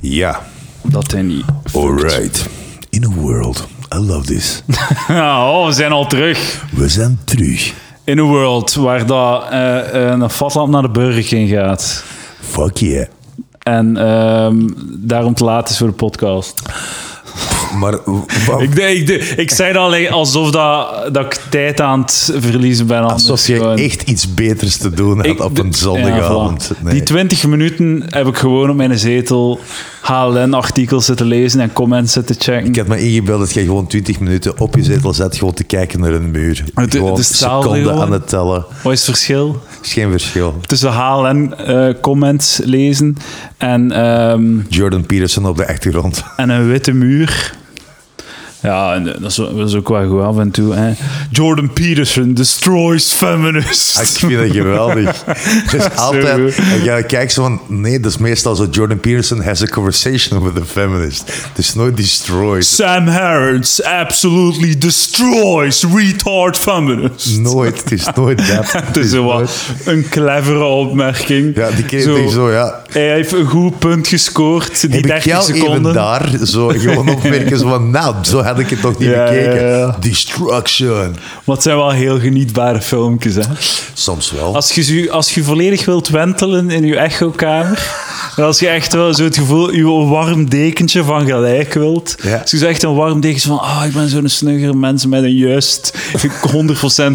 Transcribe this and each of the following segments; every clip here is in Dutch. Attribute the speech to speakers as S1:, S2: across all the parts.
S1: Ja,
S2: Dat hij niet.
S1: alright. In a world. I love this.
S2: oh, we zijn al terug.
S1: We zijn terug.
S2: In een world waar dat, eh, een vatlamp naar de Burger King gaat.
S1: Fuck yeah.
S2: En ehm, daarom te laat is voor de podcast.
S1: Maar
S2: Ik, ik, ik zei dat alleen alsof dat, dat ik tijd aan het verliezen ben.
S1: alsof je
S2: gewoon.
S1: echt iets beters te doen had
S2: Ik-
S1: op een zondagavond.
S2: ja, voilà.
S1: Nee.
S2: Die 20 minuten heb ik gewoon op mijn zetel HLN-artikels zitten lezen en comments zitten checken.
S1: Ik had me ingebeeld dat je gewoon 20 minuten op je zetel zet, gewoon te kijken naar een muur.
S2: Het-
S1: gewoon
S2: het
S1: seconden aan het tellen.
S2: Wat is het verschil?
S1: Is geen verschil.
S2: Tussen HLN-comments lezen en, ehm,
S1: Jordan Peterson op de achtergrond.
S2: en een witte muur. Ja, en dat is, dat is ook wel goed af en toe. Hè. Jordan Peterson destroys feminists.
S1: Ah, Ik vind dat geweldig. Het is altijd... Je kijkt zo van... Nee, dat is meestal zo... Jordan Peterson has a conversation with a feminist. Het is nooit destroyed.
S2: Sam Harris absolutely destroys retard feminists.
S1: Nooit. Het is nooit dat.
S2: Het is zo wat een clevere opmerking.
S1: Ja, die kreeg zo, zo, ja.
S2: Hij heeft een goed punt gescoord, die
S1: Heb ik
S2: 30
S1: jou even
S2: seconden.
S1: daar zo gewoon opmerken? Zo van, nou, zo had ik het nog niet
S2: Ja,
S1: bekeken.
S2: ja.
S1: Destruction.
S2: Maar het zijn wel heel genietbare filmpjes. Hè?
S1: Soms wel.
S2: Als, je, als je volledig wilt wentelen in je echokamer, en als je echt wel zo het gevoel, je warm dekentje van gelijk wilt, als je zo echt een warm dekentje van, ah, ik ben zo'n snugger mens met een juist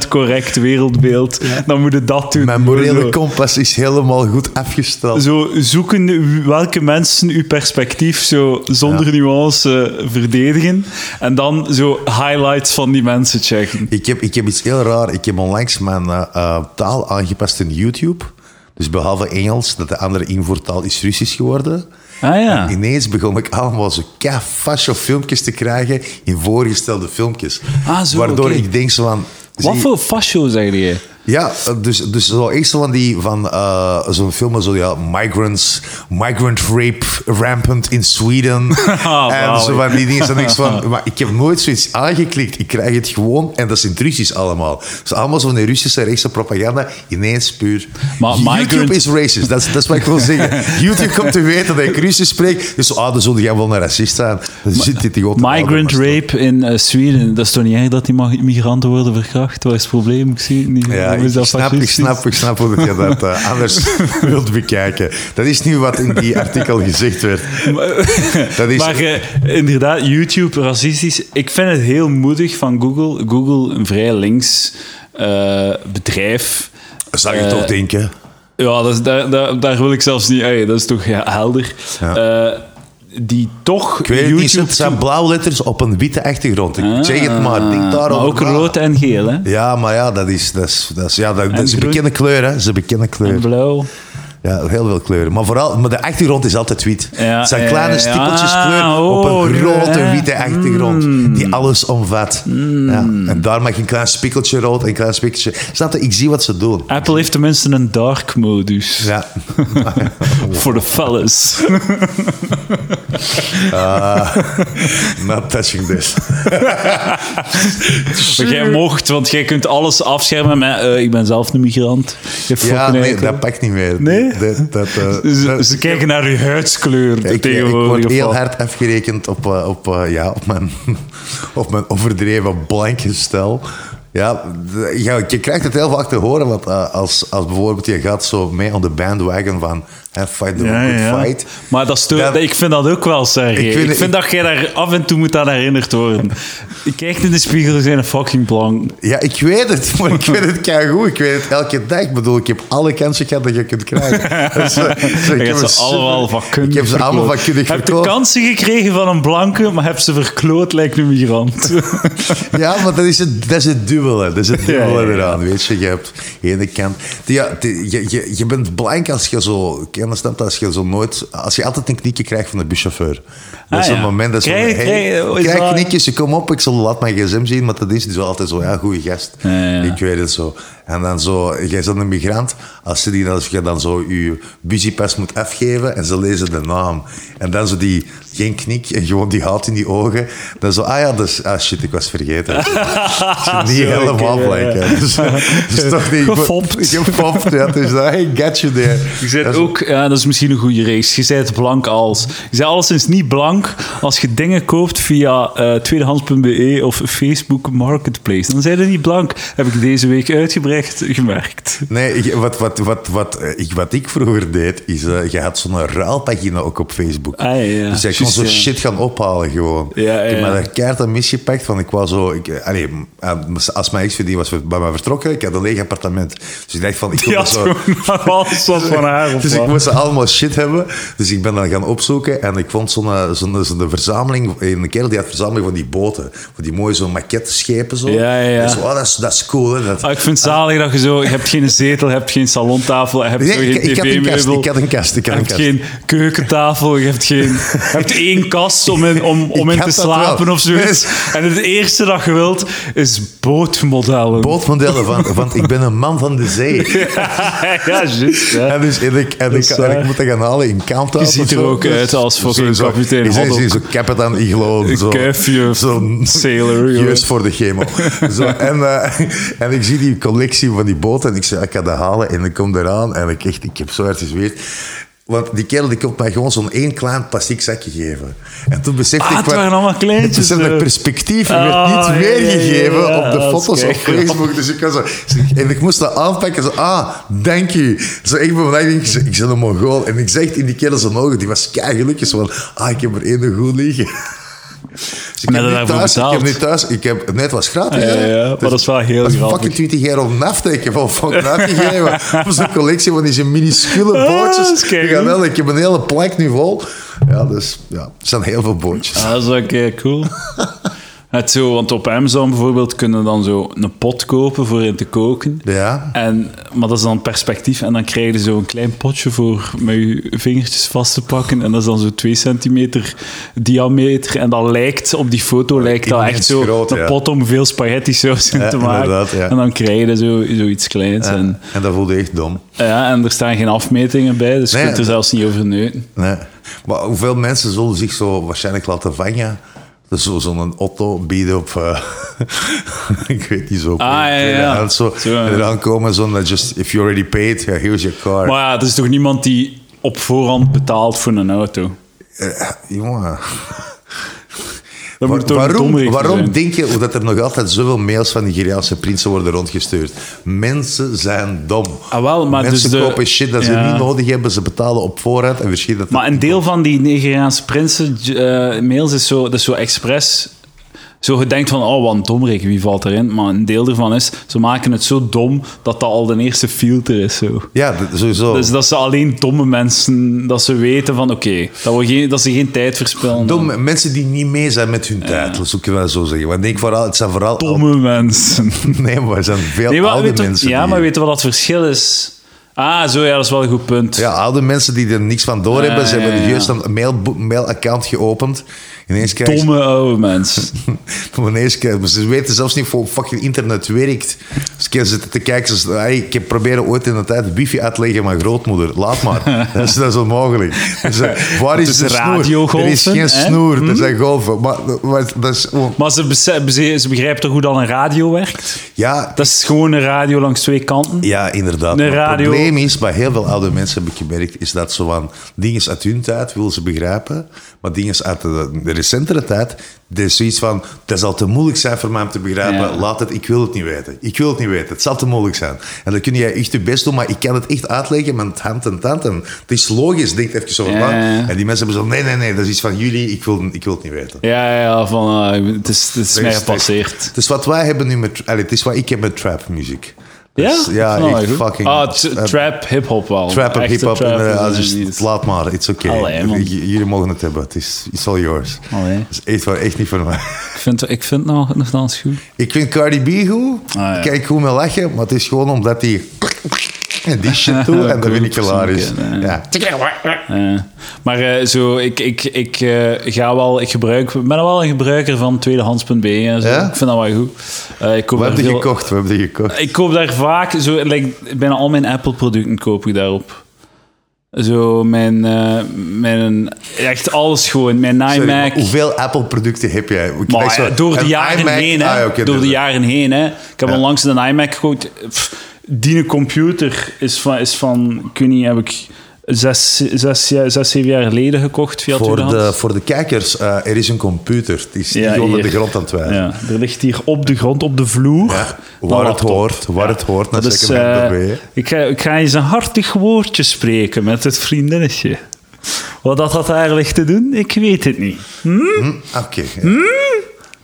S2: 100% correct wereldbeeld, dan moet je dat doen.
S1: Mijn morele kompas is helemaal goed afgesteld.
S2: zo zoeken welke mensen uw perspectief zo zonder nuance verdedigen. En dan zo highlights van die mensen checken.
S1: Ik heb, ik heb iets heel raar. Ik heb onlangs mijn eh, eh, taal aangepast in YouTube. Dus behalve Engels, dat de andere invoertaal is Russisch geworden.
S2: Ah ja.
S1: Ineens begon ik allemaal zo fascio filmpjes te krijgen in voorgestelde filmpjes.
S2: Ah, zo,
S1: Waardoor ik denk zo van...
S2: Wat voor fascio zeg je?
S1: Ja, dus, dus zo eerst van die van eh, zo'n film zo ja, migrants, migrant rape rampant in Sweden
S2: Ah,
S1: en
S2: wauw.
S1: zo van die dingen. Ik van, maar ik heb nooit zoiets aangeklikt. Ik krijg het gewoon en dat is in Russisch allemaal. Dus allemaal zo'n Russische rechtse propaganda ineens puur.
S2: Maar
S1: YouTube
S2: migrant-
S1: is racist. Dat is, dat is wat ik wil zeggen. YouTube komt te weten dat ik Russisch spreek. Dus ah, dan zul jij wel een racist zijn. Dan zit dit te
S2: Migrant rape in eh, Zweden, dat is toch niet erg dat die migranten worden verkracht? Wat is het probleem? Ik zie het niet.
S1: Ja, ik snap, ik snap, ik snap hoe dat je dat eh, anders wilt bekijken. Dat is nu wat in die artikel gezegd werd. Dat is,
S2: Maar eh, inderdaad, YouTube racistisch. Ik vind het heel moedig van Google. Google, een vrij links eh, bedrijf.
S1: zou je toch denken?
S2: Ja, dat is, daar, daar, daar wil ik zelfs niet... ey, dat is toch ja, helder.
S1: Ja.
S2: Die toch
S1: Ik weet
S2: YouTube...
S1: het zijn blauwe letters op een witte achtergrond. Ik zeg het maar, denk
S2: maar
S1: daarover
S2: ook
S1: na.
S2: rood en geel, hè?
S1: Ja, maar ja, dat is, dat is, dat is, ja, dat, dat is een
S2: groen.
S1: bekende kleur, hè. Dat is een bekende kleur.
S2: En blauw.
S1: Ja, heel veel kleuren. Maar vooral, maar de achtergrond is altijd wit.
S2: Ja,
S1: het zijn kleine stippeltjes
S2: Ah,
S1: kleur op een grote
S2: ja.
S1: witte achtergrond. Die alles omvat. Ja, en daar mag je een klein spikkeltje rood en een klein spikkeltje... Snap je? Ik zie wat ze doen.
S2: Apple heeft tenminste een dark modus.
S1: Ja.
S2: Voor de fellas.
S1: Not touching this.
S2: Maar jij mocht, want jij kunt alles afschermen met... eh, ik ben zelf een migrant. Je
S1: Ja, nee, dat pakt niet meer.
S2: Nee?
S1: Dat, dat, eh,
S2: Ze,
S1: dat-
S2: ze kijken naar je huidskleur
S1: ik, ik word heel hard afgerekend op, eh, op, eh, ja, op, mijn, op mijn overdreven blanke stijl. Ja, je krijgt het heel vaak te horen, want als, als bijvoorbeeld je gaat zo mee on de bandwagon van fight the
S2: Ja,
S1: good
S2: ja.
S1: fight.
S2: Maar dat stoort,
S1: Dan-
S2: ik vind dat ook wel, Sergej.
S1: Ik
S2: Ik
S1: vind
S2: dat jij daar af en toe moet aan herinnerd worden. Ik kijk in de spiegel, zijn een fucking blank.
S1: Ja, ik weet het, maar ik weet het goed. Ik weet het elke dag. Ik bedoel, ik heb alle kansen gehad dat je kunt krijgen. Dus, ik
S2: Je
S1: heb
S2: ze allemaal vakkundig
S1: Ik heb ze allemaal vakkundig
S2: hebt de kansen gekregen van een blanke, maar heb ze verkloot lijkt een migrant.
S1: Ja, maar dat is het, dat is het dubbele. Dat is het dubbele
S2: Ja, ja, ja.
S1: eraan. Weet je, je hebt de ene kant... Ja, je, je, je bent blank als je zo... Ken snapt als je zo nooit... Als je altijd een knikje krijgt van de buschauffeur. Dat is
S2: Ah,
S1: zo'n
S2: ja.
S1: moment dat zo... Hey,
S2: krijg-
S1: krijg knikjes, je kom op, ik zal laat mijn gsm zien, maar dat is zo altijd zo, ja, goede gast.
S2: Ja, ja.
S1: Ik weet het zo. En dan zo, jij bent een migrant, als, ze die, als je dan zo je busiepas moet afgeven en ze lezen de naam. En dan zo die, geen knik en gewoon die haat in die ogen. Dan zo, ah ja, dus, ah shit, ik was vergeten. niet helemaal hè. Dus, dus toch niet...
S2: Gefopt.
S1: Gefopt, ja. Dus I get you there.
S2: Je bent
S1: Dat is-
S2: ook, ja, dat is misschien een goede race. Je bent blank als. Je bent alleszins niet blank als je dingen koopt via eh, tweedehands.be of Facebook Marketplace. Dan zijn je niet blank. Heb ik deze week uitgebreid gemerkt.
S1: Nee, wat, wat, wat, wat, eh, ik, wat ik vroeger deed, is... eh, je had zo'n ruilpagina ook op Facebook.
S2: Ah, ja, ja.
S1: Dus jij kon zo
S2: ja.
S1: shit gaan ophalen gewoon.
S2: Ja,
S1: Ik heb me daar aan misgepakt. Van ik was zo... Ik, eh, allee, als mijn ex die was bij mij vertrokken, ik had een leeg appartement. Dus ik dacht van... Ik dat zo...
S2: alles wat van haar.
S1: Dus ik moest allemaal shit hebben. Dus ik ben dan gaan opzoeken en ik vond zo'n zo'n zo'n verzameling, een kerel die had verzameling van die boten. Van die mooie zo'n maquette-schepen zo.
S2: Ja, ja, ja.
S1: En zo, oh, dat, is, dat is cool. Hè? Dat,
S2: Ah, ik vind het zalig dat je zo... Je hebt geen zetel, je hebt geen salontafel, je hebt
S1: Nee,
S2: zo geen
S1: ik had een kast,
S2: tv-meubel.
S1: ik had een kast,
S2: Je
S1: een
S2: hebt geen keukentafel, je hebt, geen, je hebt één kast om in, om, om in te slapen of zoiets. En het eerste dat je wilt is bootmodellen.
S1: Bootmodellen, van, want ik ben een man van de zee.
S2: ja, juist. Ja.
S1: En, dus, en, ik, en,
S2: Dat
S1: ik, en ik moet dat gaan halen in Countdown.
S2: Je ziet er
S1: zo.
S2: ook
S1: Dus
S2: uit als fucking
S1: zo-
S2: kapitein Haddock.
S1: is Zo Captain Iglo.
S2: Een
S1: zo-
S2: kuifje
S1: Zo'n
S2: sailor.
S1: Juist voor de chemo. Zo, en, eh, en ik zie die collectie van die boten en ik zeg, ik ga dat halen. En ik kom eraan en ik, echt, ik heb zo hard gezweerd. Want die kerel die komt mij gewoon zo'n één klein plastic zakje geven. En toen besefte
S2: Ah,
S1: ik...
S2: het
S1: wat-
S2: waren allemaal kleintjes,
S1: Het
S2: eh.
S1: ik, perspectief werd
S2: Ah,
S1: niet
S2: ja,
S1: weergegeven
S2: ja, ja,
S1: op de foto's op. Facebook. Dus ik was zo... En ik moest dat aanpakken. Zo, ah, thank you. Zo, ik ben denk ik, ik ben een Mongool. En ik zeg in die kerel zijn ogen, die was kei gelukkig. Zo van, ah, ik heb er één goed liggen. Dus ik,
S2: Maar
S1: heb
S2: daarvoor
S1: thuis, ik heb thuis... Ik heb, nee, het was gratis.
S2: Ja, ja, maar
S1: Dus
S2: dat is wel heel
S1: dat is
S2: grappig.
S1: fucking 20 euro heb wel fucking uitgegeven voor zo'n collectie van die minuscule
S2: Ah,
S1: bootjes.
S2: keigoed.
S1: Ja, wel, ik heb een hele plank nu vol. Ja, dus ja, er zijn heel veel bootjes.
S2: Ah, dat is eh, cool. Het zo, want op Amazon bijvoorbeeld kunnen dan zo een pot kopen voor in te koken.
S1: Ja.
S2: En, maar dat is dan perspectief. En dan krijg je zo'n klein potje voor met je vingertjes vast te pakken. En dat is dan zo 2 centimeter diameter. En dat lijkt, op die foto lijkt dat echt zo
S1: groot,
S2: een
S1: ja.
S2: pot om veel spaghetti saus in
S1: Ja,
S2: te maken.
S1: ja.
S2: En dan krijg je zo, zoiets kleins. En,
S1: En dat voelde echt dom.
S2: ja, en er staan geen afmetingen bij, dus je
S1: Nee,
S2: kunt er zelfs niet over neuten.
S1: Nee. Maar hoeveel mensen zullen zich zo waarschijnlijk laten vangen? Dus zo- zo'n Otto bieden op... eh, ik weet niet zo.
S2: Ah, ja, ja.
S1: tweedehands Zo. En dan komen zo'n... Just, if you already paid, yeah, here's your car.
S2: Maar ja, er is toch niemand die op voorhand betaalt voor een auto?
S1: Eh, jongen...
S2: Dat moet toch een
S1: waarom waarom
S2: zijn?
S1: denk je dat er nog altijd zoveel mails van Nigeriaanse prinsen worden rondgestuurd? Mensen zijn dom.
S2: Ah, wel, maar
S1: Mensen
S2: dus de-
S1: kopen shit dat ze
S2: Ja.
S1: niet nodig hebben. Ze betalen op voorhand en verschieten dat...
S2: Maar een deel van die Nigeriaanse prinsen eh, mails is zo, dat is zo expres. Zo je denkt van, oh, wat een domrik, wie valt erin? Maar een deel ervan is, ze maken het zo dom dat dat al de eerste filter is. Zo.
S1: Ja, dat- sowieso.
S2: Dus dat ze alleen domme mensen, dat ze weten van, oké, dat, we geen- dat ze geen tijd verspillen.
S1: Domme mensen die niet mee zijn met hun tijd, dat zou ik wel zo zeggen. Want ik denk vooral, het zijn vooral...
S2: Domme mensen.
S1: Nee, maar er zijn veel
S2: Nee,
S1: oude mensen.
S2: ja,
S1: die-
S2: maar weet je wat dat verschil is? Ah, zo, ja, dat is wel een goed punt.
S1: Ja, oude mensen die er niks van doorhebben.
S2: Ah,
S1: ze hebben juist een mail, mail-account geopend. Ineens ze...
S2: Domme oude mensen.
S1: Ineens krijgen ze... Ze weten zelfs niet hoe fucking internet werkt. Ze kunnen zitten te kijken. Ze, hey, ik heb proberen ooit in de tijd wifi uitleggen aan mijn grootmoeder. Laat maar. dat, is, dat is onmogelijk. Dus, eh, waar is
S2: Het is
S1: de snoer? Er is geen
S2: hè?
S1: snoer.
S2: Hm?
S1: Er zijn golven. Maar, maar dat is...
S2: Maar ze, ze, ze begrijpen toch hoe dan een radio werkt?
S1: Ja,
S2: Dat is gewoon een radio langs twee kanten.
S1: Ja, inderdaad. Maar
S2: radio-
S1: Het probleem is, bij heel veel oude mensen heb ik gemerkt, is dat zo van dingen uit hun tijd willen ze begrijpen, maar dingen uit de recentere tijd, er is zoiets van, het zal te moeilijk zijn voor mij om te begrijpen,
S2: Ja.
S1: laat het, ik wil het niet weten. Ik wil het niet weten, het zal te moeilijk zijn. En dan kun je echt je best doen, maar ik kan het echt uitleggen met hand en tand. En het is logisch, denk even zo van,
S2: Ja.
S1: En die mensen hebben zo, nee, nee, nee, dat is iets van jullie, ik wil, ik wil het niet weten.
S2: Ja, ja, van, eh, het is, het is mij
S1: Dus-
S2: gepasseerd.
S1: Het is wat wij hebben nu met, allee, het is wat ik heb met trap muziek.
S2: Ja?
S1: Dus, ja, fucking...
S2: Ah, trap, hip-hop wel.
S1: Trap en hip-hop. eh, dus laat maar, it's okay.
S2: Man.
S1: J- Jullie mogen het hebben. Het is it's all yours.
S2: Allee.
S1: Het is echt, echt niet voor mij.
S2: Ik vind, ik vind het nog, nogthans goed.
S1: Ik vind Cardi B goed.
S2: Ah, ja.
S1: Kijk goed met lachen, maar het is gewoon omdat die en die shit doet en dat vind ik hilarisch. Ja.
S2: Eh, maar eh, zo, ik, ik, ik eh, ga wel, ik gebruik, ik ben wel een gebruiker van tweedehands.be en zo.
S1: Ja?
S2: Ik vind dat wel goed. Eh, ik koop
S1: We hebben die
S2: veel-
S1: gekocht, we hebben die gekocht.
S2: Ik koop daar vaak, zo, like, bijna al mijn Apple-producten koop ik daarop. Zo mijn, mijn... Echt alles gewoon. Mijn iMac.
S1: hoeveel Apple-producten heb jij?
S2: Maar
S1: zo
S2: ja, door de jaren
S1: iMac-
S2: heen, hè.
S1: Ah, ja,
S2: door de jaren heen, hè. Ik heb
S1: Ja.
S2: onlangs een iMac gekocht. Pff, Die computer is van, is van, ik weet niet, heb ik zes, zes, zes zeven jaar geleden gekocht via
S1: Voor de, voor de kijkers, eh, er is een computer. Het is
S2: Ja,
S1: niet onder de grond aan het wijzen.
S2: Ja, er ligt hier op de grond, op de vloer.
S1: Ja, waar het hoort, waar het hoort,
S2: Dat is,
S1: erbij.
S2: ik, ga, ik ga eens een hartig woordje spreken met het vriendinnetje. Wat dat had ligt te doen, ik weet het niet.
S1: Hm, Oké. ja.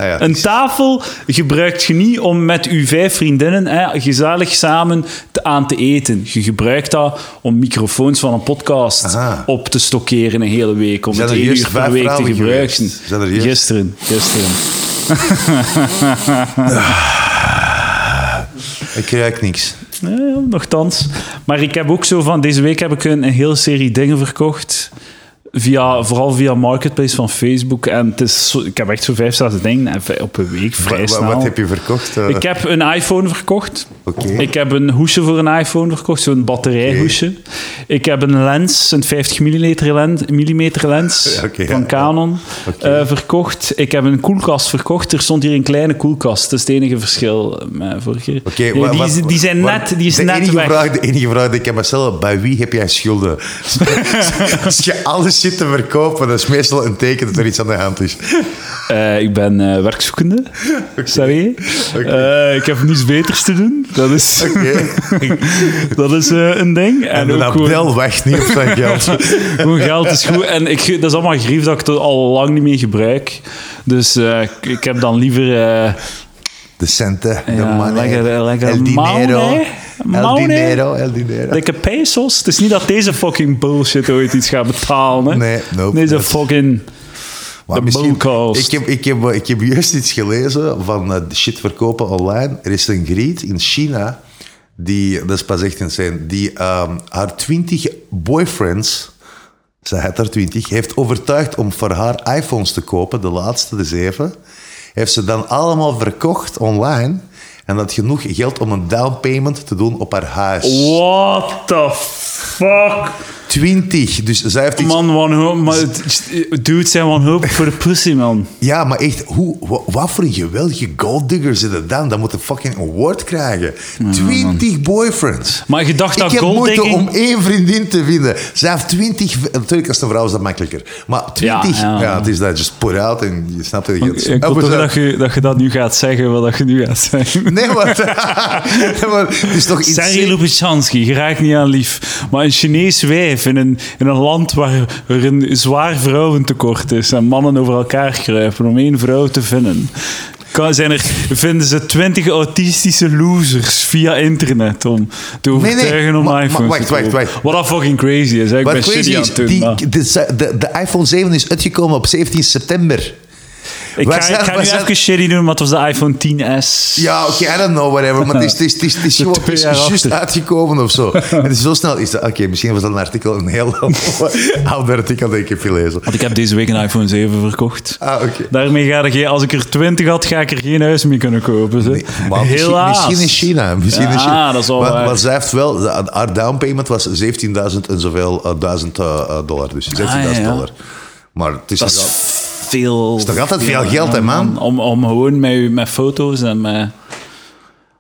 S1: Ah, ja,
S2: Een tafel gebruikt je niet om met uw vijf vriendinnen hè, gezellig samen te, aan te eten. Je gebruikt dat om microfoons van een podcast
S1: Aha.
S2: op te stockeren een hele week. Om
S1: Zijn
S2: het één uur per week te gebruiken.
S1: er
S2: Gisteren, gisteren.
S1: Ik ruik niks.
S2: Ja, nogthans. Maar ik heb ook zo van... Deze week heb ik een, een hele serie dingen verkocht. Via, vooral via Marketplace van Facebook. En het is zo, ik heb echt zo vijf, zes dingen en op een week vrij
S1: Wa- wa-
S2: snel.
S1: Wat heb je verkocht? eh?
S2: Ik heb een iPhone verkocht.
S1: Oké.
S2: Ik heb een hoesje voor een iPhone verkocht, zo'n batterijhoesje. Ik heb een lens, een 50 mm lens, millimeter lens van. Canon eh, verkocht. Ik heb een koelkast verkocht. Er stond hier een kleine koelkast. Dat is het enige verschil met vorige keer.
S1: Oké,
S2: Ja,
S1: wa-
S2: die,
S1: wat-
S2: die zijn
S1: wat-
S2: net, die is
S1: de
S2: net
S1: enige
S2: weg.
S1: Vraag, de enige vraag die ik heb stellen, bij wie heb jij schulden? Als je alles zit te verkopen, dat is meestal een teken dat er iets aan de hand is.
S2: Eh, ik ben eh, werkzoekende. Sorry. Eh, ik heb niets beters te doen. Dat is, dat is een ding.
S1: En de
S2: ook gewoon-
S1: wacht niet op zijn geld.
S2: Gewoon geld is goed. En ik, dat is allemaal grief dat ik het al lang niet meer gebruik. Dus ik, heb dan liever...
S1: De centen, de
S2: Ja,
S1: money,
S2: lekker- lekker
S1: el dinero,
S2: money.
S1: El dinero, el dinero.
S2: Lekker pesos. Het is niet dat deze fucking bullshit ooit iets gaat betalen. Hè?
S1: Nee, nope.
S2: Deze fucking... De.
S1: Ik heb, ik, heb, ik heb juist iets gelezen van eh, shit verkopen online. Er is een griet in China, die, dat is pas echt insane, die ehm, haar twintig boyfriends, zij had haar twintig, heeft overtuigd om voor haar iPhones te kopen, de laatste, de zeven. Heeft ze dan allemaal verkocht online en had genoeg geld om een down payment te doen op haar huis.
S2: What the fuck?
S1: 20. Dus zij heeft iets...
S2: Man, wanhoop. Dude zijn wanhoop voor de pussy, man.
S1: Ja, maar echt, hoe, wa- wat voor een geweldige golddigger zit het dan? Dat moet een fucking award krijgen. 20 boyfriends.
S2: Maar je dacht
S1: Ik
S2: dat
S1: heb moeite om één vriendin te vinden. Zij heeft 20... v- Natuurlijk, als een vrouw is dat makkelijker. Maar 20... Ja,
S2: Ja, ja.
S1: het is dat. Just put out en je snapt het.
S2: Ik toch
S1: we
S2: dat je, dat je dat nu gaat zeggen, wat dat je nu gaat zeggen.
S1: Nee, maar, maar het is toch iets...
S2: Sergej Lubchansky, je raakt niet aan lief. Maar een Chinees wijf in een, in een land waar er een zwaar vrouwentekort is en mannen over elkaar kruipen om één vrouw te vinden. Kan, zijn er, vinden ze twintig autistische losers via internet om te
S1: nee,
S2: overtuigen om
S1: maar- maar
S2: iPhones
S1: wacht,
S2: te
S1: wacht, wacht.
S2: Wat dat fucking crazy is. hè. Ik
S1: Wat
S2: ben
S1: crazy is, die, de iPhone 7 is uitgekomen op 17 september.
S2: Ik ga,
S1: zijn-
S2: ik ga nu
S1: zijn-
S2: even shitty doen, maar het was de iPhone 10s.
S1: Ja, oké, I don't know, whatever. Maar het is, het is, het is, het is het juist uitgekomen of zo. Het is zo snel. Is dat- Oké, misschien was dat een artikel, een heel oud artikel dat ik heb gelezen.
S2: Want ik heb deze week een iPhone 7 verkocht.
S1: Ah, oké.
S2: Daarmee ga ik, als ik er 20 had, ga ik er geen huis mee kunnen kopen.
S1: Nee, maar misschien,
S2: Helaas.
S1: misschien in China. Misschien in China.
S2: dat is wel
S1: maar,
S2: waar.
S1: maar zij heeft wel, de- haar down payment was 17.000 en zoveel uh, duizend eh, eh, dollar. Dus 17.000
S2: Ah, ja, ja.
S1: dollar. Maar het is,
S2: Dat is
S1: al-
S2: veel.
S1: is toch altijd veel geld, hè, man?
S2: Om, om gewoon met, met foto's en met...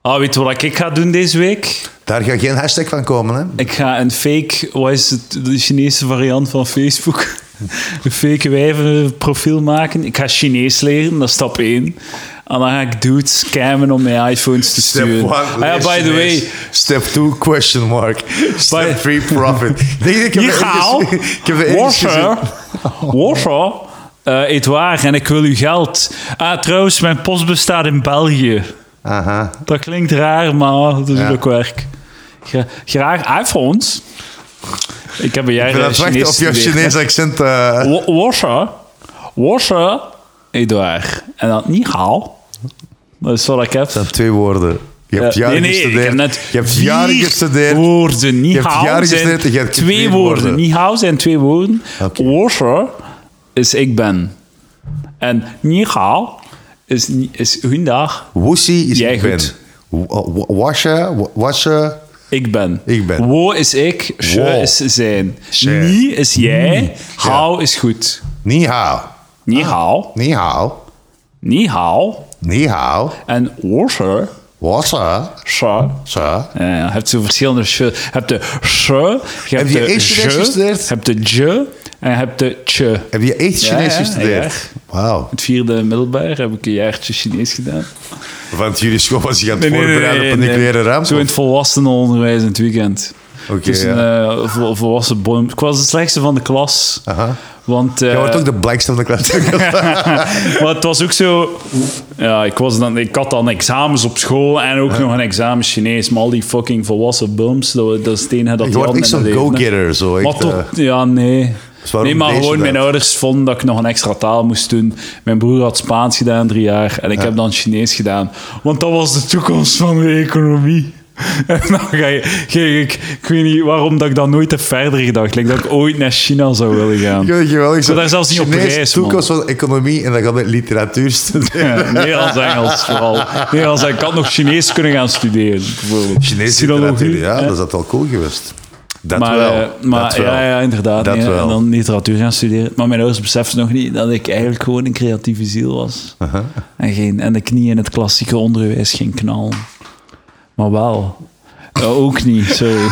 S2: Ah, weet je wat ik ga doen deze week?
S1: daar gaat geen hashtag van komen, hè?
S2: Ik ga een fake... Wat is het? De Chinese variant van Facebook? Een fake wijvenprofiel maken. Ik ga Chinees leren, dat is stap 1. En dan ga ik dudes scammen om mijn iPhones te
S1: Step
S2: sturen.
S1: one,
S2: Ah by the way.
S1: Step two, question mark. Step
S2: By-
S1: three, profit. Denk ik, ik heb er er gezien.
S2: Wasser. Wasser. Uh, eet waar en ik wil uw geld. Ah, trouwens, mijn post bestaat in België.
S1: Aha.
S2: Dat klinkt raar, maar dat is
S1: Ja.
S2: ook werk. Gra- Graag iPhones. Ik heb een jaar
S1: Ik
S2: eh,
S1: wachten op
S2: gestudeerd.
S1: Chinees accent. eh.
S2: Wa- Wasser. Wasser. Eet waar. En dan niet haal. Dat is wat ik heb.
S1: Dat zijn twee woorden. Je hebt
S2: Ja,
S1: jaren
S2: nee, nee,
S1: gestudeerd.
S2: net
S1: je hebt jaren gestudeerd.
S2: woorden. Niet
S1: Je hebt
S2: hou
S1: jaren
S2: zijn
S1: gestudeerd en je hebt
S2: twee woorden.
S1: woorden.
S2: Niet hou zijn twee woorden.
S1: Oké.
S2: Washer is ik ben. En hou is, ni- is goeiedag.
S1: Woesie is
S2: Jij
S1: ik ben.
S2: goed.
S1: Wa- Wasje, wa- wasje.
S2: Ik ben.
S1: Ik ben.
S2: Wo is ik, je
S1: Wo.
S2: is zijn.
S1: Zij.
S2: Ni is jij, hao is goed.
S1: Ni hao.
S2: Ni hao,
S1: Ni hao.
S2: ni hao.
S1: Ni hao.
S2: En worsche,
S1: Wassa.
S2: sha.
S1: Sa.
S2: Ja, ja, je hebt zo verschillende. Je hebt de sh, je hebt
S1: je
S2: de je, je hebt de je en je hebt de.
S1: Heb je echt Chinees
S2: ja,
S1: gestudeerd? Wauw.
S2: Het vierde middelbaar heb ik een jaartje Chinees gedaan.
S1: Want jullie school was je aan het voorbereiden op een nucleaire?
S2: Zo in het volwassenenonderwijs in het weekend.
S1: Oké,
S2: Dus een
S1: ja.
S2: eh, vol- volwassen boom. Ik was de slechtste van de klas.
S1: Aha.
S2: Want, eh,
S1: Jij wordt ook de blankste van de klas.
S2: maar het was ook zo... Ja, ik, was dan, ik had dan examens op school en ook nog een examen Chinees. Maar al die fucking volwassen bums, dat, dat is het enige dat
S1: Je wordt
S2: in
S1: zo'n go-getter. Zo,
S2: Maar
S1: echt,
S2: tot,
S1: eh,
S2: ja, nee.
S1: Dus
S2: Nee, maar gewoon
S1: dat?
S2: mijn ouders vonden dat ik nog een extra taal moest doen. Mijn broer had Spaans gedaan, drie jaar. En ik heb dan Chinees gedaan. Want dat was de toekomst van de economie. En dan ga je... ga ik, ik weet niet waarom dat ik dan nooit heb verder gedacht. Like dat ik ooit naar China zou willen gaan.
S1: Ik het geweldig.
S2: zou daar zelfs niet op
S1: Chinees,
S2: reis,
S1: toekomst van economie en dan gaat met literatuur studeren.
S2: Ja, Nederlands-Engels vooral. Nederlands, ik had nog Chinees kunnen gaan studeren, bijvoorbeeld. Sinologie,
S1: literatuur, ja, dat is dat wel cool geweest. Dat
S2: maar,
S1: wel.
S2: eh, maar
S1: dat wel.
S2: ja, ja, inderdaad.
S1: Dat
S2: nee,
S1: wel.
S2: En dan literatuur gaan studeren. Maar mijn ouders beseften nog niet dat ik eigenlijk gewoon een creatieve ziel was. En, geen, en de knie in het klassieke onderwijs ging knallen. Maar wel. Ja, ook niet, sorry.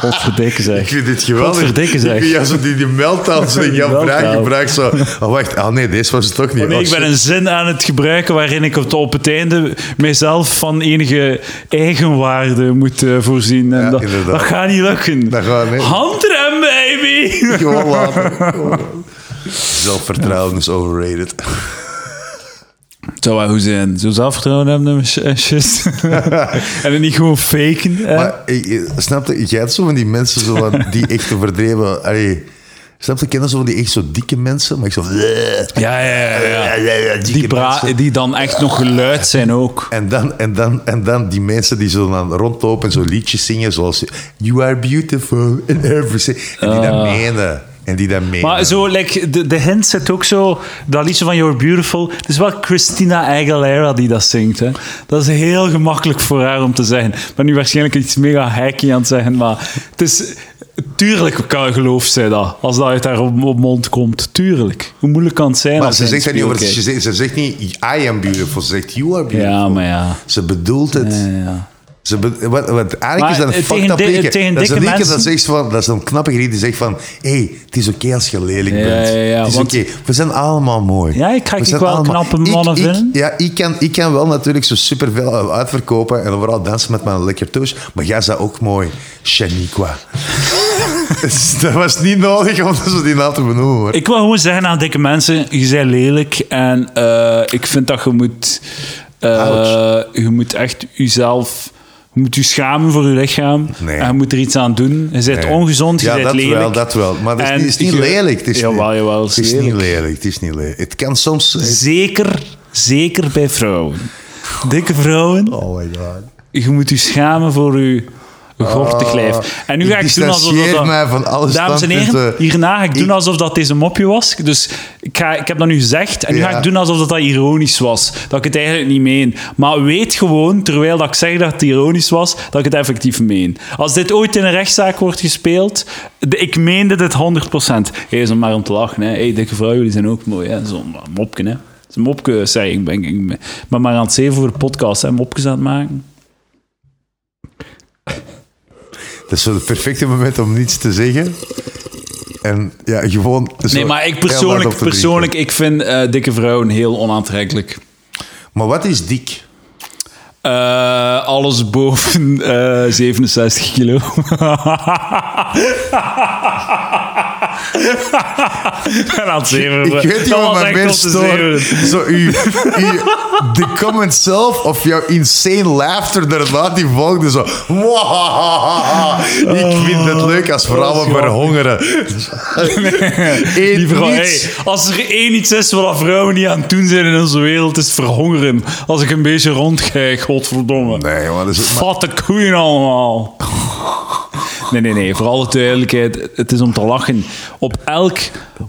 S2: Godverdikke zeg.
S1: Ik vind dit geweldig.
S2: Godverdikke zeg.
S1: Ik vind jou zo die, die meltdowns in jouw
S2: Meltdown.
S1: vraag gebruikt. Zo. Oh, wacht. Ah nee, deze was het toch niet.
S2: Oh nee,
S1: Oh,
S2: ik ben een zin aan het gebruiken waarin ik het op het einde mijzelf van enige eigenwaarde moet eh, voorzien. En
S1: Ja,
S2: dat,
S1: inderdaad.
S2: dat gaat niet lukken.
S1: Dat gaat niet.
S2: Handrem, baby!
S1: Gewoon laten. Zelfvertrouwen is overrated.
S2: Het zou wel goed zijn. Zo zelfvertrouwen hebben en sh- en shit. en het niet gewoon faken. hè.
S1: Maar ik, ik- snap je, jij hebt zo van die mensen zo van, die echt te verdreven. Allee, snap je, kennen zo van die echt zo dikke mensen, maar ik zo.
S2: ja, ja, ja. Die, die dan echt nog geluid zijn ook.
S1: En dan, en, dan, en dan die mensen die zo dan rondlopen en zo liedjes zingen zoals You are beautiful in everything. En die dat menen. En die menen.
S2: Maar zo, like, de, de hint zit ook zo, dat liedje van You're Beautiful. Het is wel Christina Aguilera die dat zingt. Hè. Dat is heel gemakkelijk voor haar om te zeggen. Ik ben nu waarschijnlijk iets mega hacky aan het zeggen, maar het is... Tuurlijk gelooft zij dat, als dat uit haar op, op mond komt. Tuurlijk. Hoe moeilijk kan het zijn?
S1: Maar
S2: als
S1: ze zegt niet over. Ze zegt, ze zegt niet I am beautiful. Ze zegt You are beautiful.
S2: Ja, maar ja.
S1: Ze bedoelt het.
S2: ja, ja.
S1: Ze be- wat, wat eigenlijk
S2: Maar
S1: is dat een
S2: tegen
S1: fucked up liedje.
S2: tegen
S1: Dat is een
S2: dikke
S1: liedje dat
S2: mensen-
S1: zegt van... Dat is een knappe die zegt van... Hé, hey, het is oké als je lelijk
S2: Ja,
S1: bent.
S2: ja, ja,
S1: het is
S2: want-
S1: oké. We zijn allemaal mooi.
S2: Ja, ik ga
S1: We
S2: ik wel knappe mannen
S1: ik,
S2: vinden.
S1: Ik, ja, ik kan, ik kan wel natuurlijk zo superveel uitverkopen en vooral dansen met mijn lekker toes. Maar jij is ook mooi. Shaniqua. Dus dat was niet nodig om zo die naam te benoemen. hoor.
S2: Ik wil gewoon zeggen aan dikke mensen, je bent lelijk en eh, ik vind dat je moet, eh, je moet echt jezelf, je moet je schamen voor je lichaam
S1: Nee.
S2: en je moet er iets aan doen. Je bent
S1: Nee.
S2: ongezond, je
S1: ja,
S2: bent
S1: dat
S2: lelijk.
S1: wel, dat wel. Maar het is, niet- is lelijk. Het is,
S2: Jawel,
S1: niet,
S2: jawel,
S1: het is niet lelijk. Het is niet lelijk. Het kan soms...
S2: Zeker, zeker bij vrouwen. Dikke vrouwen,
S1: Oh my god.
S2: je moet je schamen voor je goftig lijf. En nu
S1: ik
S2: ga ik doen alsof dat...
S1: mij van alle
S2: Dames en heren, hierna ga ik doen alsof dat deze mopje was. Dus ik, ga, ik heb dat nu gezegd en nu
S1: Ja.
S2: ga ik doen alsof dat, dat ironisch was. Dat ik het eigenlijk niet meen. Maar weet gewoon, terwijl dat ik zeg dat het ironisch was, dat ik het effectief meen. Als dit ooit in een rechtszaak wordt gespeeld, de- ik meende dit 100%. Hé, is maar om te lachen. Hè. Hey, dikke vrouwen, die zijn ook mooi. Hè. Zo'n mopje, hè. Het is een mopje, zei ik. Ben, ik ben maar maar aan het zeven voor de podcast, hè. Mopjes aan het maken.
S1: Dat is zo het perfecte moment om niets te zeggen. En ja, gewoon...
S2: Nee, maar ik persoonlijk, persoonlijk ik vind eh, dikke vrouwen heel onaantrekkelijk.
S1: Maar wat is dik?
S2: Eh, alles boven eh 67 kilo. en aan het zeven.
S1: Ik weet niet
S2: Dat
S1: wat
S2: was
S1: mij
S2: echt
S1: meer
S2: tot de
S1: stoort. Zo, u, u, de comment zelf of jouw insane laughter daarna die volgde zo. Ik vind het leuk als vrouwen
S2: Oh,
S1: verhongeren.
S2: Die vrouw, hey, als er één iets is wat vrouwen niet aan het doen zijn in onze wereld, is verhongeren. Als ik een beetje rondkijk, godverdomme.
S1: Nee, maar dat is het.
S2: Vatte koeien allemaal. Nee, nee, nee. Voor alle duidelijkheid, het is om te lachen. Op elk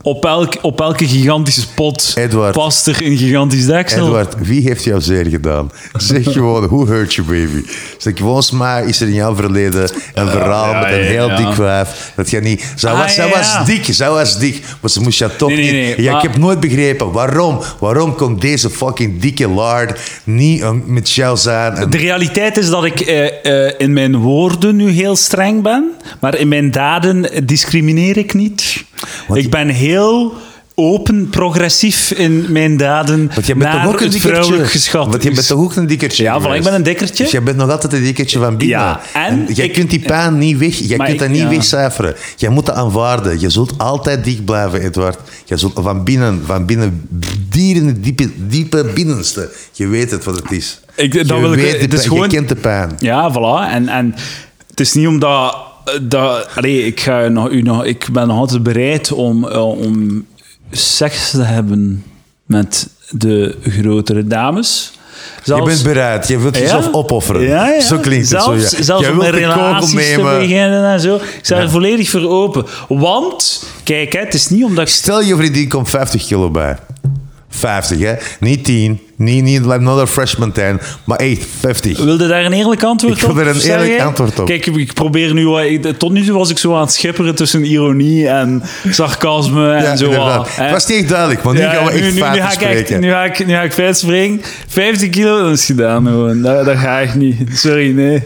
S2: Op, elk, op elke gigantische pot
S1: Edward.
S2: past er een gigantisch deksel.
S1: Edward, wie heeft jou zeer gedaan? Zeg gewoon, who hurt you, baby? Zeg, volgens mij is er in jouw verleden een verhaal
S2: ja,
S1: met een
S2: ja,
S1: heel
S2: ja.
S1: dik wijf. Dat je niet... Zij,
S2: Ah,
S1: was, zij
S2: ja,
S1: was dik, zij was dik. Maar ze moest je toch
S2: Nee, nee,
S1: niet...
S2: nee,
S1: ja,
S2: maar-
S1: Ik heb nooit begrepen, waarom? Waarom kon deze fucking dikke lard niet eh, met jou zijn? En,
S2: De realiteit is dat ik eh, eh, in mijn woorden nu heel streng ben, maar in mijn daden discrimineer ik niet. Ik ben heel open, progressief in mijn daden
S1: want je bent
S2: naar
S1: toch ook een
S2: het vrouwelijk geschat.
S1: Want je bent toch ook een dikkertje
S2: Ja, voilà, ik ben een dikkertje.
S1: Dus jij bent nog altijd een dikkertje van binnen.
S2: Ja, en
S1: jij
S2: ik-
S1: kunt die pijn niet weg... Jij kunt dat
S2: ik-
S1: niet
S2: ja.
S1: wegcijferen. Jij moet dat aanvaarden. Je zult altijd dik blijven, Edward. Je zult van binnen, van binnen, dier in het diepe, diepe binnenste. Je weet het wat het is.
S2: Ik- dat
S1: je,
S2: wil ik-
S1: weet de
S2: het is gewoon-
S1: je kent de pijn.
S2: Ja, voilà. En, en het is niet omdat... Dat, allee, ik, ga nog, u nog, ik ben nog altijd bereid om, eh, om seks te hebben met de grotere dames.
S1: Je bent bereid. Je wilt jezelf
S2: Ja?
S1: opofferen.
S2: Ja, ja.
S1: Zo klinkt het
S2: zelfs,
S1: zo. Ja.
S2: Zelfs om een relaties te beginnen en zo. Ik sta er volledig voor open. Want, kijk, hè, het is niet omdat ik...
S1: Stel je vriendin komt 50 kilo bij. 50, hè? Niet 10. Niet, niet another freshman 10. Maar echt 50.
S2: Wilde daar een eerlijk antwoord
S1: Ik wil
S2: op?
S1: er een eerlijk
S2: jij?
S1: antwoord op.
S2: Kijk, ik probeer nu... ik- Tot nu toe was ik zo aan het schipperen tussen ironie en sarcasme en
S1: Ja,
S2: zo.
S1: Het was niet echt duidelijk, maar nu
S2: Ja,
S1: gaan we echt
S2: nu, nu, nu
S1: feiten
S2: ga ik echt,
S1: spreken.
S2: nu, ga ik, nu ga ik springen. 50 kilo, dat is gedaan gewoon. Dat, dat ga ik niet. Sorry, nee.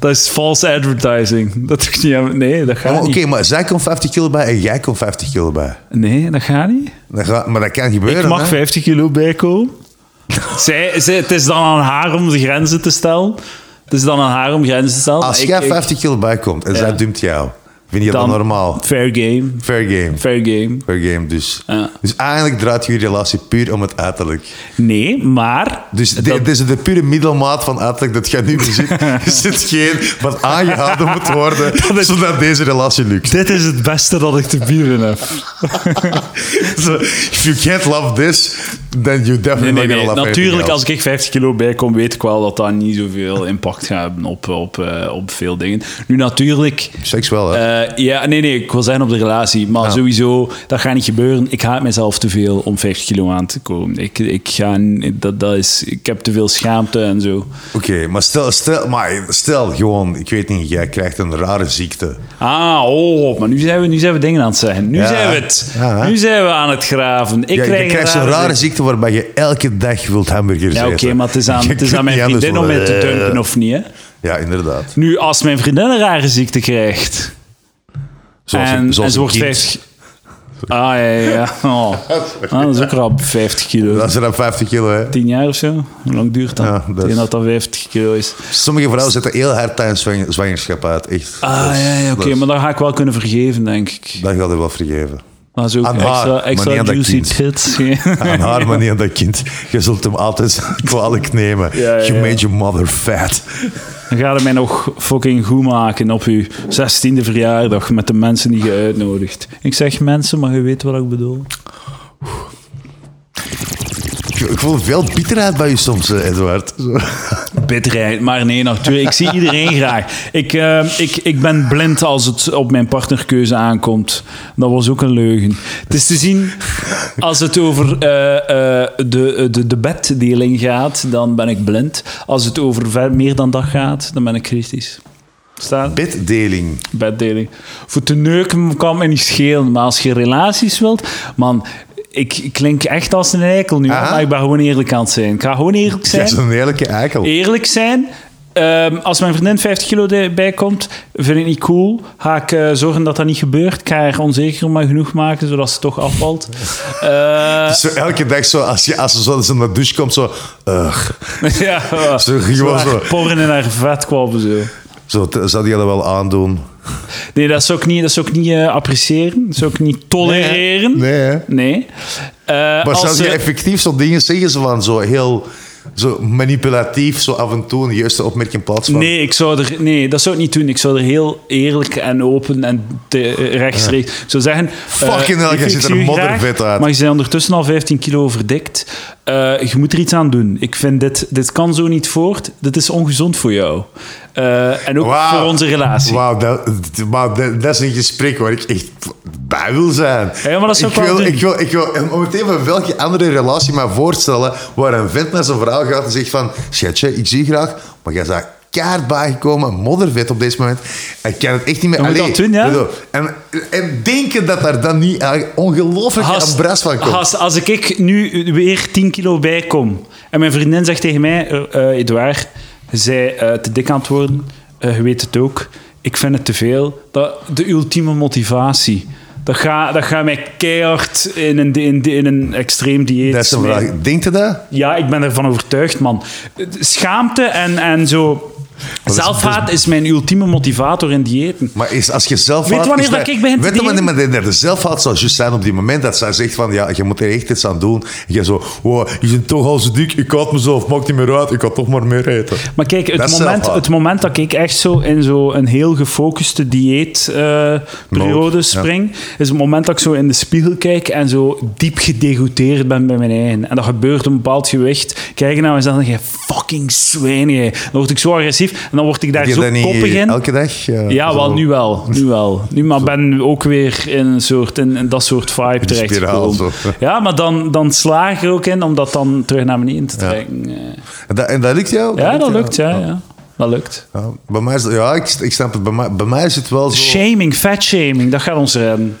S2: Dat is false advertising. Dat doe ik niet aan- Nee, dat gaat
S1: maar Oké,
S2: niet.
S1: maar zij komt 50 kilo bij en jij komt 50 kilo bij.
S2: Nee, dat gaat niet.
S1: Dat gaat, maar dat kan gebeuren.
S2: Ik mag
S1: hè?
S2: 50 kilo bijkomen. zij, zij, het is dan aan haar om de grenzen te stellen. Het is dan aan haar om grenzen te stellen.
S1: Als jij
S2: ik-
S1: 50 kilo bijkomt en zij dumpt jou, vind je dat
S2: dan
S1: normaal?
S2: Fair game.
S1: Fair game.
S2: Fair game.
S1: Fair game, dus.
S2: Ja.
S1: Dus eigenlijk draait je relatie puur om het uiterlijk.
S2: Nee, maar...
S1: Dus
S2: dat-
S1: de- het is de pure middelmaat van uiterlijk dat jij nu bezit. is het geen wat aangehouden moet worden, zodat deze relatie lukt.
S2: dit is het beste dat ik te bieden heb.
S1: So, if you can't love this, then you definitely
S2: Nee, nee,
S1: not
S2: nee.
S1: love
S2: Natuurlijk, als ik 50 kilo bijkom, weet ik wel dat dat niet zoveel impact gaat hebben op, op, eh, op veel dingen. Nu, natuurlijk...
S1: Seks wel, hè?
S2: eh, ja, nee, nee, ik wil zijn op de relatie. Maar sowieso, dat gaat niet gebeuren. Ik haat mezelf te veel om 50 kilo aan te komen. Ik, ik, ga, dat, dat is, ik heb te veel schaamte en zo.
S1: Oké, maar, stel, stel, maar stel gewoon, ik weet niet, jij krijgt een rare ziekte.
S2: Ah, oh, maar nu zijn we, nu zijn we dingen aan het zeggen. Nu
S1: Ja.
S2: zijn we het.
S1: Ja.
S2: Nu zijn we aan het graven. Ik krijg
S1: je krijgt zo'n rare
S2: ziekte.
S1: ziekte waarbij je elke dag wilt hamburgers
S2: Ja, oké, maar het is aan, het is aan mijn vriendin om mij te dumpen, of niet, hè?
S1: Ja, inderdaad.
S2: Nu, als mijn vriendin een rare ziekte krijgt...
S1: Zoals
S2: en,
S1: een, zoals
S2: en ze wordt
S1: kind.
S2: 50... Ah, ja, ja. Oh. Ah, dat is ook rap 50 kilo.
S1: Dat is dan 50 kilo, hè.
S2: 10 jaar of zo? Hoe lang duurt dat?
S1: Ja,
S2: Ik
S1: dat is-
S2: dat dat 50 kilo is.
S1: Sommige vrouwen zetten heel hard tijdens zwang- zwangerschap uit. Echt.
S2: Ah,
S1: Dat
S2: ja, ja oké.
S1: dat
S2: Maar dan ga ik wel kunnen vergeven, denk ik.
S1: Dat gaat er wel vergeven.
S2: Is ook
S1: Aan
S2: extra,
S1: maar dat
S2: juicy tits.
S1: Aan haar, maar niet aan dat kind. Je zult hem altijd kwalijk nemen.
S2: Ja, ja,
S1: You made your mother fat.
S2: Dan gaat het mij nog fucking goed maken op uw 16e verjaardag met de mensen die je uitnodigt. Ik zeg mensen, maar je weet wat ik bedoel.
S1: Ik, ik voel veel bitterheid bij je soms, eh, Edward. Zo.
S2: Bitterheid, maar nee, natuurlijk. Ik zie iedereen graag. Ik, eh, ik, ik ben blind als het op mijn partnerkeuze aankomt. Dat was ook een leugen. Het is te zien, als het over eh, eh, de, de, de beddeling gaat, dan ben ik blind. Als het over ver- meer dan dat gaat, dan ben ik kritisch. Staat?
S1: Beddeling.
S2: beddeling. Voor te neuken kan mij niet schelen, maar als je relaties wilt, man, ik, klink echt als een eikel nu,
S1: Aha.
S2: maar ik ben gewoon eerlijk aan het zijn. Ik ga gewoon eerlijk zijn.
S1: is een eerlijke eikel.
S2: Eerlijk zijn. Ehm, als mijn vriendin 50 kilo erbij komt, vind ik niet cool. Ga ik eh, zorgen dat dat niet gebeurt. Ik ga haar onzeker maar genoeg maken, zodat ze toch afvalt. Eh,
S1: Zo elke dag zo, als, je, als ze zo in de douche komt, zo...
S2: ja,
S1: Zo gewoon
S2: haar
S1: zo.
S2: porren in haar vet kwappen zo.
S1: Zo, t- zou die dat wel aandoen?
S2: Nee, dat zou ik niet, dat zou ik niet eh, appreciëren. Dat zou ik niet tolereren.
S1: Nee?
S2: Nee. Eh,
S1: Maar
S2: als
S1: zou je effectief zo dingen zeggen, zo van zo heel... Zo manipulatief, zo af en toe een juiste opmerking plaatsvangen?
S2: Nee, ik zou er, nee, dat zou ik niet doen. Ik zou er heel eerlijk en open en te- eh, rechtstreeks... Ik zou zeggen...
S1: Fucking
S2: eh,
S1: hell,
S2: ik
S1: ziet er moddervet uit.
S2: Maar je bent ondertussen al 15 kilo verdikt. Je moet er iets aan doen. Ik vind dit... Dit kan zo niet voort. Dit is ongezond voor jou. Eh, en ook voor onze relatie.
S1: Wauw, dat, dat, dat is een gesprek waar ik echt bij wil zijn.
S2: Ja, maar dat zou
S1: ik,
S2: ik
S1: wil, ik, wil, ik wil momenteel van welke andere relatie maar voorstellen waar een vent naar zijn vrouw gaat en zegt van schatje, ik zie je graag, maar jij bent kaart bijgekomen, moddervet op deze moment. Ik kan het echt niet meer...
S2: Dan moet je
S1: Allee,
S2: dat doen, ja?
S1: bedoel, En, en denken dat daar dan niet eigenlijk ongelooflijk een bras van komt.
S2: gast, als ik nu weer 10 kilo bijkom en mijn vriendin zegt tegen mij, eh eh, Edouard, zei eh, te dik aan het worden, eh, je weet het ook, ik vind het te veel. Dat, de ultieme motivatie. Dat gaat dat gaat mij keihard in een, in, in een extreem dieet.
S1: dat is een
S2: smijten.
S1: vraag. Denkt u dat?
S2: Ja, ik ben ervan overtuigd, man. Schaamte en, en zo... Zelfhaat is mijn ultieme motivator in diëten.
S1: Maar is, als je zelf
S2: Weet je wanneer dat ik begin te
S1: Weet wanneer men de zelfhaat zou juist zijn op die moment dat zij zegt van ja, je moet er echt iets aan doen. En je zo, wow, je bent toch al zo dik, ik haat mezelf, maakt niet meer uit, ik ga toch maar meer eten.
S2: Maar kijk, het moment,
S1: zelfhaat.
S2: het moment dat ik echt zo in zo een heel gefocuste dieetperiode
S1: Mode,
S2: spring, is het moment dat ik zo in de spiegel kijk en zo diep gedegoteerd ben bij mijn eigen. En dat gebeurt een bepaald gewicht. Kijk naar mezelf en je, fucking zwijn jij. Dan word ik zo agressief en dan word ik daar zo koppig in.
S1: elke dag? eh,
S2: Ja,
S1: zo-
S2: wel, nu wel. Nu wel. Nu, maar ben ook weer in, een soort, in, in dat soort vibe terechtgekomen.
S1: zo.
S2: Ja, maar dan, dan sla ik er ook in om dat dan terug naar beneden te trekken. eh.
S1: En dat, en dat lukt jou?
S2: Ja, dat
S1: jou?
S2: lukt, ja. ja. Dat lukt.
S1: Ja, bij mij is het- ja, ik, ik snap het. Bij mij, bij mij is het wel zo...
S2: Shaming, fatshaming, dat gaat ons redden.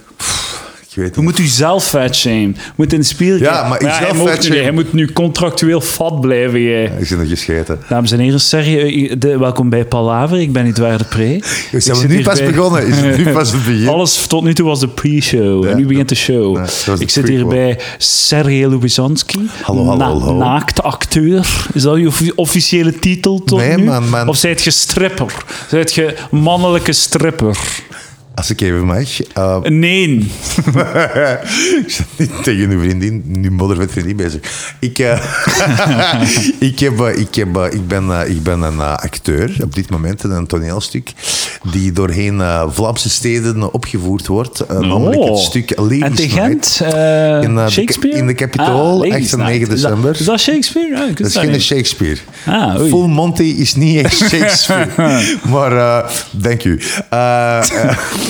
S1: Weet
S2: Je moet u zelf fatshamen. Je moet in de spiegel
S1: Ja, maar
S2: nu,
S1: fatshamen-
S2: hij moet nu contractueel fat blijven. Jij.
S1: Ik zit nog gescheten.
S2: Dames en heren, Serge, de, welkom bij Palaver. Ik ben Edouard de Pre.
S1: We zijn we nu pas begonnen? Is het nu pas het begin?
S2: Alles tot nu toe was de pre-show.
S1: Ja,
S2: en nu begint de show.
S1: Ja,
S2: ik zit hier bij Sergej Lubizanski.
S1: Hallo, hallo, hallo.
S2: Naaktacteur. Is dat je offi- officiële titel tot
S1: Nee,
S2: nu?
S1: man, man.
S2: Of zijt je stripper? Zijt je mannelijke stripper?
S1: Als ik even mag. eh,
S2: Nee.
S1: ik zat niet tegen uw vriendin, nu moddervet vriendin bezig. Ik, eh, ik, heb, eh, ik, heb, ik, ben, ik ben een acteur op dit moment in een toneelstuk die doorheen eh, Vlaamse steden opgevoerd wordt. Eh, namelijk het stuk Ladies
S2: En. Gent?
S1: In, de-
S2: Shakespeare?
S1: in de Capitool,
S2: Ladies
S1: 8 en 9
S2: Night. Is dat-
S1: december.
S2: Is dat Shakespeare? Ik
S1: Dat is geen. Shakespeare.
S2: Ah.
S1: Full Monty is niet echt Shakespeare. maar uh, dank u.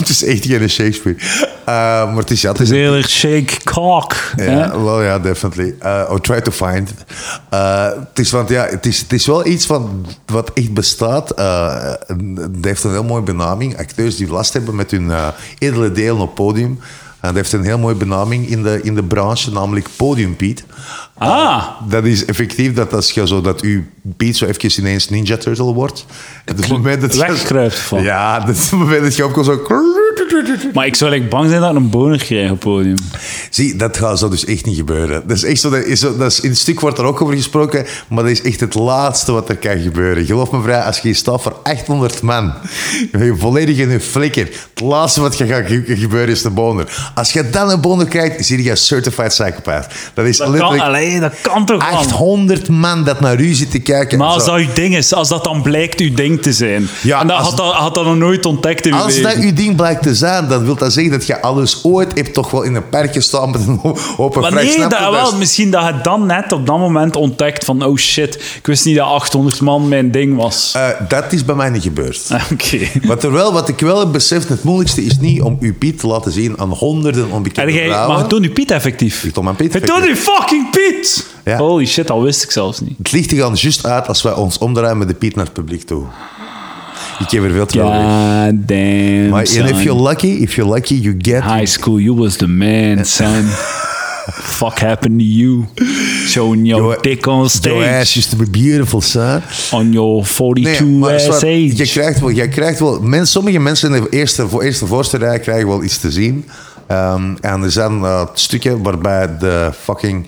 S1: Het is echt geen Shakespeare. Uh, maar het is ja, het is
S2: is eerder Shake Cock.
S1: Ja, well, ja, definitely. Uh, I'll try to find. Uh, het, is, want, ja, het, is, het is wel iets van, wat echt bestaat. Het heeft een heel mooie benaming. Acteurs die last hebben met hun edele delen op podium. En dat heeft een heel mooie benaming in de, in de branche, namelijk Podium Piet.
S2: Ah.
S1: Dat is effectief dat als je zo dat uw Piet zo even ineens Ninja Turtle wordt. En het moment dat je-. Ja, dat is het moment dat je opkomt zo...
S2: Maar ik zou eigenlijk bang zijn dat ik een boner krijg op het podium.
S1: Zie, dat gaat zo dus echt niet gebeuren. Dat is echt zo, dat is zo, dat is, in het stuk wordt er ook over gesproken, maar dat is echt het laatste wat er kan gebeuren. Geloof me vrij, als je staat voor 800 man, je volledig in je flikker, het laatste wat gaat ge- gebeuren is de boner. Als je dan een boner krijgt, zie je een certified psychopath. Dat is
S2: Dat kan, dat kan toch man?
S1: 800 man dat naar u zit te kijken.
S2: Maar als
S1: Zo.
S2: dat uw ding is, als dat dan blijkt uw ding te zijn.
S1: Ja,
S2: en dat
S1: als-
S2: had, dat had dat nog nooit ontdekt in uw
S1: Als
S2: leven.
S1: dat uw ding blijkt te zijn, dan wil dat zeggen dat je alles ooit hebt toch wel in een park gestaan met een open
S2: Maar nee, dat, wel,
S1: is-
S2: misschien dat je dan net op dat moment ontdekt van oh shit, ik wist niet dat 800 man mijn ding was.
S1: Eh, dat is bij mij niet gebeurd.
S2: Oké.
S1: Wat, er wel, wat ik wel heb beseft, het moeilijkste is niet om uw Piet te laten zien aan honderden onbekende
S2: En jij,
S1: vrouwen.
S2: maar je toont uw Piet effectief.
S1: Ik toon mijn Piet
S2: Je toont uw fucking Piet!
S1: Ja.
S2: Holy shit, dat wist ik zelfs niet.
S1: Het licht gaat juist uit als wij ons omdraaien met de Piet naar het publiek toe. Ik heb er veel in.
S2: God damn,
S1: Maar
S2: son.
S1: and if you're lucky, if you're lucky, you get...
S2: High school, you was the man, son. Fuck happened to you? Showing your
S1: Your-
S2: dick on
S1: Your
S2: stage.
S1: ass used to be beautiful, son.
S2: On your 42
S1: Nee,
S2: ass age.
S1: je krijgt wel, je krijgt wel men, sommige mensen in de eerste, eerste voorste rij krijgen wel iets te zien. Ehm, en er zijn eh, stukken waarbij de fucking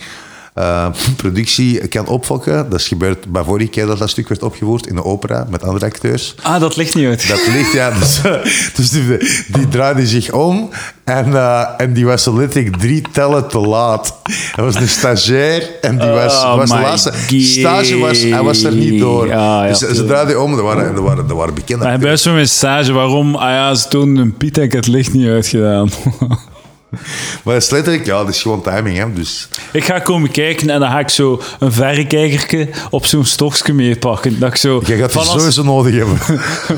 S1: eh, productie kan opfokken. Dat is gebeurd bij vorige keer dat dat stuk werd opgevoerd in de opera met andere acteurs.
S2: Ah, dat ligt niet uit.
S1: Dat ligt, ja. Dus, dus die, die draaide zich om en, eh, en die was letterlijk drie tellen te laat. Hij was een stagiair en die was,
S2: Oh
S1: was de laatste. Stage was, hij was er niet door.
S2: Ah, ja,
S1: dus ze
S2: tuurlijk.
S1: draaide om, er waren, er waren, er waren bekende
S2: Maar best wel mijn stage, waarom? Ah ja, ze toen een Piet en ik het licht niet uitgedaan.
S1: Maar het is letterlijk, ja, dat is gewoon timing, hè. Dus,
S2: Ik ga komen kijken en dan ga ik zo een verrekijkerke op zo'n stokje meepakken. Dat ik zo...
S1: jij gaat het
S2: als-
S1: sowieso nodig hebben.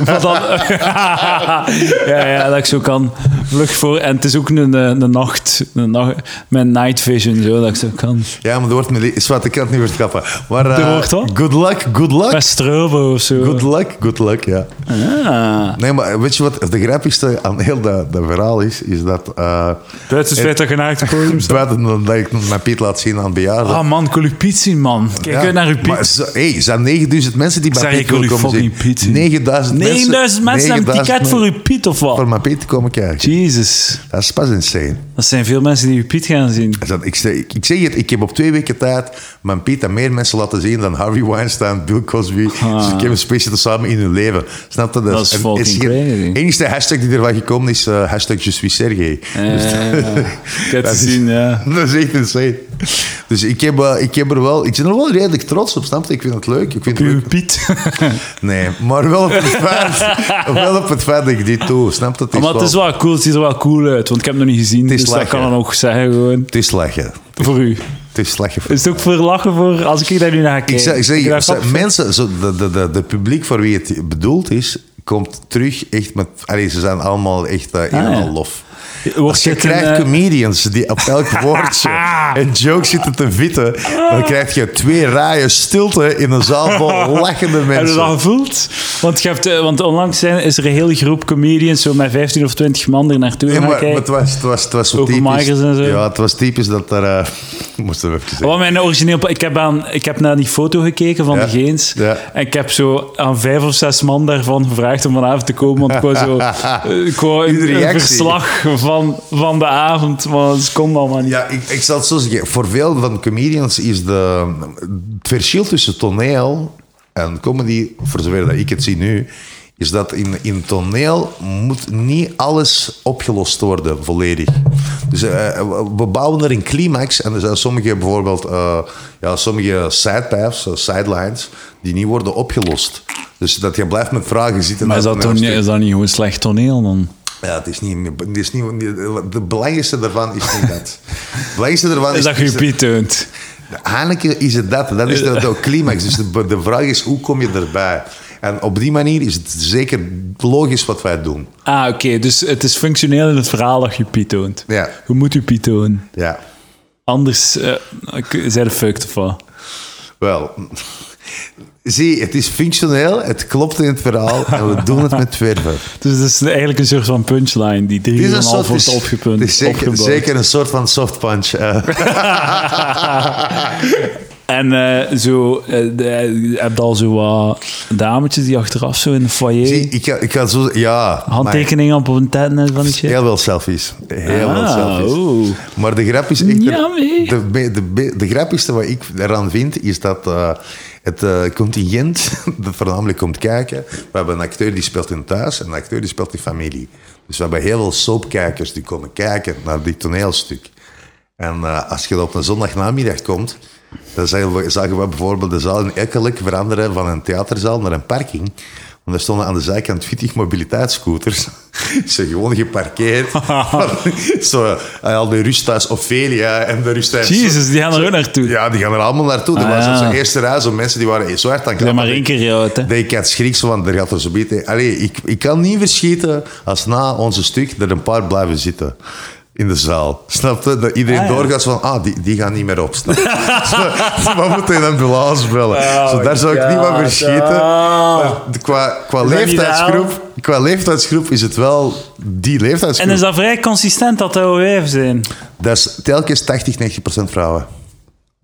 S2: dan, ja, ja, dat ik zo kan vlug voor... En het is ook een, eh, een nacht... Een nacht met night vision, zo, dat ik zo kan...
S1: Ja, maar er wordt me... Is wat, ik kan het niet meer trappen. Maar eh,
S2: wordt wat?
S1: good luck, good luck.
S2: Met strobo of zo.
S1: Good luck, good luck, ja.
S2: Ah.
S1: Nee, maar weet je wat de grappigste aan heel dat, dat verhaal is? Is dat... eh
S2: Het feit dat
S1: buiten dat ik mijn Piet laat zien aan bejaarden.
S2: Ah man, ik wil uw Piet zien, man. Kijk uit naar uw Piet.
S1: Maar zo, hey, er zijn 9000 mensen die bij
S2: Zeg,
S1: Piet
S2: ik wil
S1: willen
S2: uw
S1: komen zien.
S2: fucking Piet zien.
S1: 9000 mensen.
S2: 9000 mensen hebben een
S1: 9000
S2: ticket voor uw Piet of
S1: Voor
S2: wat?
S1: mijn Piet te komen kijken.
S2: Jezus.
S1: Dat is pas insane.
S2: Dat zijn veel mensen die uw Piet gaan zien.
S1: Dus dat- Ik zeg, ik, ik zeg het, ik heb op twee weken tijd mijn Piet aan meer mensen laten zien dan Harvey Weinstein, Bill Cosby,
S2: Ah.
S1: Kevin Spacey tezamen in hun leven. Snap je?
S2: Dat is
S1: en-
S2: fucking
S1: geen-
S2: crazy.
S1: De enige hashtag die ervan gekomen is eh, hashtag Je suis Sergej. Dus
S2: ik heb
S1: is-
S2: zien, ja.
S1: Dat is echt insane. Dus ik, heb, eh, ik, heb er wel, ik ben er wel redelijk trots op, snap je? Ik vind het leuk. Ik vind het leuk.
S2: Piet.
S1: Nee, maar wel op het feit, wel op het feit dat ik dit doe. Snap je? Het is,
S2: maar het is
S1: wel,
S2: cool, het ziet er wel cool uit, want ik heb het nog niet gezien.
S1: is
S2: Dus dat kan dan ook zeggen gewoon.
S1: het is lachen.
S2: Voor u.
S1: Het is lachen.
S2: Is het ook voor lachen voor, als ik daar nu naar kijk?
S1: Ik zeg, ik zeg, mensen, zo, de, de, de, de publiek voor wie het bedoeld is, komt terug echt met... Allee, ze zijn allemaal echt eh, een en
S2: Ah, ja.
S1: lof. Als je krijgt
S2: een, eh,
S1: comedians die op elk woordje een joke zitten te vitten, dan krijg je twee rijen stilte in een zaal vol lachende
S2: Heb je
S1: mensen.
S2: dat gevoeld? Want, je hebt, eh, want onlangs zijn, is er een hele groep comedians, zo met 15 of 20 man er naartoe gaan
S1: maar, maar het, was, het, was, het was zo typisch.
S2: en zo.
S1: Ja, het was typisch dat er... eh moesten we even zeggen.
S2: Wat mijn origineel... Ik heb, aan, ik heb naar die foto gekeken van
S1: Ja.
S2: de Geens.
S1: Ja.
S2: En ik heb zo aan vijf of zes man daarvan gevraagd om vanavond te komen. Want ik wou zo... Ik wou een, verslag van, van de avond, maar het kon allemaal niet.
S1: Ja, ik, ik zal het zo zeggen. Voor veel van de comedians is de, het verschil tussen toneel en comedy, voor zover dat ik het zie nu, is dat in, in toneel moet niet alles opgelost worden volledig. Dus eh, we bouwen er een climax en er zijn sommige bijvoorbeeld eh, ja, sommige sidepaths, eh, sidelines, die niet worden opgelost. Dus dat je blijft met vragen zitten.
S2: Maar is dat,
S1: toneelstuk.
S2: is dat niet gewoon slecht toneel dan?
S1: Ja, het is niet, het is niet, de belangrijkste daarvan is niet dat. Het belangrijkste daarvan
S2: Is dat je Piet toont?
S1: Eigenlijk is het dat. Dat is de, de climax. Dus de, de vraag is, hoe kom je erbij? En op die manier is het zeker logisch wat wij doen.
S2: Ah, oké. Dus het is functioneel in het verhaal dat je Piet toont.
S1: Ja.
S2: Je moet je Piet tonen.
S1: Ja,
S2: Anders uh, zijn de fucked of wat?
S1: wel. Zie, het is functioneel, het klopt in het verhaal en we doen het met verven.
S2: Dus het is eigenlijk een soort van punchline die drie
S1: een
S2: en half wordt opgepunt.
S1: het is zeker, een soort van soft punch. eh.
S2: En eh, zo, eh, hebt al zo wat dametjes die achteraf zo in de foyer
S1: Zie, ik ga, ik ga zo... Ja,
S2: handtekeningen op hun tent en van die shit.
S1: heel veel selfies. Heel veel
S2: Ah,
S1: selfies. Maar de grap is
S2: mee.
S1: de, de, de, de grappigste wat ik eraan vind, is dat het eh, contingent dat voornamelijk komt kijken... We hebben een acteur die speelt in thuis en een acteur die speelt in familie. Dus we hebben heel veel soapkijkers die komen kijken naar dit toneelstuk. En eh, als je op een zondagnamiddag komt, dan zagen we, we bijvoorbeeld de zaal in Ekkelik veranderen van een theaterzaal naar een parking. Want er stonden aan de zijkant 20 mobiliteitsscooters. Ze gewoon geparkeerd. Zo, eh, al de rusthuis Ophelia en de rusthuis...
S2: Jezus, die gaan er ook naartoe.
S1: Ja, die gaan er allemaal naartoe. Er
S2: Ah,
S1: was
S2: ja.
S1: op zijn eerste rij zo mensen die waren zo hard aan
S2: Ja, maar één keer uit, hè.
S1: dat ik had schrik zo van, er gaat er zo beter... Allee, ik, ik kan niet verschieten als na onze stuk er een paar blijven zitten. In de zaal. Snap je? Dat iedereen
S2: Ah, ja.
S1: doorgaat van, ah, die, die gaan niet meer op. Snap je? Zo, we moeten een ambulance bellen.
S2: Oh
S1: zo, daar zou ik niet van
S2: God.
S1: verschieten. Maar Qua, qua, leeftijdsgroep, qua leeftijdsgroep is het wel die leeftijdsgroep.
S2: En is dat vrij consistent dat dat wijven zijn?
S1: Dat is telkens 80, 90 procent vrouwen.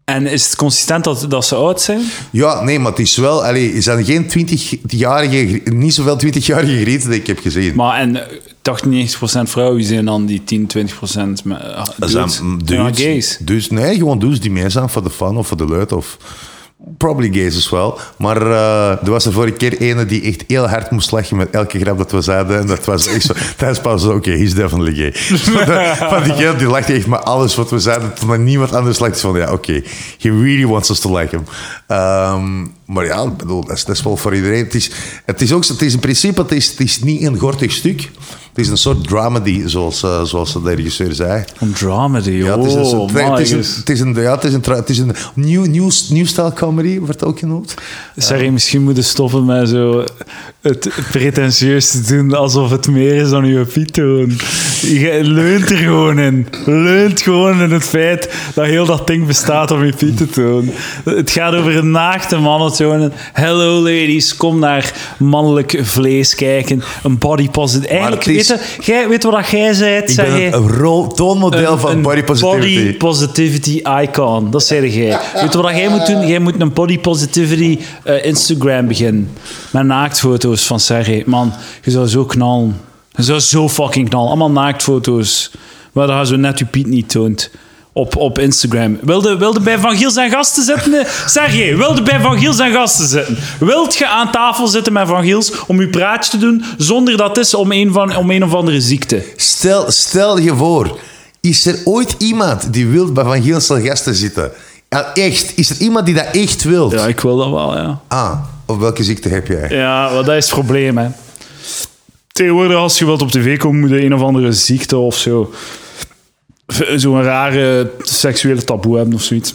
S2: En is het consistent dat, dat ze oud zijn?
S1: Ja, nee, maar het is wel... Allee, er zijn geen 20-jarige... Niet zoveel 20-jarige grieten die ik heb gezien.
S2: Maar en eh, 80, 90% vrouwen zijn dan die 10, 20% met, uh,
S1: Dat zijn
S2: dudes?
S1: dudes,
S2: gays.
S1: dudes- nee, gewoon dudes die mee zijn voor de fun of voor de leut of... Probably gays as wel. Maar eh, er was er vorige keer ene die echt heel hard moest lachen met elke grap dat we zeiden. En dat was echt zo... Tijdens pauze oké, he's definitely gay. Van die kerel die lachte echt met alles wat we zeiden. Toen maar niemand anders lachte van, ja, oké. he really wants us to like him. Ehm, Maar ja, ik bedoel, dat is, dat is wel voor iedereen. Het is, het is ook het is in principe het is, het is niet een gortig stuk. Het is een soort dramedy, zoals, uh, zoals de regisseur zei.
S2: Een dramedy,
S1: ja, het is een,
S2: oh,
S1: het, is een, het is een, ja, het is een, het is een nieuw, nieuw, nieuw style comedy, wordt ook genoemd.
S2: Sorry, uh, misschien moeten stoppen met zo het pretentieus te doen alsof het meer is dan je pitoon. Je leunt er gewoon in. Leunt gewoon in het feit dat heel dat ding bestaat om je piet te tonen. Het gaat over een naakte mannen Hello ladies, kom naar mannelijk vlees kijken. Een body positive. Eigenlijk, is, weet, je, jij, weet wat jij zei?
S1: Ik ben een, een toonmodel van
S2: een
S1: body positivity.
S2: Body positivity icon. Dat zei jij. Weet je wat jij moet doen? Jij moet een body positivity uh, Instagram beginnen. Met naaktfoto's van Sergej. Man, je zou zo knallen. Je zou zo fucking knallen. Allemaal naaktfoto's. Waar dan zo net je Piet niet toont. Op, op Instagram. Wilde, wilde bij Van Giel zijn gasten zitten? Sergej, wilde bij Van Giel zijn gasten zitten? Wilt je aan tafel zitten met Van Giels om je praatje te doen zonder dat het is om een, van, om een of andere ziekte?
S1: Stel, stel je voor, is er ooit iemand die wil bij Van Giels zijn gasten zitten? Ja, echt. Is er iemand die dat echt wil?
S2: Ja, ik wil dat wel, ja.
S1: Ah, of welke ziekte heb jij?
S2: Ja, wel, dat is het probleem, hè. Tegenwoordig, als je wilt op tv komen, moet je een of andere ziekte of zo. Zo'n rare seksuele taboe hebben of zoiets.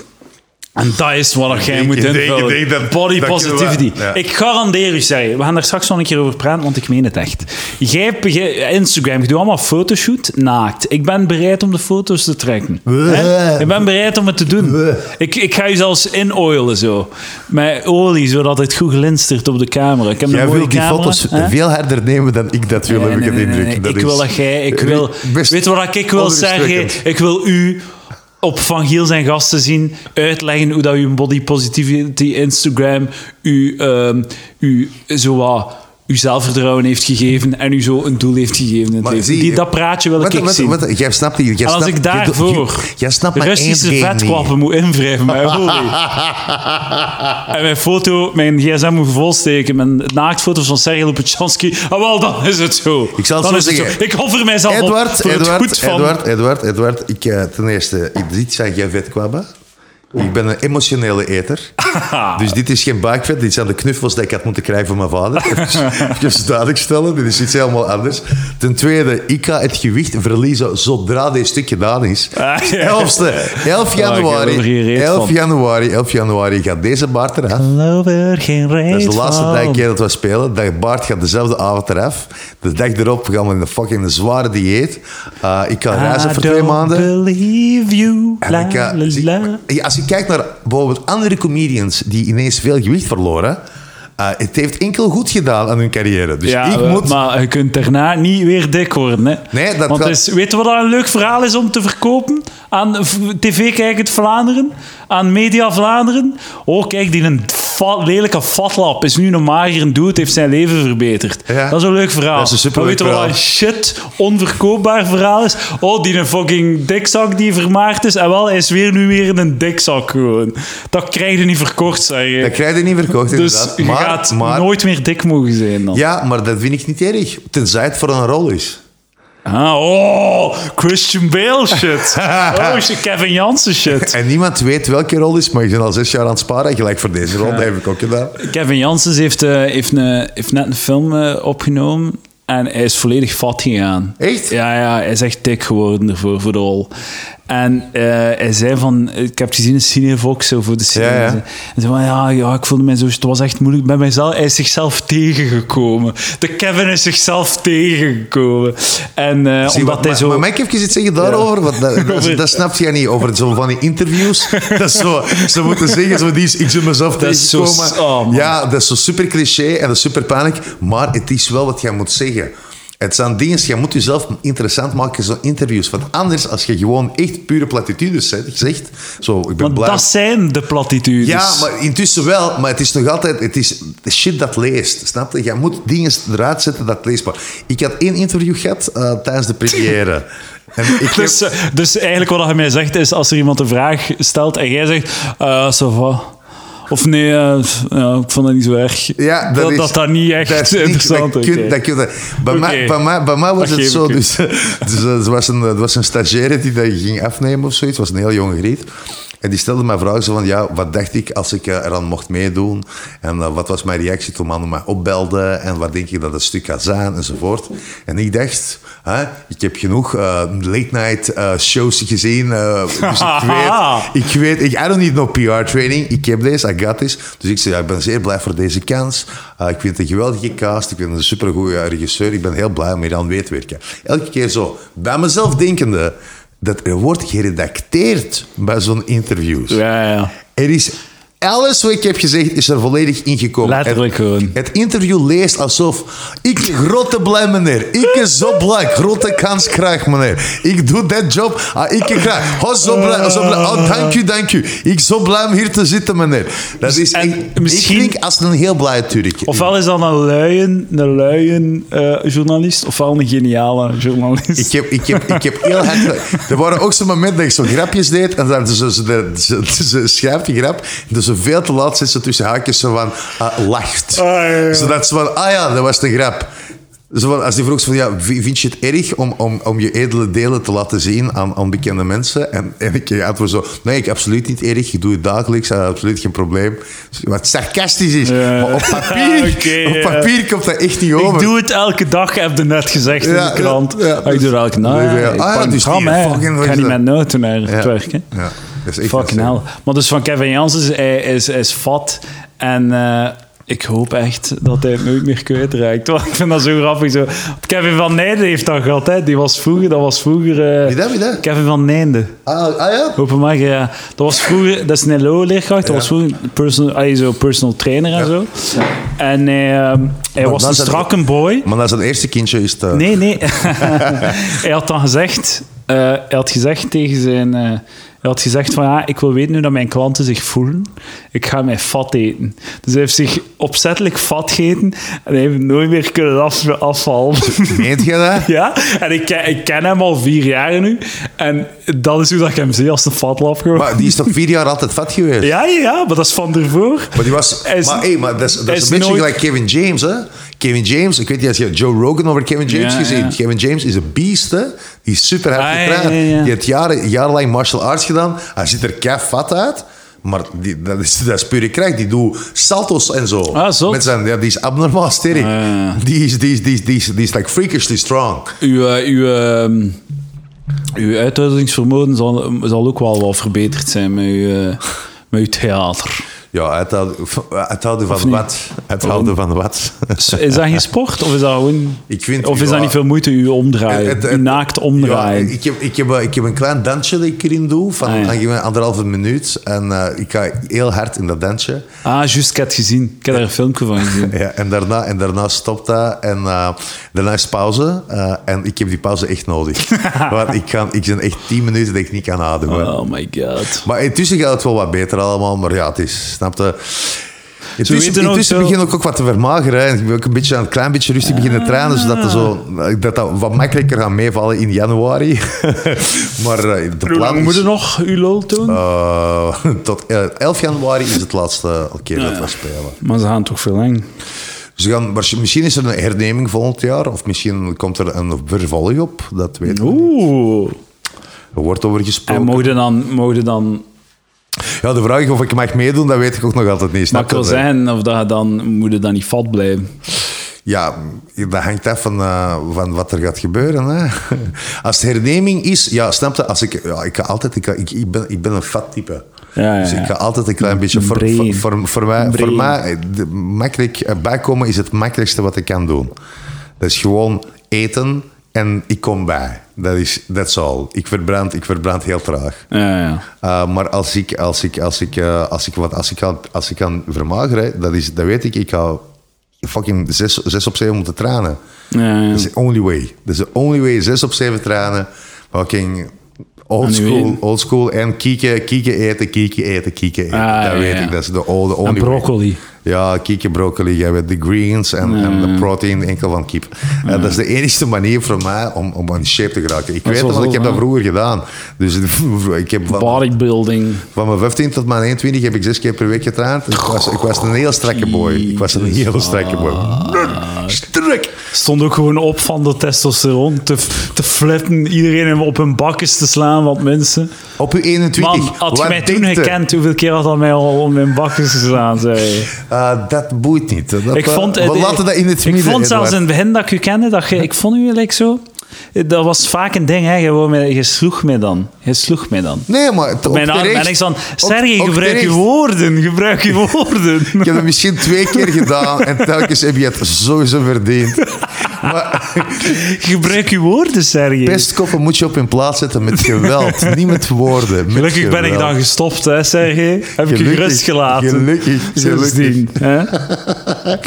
S2: En dat is wat jij moet invullen. Dat, Body dat positivity. Ja. Ik garandeer u, zeg, we gaan daar straks nog een keer over praten, want ik meen het echt. Jij, Instagram, je doet allemaal fotoshoot naakt. Ik ben bereid om de foto's te trekken. Ik ben bereid om het te doen. Ik, ik ga je zelfs inoilen zo. Met olie, zodat het goed glinstert op de camera. Ik heb
S1: jij
S2: wil
S1: die
S2: camera,
S1: foto's veel harder nemen dan ik dat wil,
S2: Nee,
S1: heb ik indruk. Dat
S2: Ik wil dat jij... Ik wil,
S1: Best
S2: weet wat ik wil zeggen? Ik wil u op Van Giel zijn gasten zien, uitleggen hoe dat uw body positivity Instagram u, ehm u zo wat uw zelfvertrouwen heeft gegeven en u zo een doel heeft gegeven in het
S1: Maar
S2: leven.
S1: zie-
S2: Die, dat praatje wil
S1: Wat-
S2: ik
S1: wat-
S2: zien.
S1: wat- Jij snapt niet. Jij
S2: en als
S1: snapt-
S2: ik
S1: jij-
S2: daarvoor
S1: Jij snapt maar
S2: Russische moet invrijven met olie. en mijn foto, mijn gsm moet volsteken met naaktfoto's van Sergej Lopetjanski. Ah, wel, dan is het zo.
S1: Ik zal het
S2: dan
S1: zo
S2: het
S1: zeggen.
S2: Ik offer mijzelf
S1: Edward,
S2: op voor het
S1: Edward,
S2: goed van...
S1: Edward, Edward, Edward, ik, eh, ten eerste, ik, dit zijn geen vetkwabben. Ik ben een emotionele eter. Dus dit is geen buikvet. Dit zijn de knuffels die ik had moeten krijgen van mijn vader. Even, duidelijk stellen. Dit is iets helemaal anders. Ten tweede, ik ga het gewicht verliezen zodra dit stuk gedaan is.
S2: Ah, ja.
S1: 11, 11 januari,
S2: wil er geen reet
S1: 11
S2: van.
S1: januari, 11 januari gaat deze baard eraf.
S2: Er geen reet
S1: Dat is de laatste keer dat we spelen. De baard gaat dezelfde avond eraf. De dag erop gaan we in een fucking zware dieet. Uh, ik ga reizen voor twee maanden.
S2: believe you.
S1: En ik, uh,
S2: la,
S1: je kijkt naar bijvoorbeeld andere comedians die ineens veel gewicht verloren, uh, het heeft enkel goed gedaan aan hun carrière. Dus
S2: Ja,
S1: ik
S2: we-
S1: moet...
S2: maar je kunt daarna niet weer dik worden. Hè?
S1: Nee, dat
S2: Want is, weet je wat een leuk verhaal is om te verkopen aan TV-kijkend Vlaanderen? Aan Media Vlaanderen? Oh, kijk, die een fa- lelijke fatlap is nu een mager dude, heeft zijn leven verbeterd.
S1: Ja.
S2: Dat is een leuk verhaal.
S1: Dat is een superleuk
S2: maar weet je wat een shit, onverkoopbaar verhaal is? Oh, die een fucking dikzak die vermaard is. En wel, hij is weer nu weer een dikzak gewoon. Dat krijg je niet verkocht, zeg je.
S1: Dat krijg je niet verkocht,
S2: dus
S1: inderdaad.
S2: je
S1: Maar,
S2: gaat
S1: maar,
S2: nooit meer dik mogen zijn dan.
S1: ja, maar dat vind ik niet erg. Tenzij het voor een rol is.
S2: Ah, oh, Christian Bale shit. Oh, Kevin Jansen shit.
S1: En niemand weet welke rol is, maar je bent al zes jaar aan het sparen. Gelijk voor deze rol, dat heb ik ook gedaan.
S2: Kevin Jansen heeft, eh, heeft, een, heeft net een film eh, opgenomen en hij is volledig fat gegaan.
S1: Echt?
S2: Ja, ja, hij is echt dik geworden ervoor, voor de rol. En eh, hij zei van, ik heb het gezien in Cinevox zo voor de serie.
S1: Ja, ja.
S2: En zei van, ja, ja, ik voelde mij zo, het was echt moeilijk bij mijzelf. Hij is zichzelf tegengekomen. De Kevin is zichzelf tegengekomen. En eh,
S1: Zie,
S2: omdat
S1: maar,
S2: hij zo...
S1: maar mag ik even iets zeggen daarover? Want dat, dat, dat snap je niet. Over zo van die interviews. Dat is zo, ze moeten zeggen, zo, die is, ik zie mezelf
S2: Dat is zo oh,
S1: ja, dat is zo super cliché en dat is super paniek. Maar het is wel wat jij moet zeggen. Het zijn dingen, je moet jezelf interessant maken, zo'n interviews. Want anders, als je gewoon echt pure platitudes zegt, zo, ik ben
S2: Want
S1: blij.
S2: dat zijn de platitudes.
S1: Ja, maar intussen wel. Maar het is nog altijd... Het is de shit dat leest. Snap je? Je moet dingen eruit zetten dat leesbaar. Ik had één interview gehad eh, tijdens de première. En ik heb-
S2: Dus, eh, dus eigenlijk wat hij mij zegt is, als er iemand een vraag stelt en jij zegt, uh, ça va. Of nee, ja, ik vond dat niet zo erg.
S1: Ja,
S2: dat,
S1: is,
S2: dat dat niet echt
S1: dat is niet-
S2: interessant
S1: dat
S2: is.
S1: kun- dat kun- bij, mij, bij, mij, bij mij was
S2: Dat
S1: het zo.
S2: ik u.
S1: Dus, dus, eh, was een, er was een stagiaire die dat ging afnemen of zoiets. Het was een heel jonge griet. En die stelde mij vragen zo van, ja, wat dacht ik als ik eh, eraan mocht meedoen? En eh, wat was mijn reactie toen mannen mij opbelden? En wat denk je dat het stuk gaat zijn? Enzovoort. En ik dacht, hè, ik heb genoeg eh, late-night eh, shows gezien. dus ik weet, ik weet, ik, I don't need no PR-training. Ik heb deze, I got this. Dus ik zei, ja, ik ben zeer blij voor deze kans. Ik vind het een geweldige cast. Ik ben een supergoeie regisseur. Ik ben heel blij om hier aan mee te werken. Elke keer zo, bij mezelf denkende, dat er wordt geredacteerd bij zo'n interviews.
S2: Ja, ja.
S1: Er is alles wat ik heb gezegd, is er volledig ingekomen.
S2: Letterlijk
S1: het,
S2: gewoon.
S1: Het interview leest alsof ik grote blij meneer. Ik is zo blij, grote kans krijg meneer. Ik doe dat job, ah, ik krijg. Oh, zo blij, zo blij. Oh, dank u, dank u. Ik zo blij om hier te zitten meneer. Dat is
S2: En
S1: echt,
S2: misschien-
S1: Ik als een heel blij Turk.
S2: Ofwel is dat een luien, een luien eh, journalist, ofwel een geniale journalist.
S1: Ik heb, ik, heb, ik heb heel hard... Er waren ook zo'n momenten dat ik zo grapjes deed en dan ze, ze, ze, ze, schrijft die grap en veel te laat zit ze tussen haakjes zo van ah, lacht.
S2: Ah, ja, ja.
S1: Zodat ze van, ah ja, dat was de grap. Zo van, als die vroeg ze van, ja, vind je het erg om, om, om je edele delen te laten zien aan, aan bekende mensen? En, en ik antwoord zo, nee, ik absoluut niet erg. Ik doe het dagelijks, dat is absoluut geen probleem. Wat sarcastisch is.
S2: Ja.
S1: Maar op papier, op
S2: ja.
S1: papier komt dat echt niet over.
S2: Ik doe het elke dag, heb je net gezegd in de krant. Ah, ik doe het elke dag.
S1: Ja.
S2: ik
S1: Ah, dus
S2: een
S1: die
S2: Ik ga niet met een auto naar het werk.
S1: Dat is echt
S2: Fucking hell. Maar dus van Kevin Janssens, hij is, is fat. En eh, ik hoop echt dat hij het nooit meer kwijtraakt. Want ik vind dat zo grappig. Zo. Kevin van Nijden heeft dat gehad. Hè. Die was vroeger... Dat was vroeger eh,
S1: Wie dat, wie dat?
S2: Kevin van Nijden.
S1: Ah, ah ja?
S2: Openmaken, ja. Dat was vroeger... Dat is een LO-leerkracht. Dat was vroeger een personal, zo personal trainer en zo. En hij, eh, hij was
S1: dat
S2: een
S1: is het-
S2: strakke boy.
S1: Maar dat zijn eerste kindje is te...
S2: Nee, nee. hij had dan gezegd, hij had gezegd tegen zijn, had gezegd van ja, ik wil weten hoe dat mijn klanten zich voelen. Ik ga mij fat eten. Dus hij heeft zich opzettelijk fat gegeten en hij heeft nooit meer kunnen af, afvallen.
S1: Meent je dat?
S2: ja, en ik, ken- ik ken hem al vier jaar nu. En dat is hoe dat ik hem zie als een fatlap gewoon.
S1: Maar die is toch vier jaar altijd vet geweest?
S2: Ja, ja, ja, maar dat is van ervoor.
S1: Maar die was...
S2: Is-
S1: maar hey, maar dat is, dat is
S2: is
S1: een beetje
S2: nooit-
S1: gelijk Kevin James, hè? Kevin James, ik weet niet, als je Joe Rogan over Kevin James
S2: Ja,
S1: gezien.
S2: ja.
S1: Kevin James is een beest, hè? Die is super hard
S2: Ah,
S1: getraind.
S2: ja.
S1: Die heeft jaren, jarenlang martial arts gedaan. Hij ziet er kei fat uit. Maar die, dat, is, dat is pure kracht. Die doet salto's en zo.
S2: Ah, zot.
S1: Met zijn, ja, die is abnormaal sterk.
S2: ja.
S1: Die, is, die, is, die, is, die, is, die is like freakishly strong.
S2: Uw, eh, uw, ehm, uw uithoudingsvermogen zal, zal ook wel wat verbeterd zijn met uw, eh, met uw theater.
S1: Ja, het houden, van wat. Het houden van wat.
S2: Is dat geen sport? Of is dat gewoon...
S1: Ik vind-
S2: of is dat niet veel moeite, u omdraaien?
S1: Het- het-
S2: u naakt omdraaien?
S1: Ja, ik, heb, ik, heb, ik heb een klein dansje dat ik erin doe, van
S2: Ah, ja.
S1: anderhalve minuut. En eh, ik ga heel hard in dat dansje.
S2: Ah, juist, ik heb het gezien. Ik heb daar een filmpje van gezien.
S1: Ja, en, daarna, en daarna stopt dat. En eh, daarna is pauze. eh, en ik heb die pauze echt nodig. Want ik, kan, ik ben echt tien minuten dat ik niet kan ademen.
S2: Oh my god.
S1: Maar intussen gaat het wel wat beter allemaal. Maar ja, het is, snap je... Intussen, intussen begin ik ook wat te vermageren. En ik ben ook een, beetje, een klein beetje rustig beginnen trainen, zodat dat, zo, dat dat wat makkelijker gaat meevallen in januari. maar eh, de
S2: Hoe
S1: plan
S2: lang
S1: is...
S2: moet je nog uw lol doen?
S1: eh, tot eh, 11 januari is het laatste keer dat we spelen.
S2: maar ze gaan toch veel lang.
S1: Ze gaan, misschien is er een herneming volgend jaar, of misschien komt er een vervolg op. Dat weet ik niet.
S2: Oeh.
S1: Er wordt over
S2: En
S1: gesproken.
S2: mogen dan... Mogen dan
S1: Ja, de vraag of ik mag meedoen, dat weet ik ook nog altijd niet.
S2: maar
S1: Snap
S2: ik wil
S1: je?
S2: zeggen of dat je dan... Moet je dan niet vat blijven?
S1: Ja, dat hangt af van, eh, van wat er gaat gebeuren. Hè. Als het herneming is, ja, snap je? Als ik, ja, ik, ga altijd, ik, ik, ik, ben, ik ben een fat type.
S2: Ja, ja,
S1: Dus ik ga altijd een klein beetje... Voor, voor, voor, voor mij, voor mij de- makkelijk eh, bijkomen is het makkelijkste wat ik kan doen. Dat is gewoon eten en ik kom bij. Dat is, that's all. Ik verbrand, ik verbrand heel traag.
S2: Ja, ja.
S1: Uh, maar als ik, als ik, als ik, eh, als ik, wat, als ik, kan, als ik kan vermageren, dat, is, dat weet ik, ik ga fucking zes, zes op zeven moeten trainen.
S2: Ja, ja.
S1: Dat is the only way. Dat is the only way. Zes op zeven trainen. Fucking old school, old school. En kieken, kieken eten, kieken eten, kieken eten.
S2: Ah,
S1: dat
S2: ja,
S1: weet
S2: ja.
S1: ik. Dat is de only, only
S2: En
S1: way.
S2: broccoli.
S1: Ja, kieken, broccoli. Jij weet de greens en, en de protein enkel van kip. En dat is de enige manier voor mij om, om in shape te geraken. Ik weet want ik heb dat vroeger gedaan. Dus ik heb van,
S2: Bodybuilding.
S1: van mijn 15 tot mijn 21 heb ik zes keer per week getraind. Ik was, ik was een heel strakke boy. Ik was een heel strakke boy. Sterk.
S2: Stond ook gewoon op van de testosteron. Te, te flippen, iedereen op hun bakjes te slaan, wat mensen.
S1: Op uw 21.
S2: Man, had je mij toen gekend, hoeveel keer had hij mij al op mijn bakjes geslaan, zei je.
S1: Ah, dat boeit niet. Dat,
S2: Ik
S1: eh,
S2: vond,
S1: we laten dat in het
S2: ik
S1: midden.
S2: vond zelfs in het begin dat ik u kende, dat je, ik vond u like zo... Dat was vaak een ding, hè. Je, je sloeg mij dan. Je sloeg mij dan.
S1: Nee, maar op
S2: Mijn arm
S1: terecht-
S2: en ik van, Sergej, gebruik je woorden, gebruik je woorden.
S1: Ik heb het misschien twee keer gedaan en telkens heb je het sowieso verdiend. Maar
S2: gebruik je woorden, Sergej.
S1: pestkoppen moet je op hun plaats zetten met geweld, niet met woorden. Met
S2: Gelukkig ben ik dan gestopt, hè, Sergej. Heb ik je
S1: Gelukkig,
S2: gerust gelaten.
S1: gelukkig,
S2: Sindsdien, hè?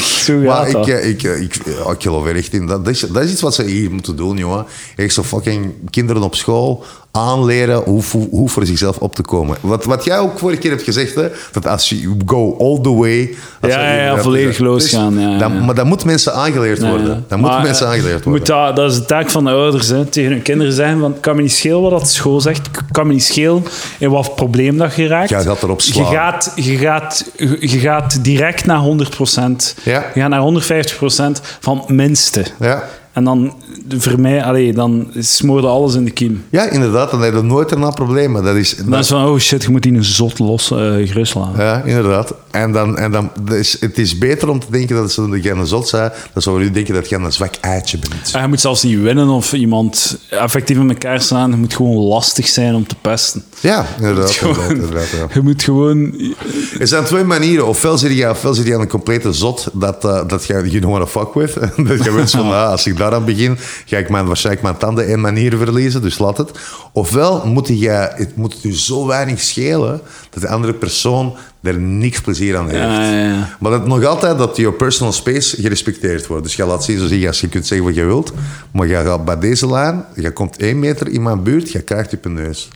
S2: Zo
S1: Maar ik, ik, ik, ik geloof er echt in. Dat is, dat is iets wat ze hier moeten doen, jongen. Echt zo fucking kinderen op school aanleren hoe, hoe, hoe voor zichzelf op te komen. Wat, wat jij ook vorige keer hebt gezegd, hè, dat als je go all the way...
S2: Ja, ja, ja,
S1: dat-
S2: volledig
S1: dat-
S2: losgaan, ja,
S1: dat-
S2: ja.
S1: Maar dat moet mensen aangeleerd worden.
S2: Ja.
S1: Dat moet
S2: Maar,
S1: mensen
S2: eh,
S1: aangeleerd
S2: je moet
S1: worden.
S2: dat, dat is de taak van de ouders. Hè. Tegen hun kinderen zeggen van, kan me niet schelen wat dat school zegt. Kan me niet schelen in wat probleem dat je raakt.
S1: Jij gaat erop
S2: Je gaat, je gaat, je gaat direct naar 100%.
S1: Ja.
S2: Je gaat naar 150% van het minste.
S1: Ja.
S2: En dan, voor mij, allee, dan smoorde alles in de kiem.
S1: ja, inderdaad. Dan heb je nooit erna problemen. Dat is,
S2: Dan is van, oh shit, je moet die een zot los eh gerust laten.
S1: Ja, inderdaad. En, dan, en dan, dus het is beter om te denken dat ze geen zot zijn, dan zouden we nu denken dat je een zwak eitje bent.
S2: En je moet zelfs niet winnen of iemand effectief in elkaar slaan. Je moet gewoon lastig zijn om te pesten.
S1: Ja, inderdaad.
S2: Gewoon-
S1: inderdaad, inderdaad ja.
S2: Je moet gewoon...
S1: Er zijn twee manieren. Ofwel zit je, ofwel zit je aan een complete zot dat, eh, dat je don't wanna fuck with. dat je weet van, ah, als ik daaraan begin, ga ik mijn, waarschijnlijk mijn tanden één manier verliezen, dus laat het. Ofwel moet je, het moet het je zo weinig schelen dat de andere persoon er niks plezier aan heeft.
S2: Ja, ja, ja.
S1: Maar dat nog altijd dat je personal space gerespecteerd wordt. Dus je laat zien, zo zie je, als je kunt zeggen wat je wilt, maar je gaat bij deze lijn, je komt één meter in mijn buurt, je krijgt je op je neus.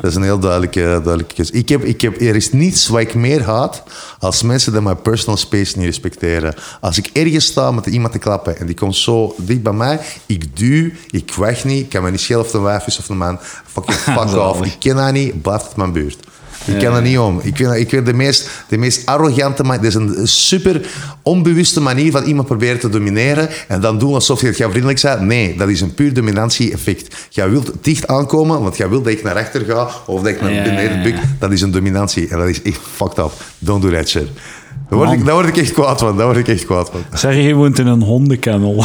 S1: Dat is een heel duidelijke, duidelijke keuze. Ik heb, ik heb, er is niets wat ik meer haat als mensen dat mijn personal space niet respecteren. Als ik ergens sta met iemand te klappen en die komt zo dicht bij mij, ik duw, ik weg niet, ik kan me niet schelen of het een wijf is of een man. Fucking fuck off. Ik ken dat niet, blijf het mijn buurt. Ik ken er niet om. Ik vind, ik vind de, meest, de meest arrogante manier. Dit is een super onbewuste manier van iemand proberen te domineren. En dan doen alsof je gaat vriendelijk zijn. Nee, dat is een puur dominantie-effect. Jij wilt dicht aankomen, want jij wilt dat ik naar achter ga of dat ik naar beneden buk. Dat is een dominantie. En dat is echt fucked up. Don't do that shit. Daar word, ik, daar word ik echt kwaad van. Daar word ik echt kwaad van.
S2: Zeg je woont in een hondenkennel.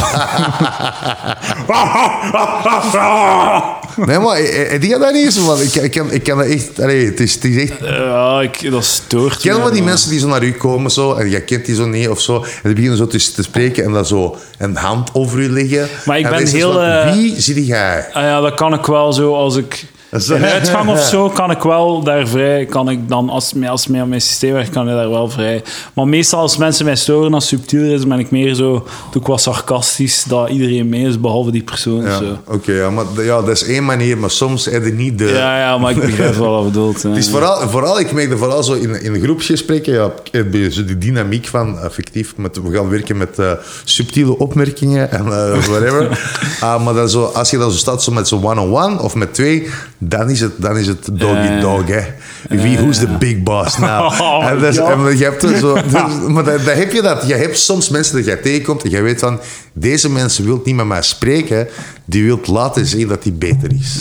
S1: Nee, maar die had dat niet eens. Ik, ik, kan, ik kan dat echt... Allee, het, is, het is echt
S2: ja, ik, dat stoort
S1: Ken wel die mensen die zo naar u komen zo, en je kent die zo niet of zo, en die beginnen zo te, te spreken en dan zo een hand over u liggen.
S2: Maar ik
S1: En
S2: ben heel,
S1: van,
S2: eh,
S1: Wie zie jij?
S2: Ah ja, dat kan ik wel zo als ik... In uitgang of zo kan ik wel daar vrij... Kan ik dan, als, mij- als mij op mijn systeem werkt, kan ik daar wel vrij... Maar meestal als mensen mij storen, als het subtieler is, ben ik meer zo... Doe ik wat sarcastisch, dat iedereen mee is, behalve die persoon.
S1: Ja, oké, ja, maar ja, dat is één manier, maar soms heb je niet de...
S2: Ja, ja, maar ik begrijp wel wat je bedoelt. hè.
S1: Het is vooral, vooral, ik merk dat vooral zo in, in groepsgesprekken, ja, heb je zo die dynamiek van, effectief, met, we gaan werken met eh, subtiele opmerkingen en eh, whatever. Ah, maar dan zo, als je dan zo staat zo met zo'n one-on-one of met twee, dan is het, dan is het doggy
S2: Ja.
S1: dog, hè. Wie, who's the big boss now?
S2: Oh,
S1: en is-
S2: ja.
S1: en je hebt er zo, dus- maar dan, dan heb je dat. Je hebt soms mensen dat jij tegenkomt en jij weet van, deze mensen wil niet met mij spreken, die wil laten zien dat hij beter is.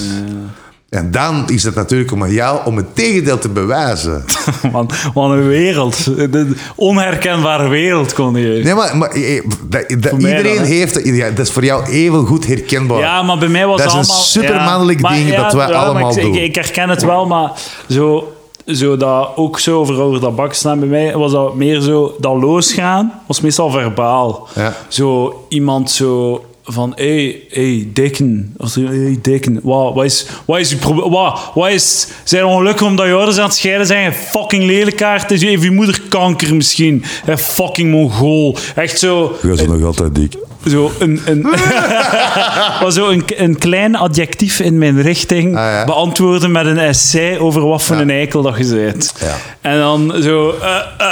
S1: En dan is het natuurlijk om aan jou om het tegendeel te bewijzen.
S2: Man, wat een wereld. Een onherkenbare wereld kon je.
S1: Nee, maar, maar eh, dat- dat-
S2: mij
S1: iedereen
S2: dan,
S1: heeft het. Ja, dat is voor jou even goed herkenbaar.
S2: Ja, maar bij mij was
S1: Dat is een
S2: allemaal...
S1: supermannelijk
S2: ja, maar
S1: ding dat wij
S2: maar
S1: allemaal
S2: ik,
S1: doen.
S2: Ik, ik herken het wel, maar zo, zo dat, ook zo over, over dat bak staan bij mij, was dat meer zo... Dat losgaan was meestal verbaal.
S1: Ja.
S2: Zo iemand zo van... Hé, hey, hey, dikken. Of zo, hey, dikken. Wat, wat is... Wat is uw probleem? Wat is... Zijn er ongelukkig omdat je ouders aan het scheiden zijn? Je fucking lelijkaart. Heeft je moeder kanker misschien? Je fucking mongool. Echt zo...
S1: Je bent nog altijd dik.
S2: Zo een, een, maar zo een, een klein adjectief in mijn richting
S1: Ah, ja.
S2: beantwoorden met een essay over wat voor
S1: Ja.
S2: een eikel dat je bent.
S1: Ja.
S2: En dan zo... eh, eh,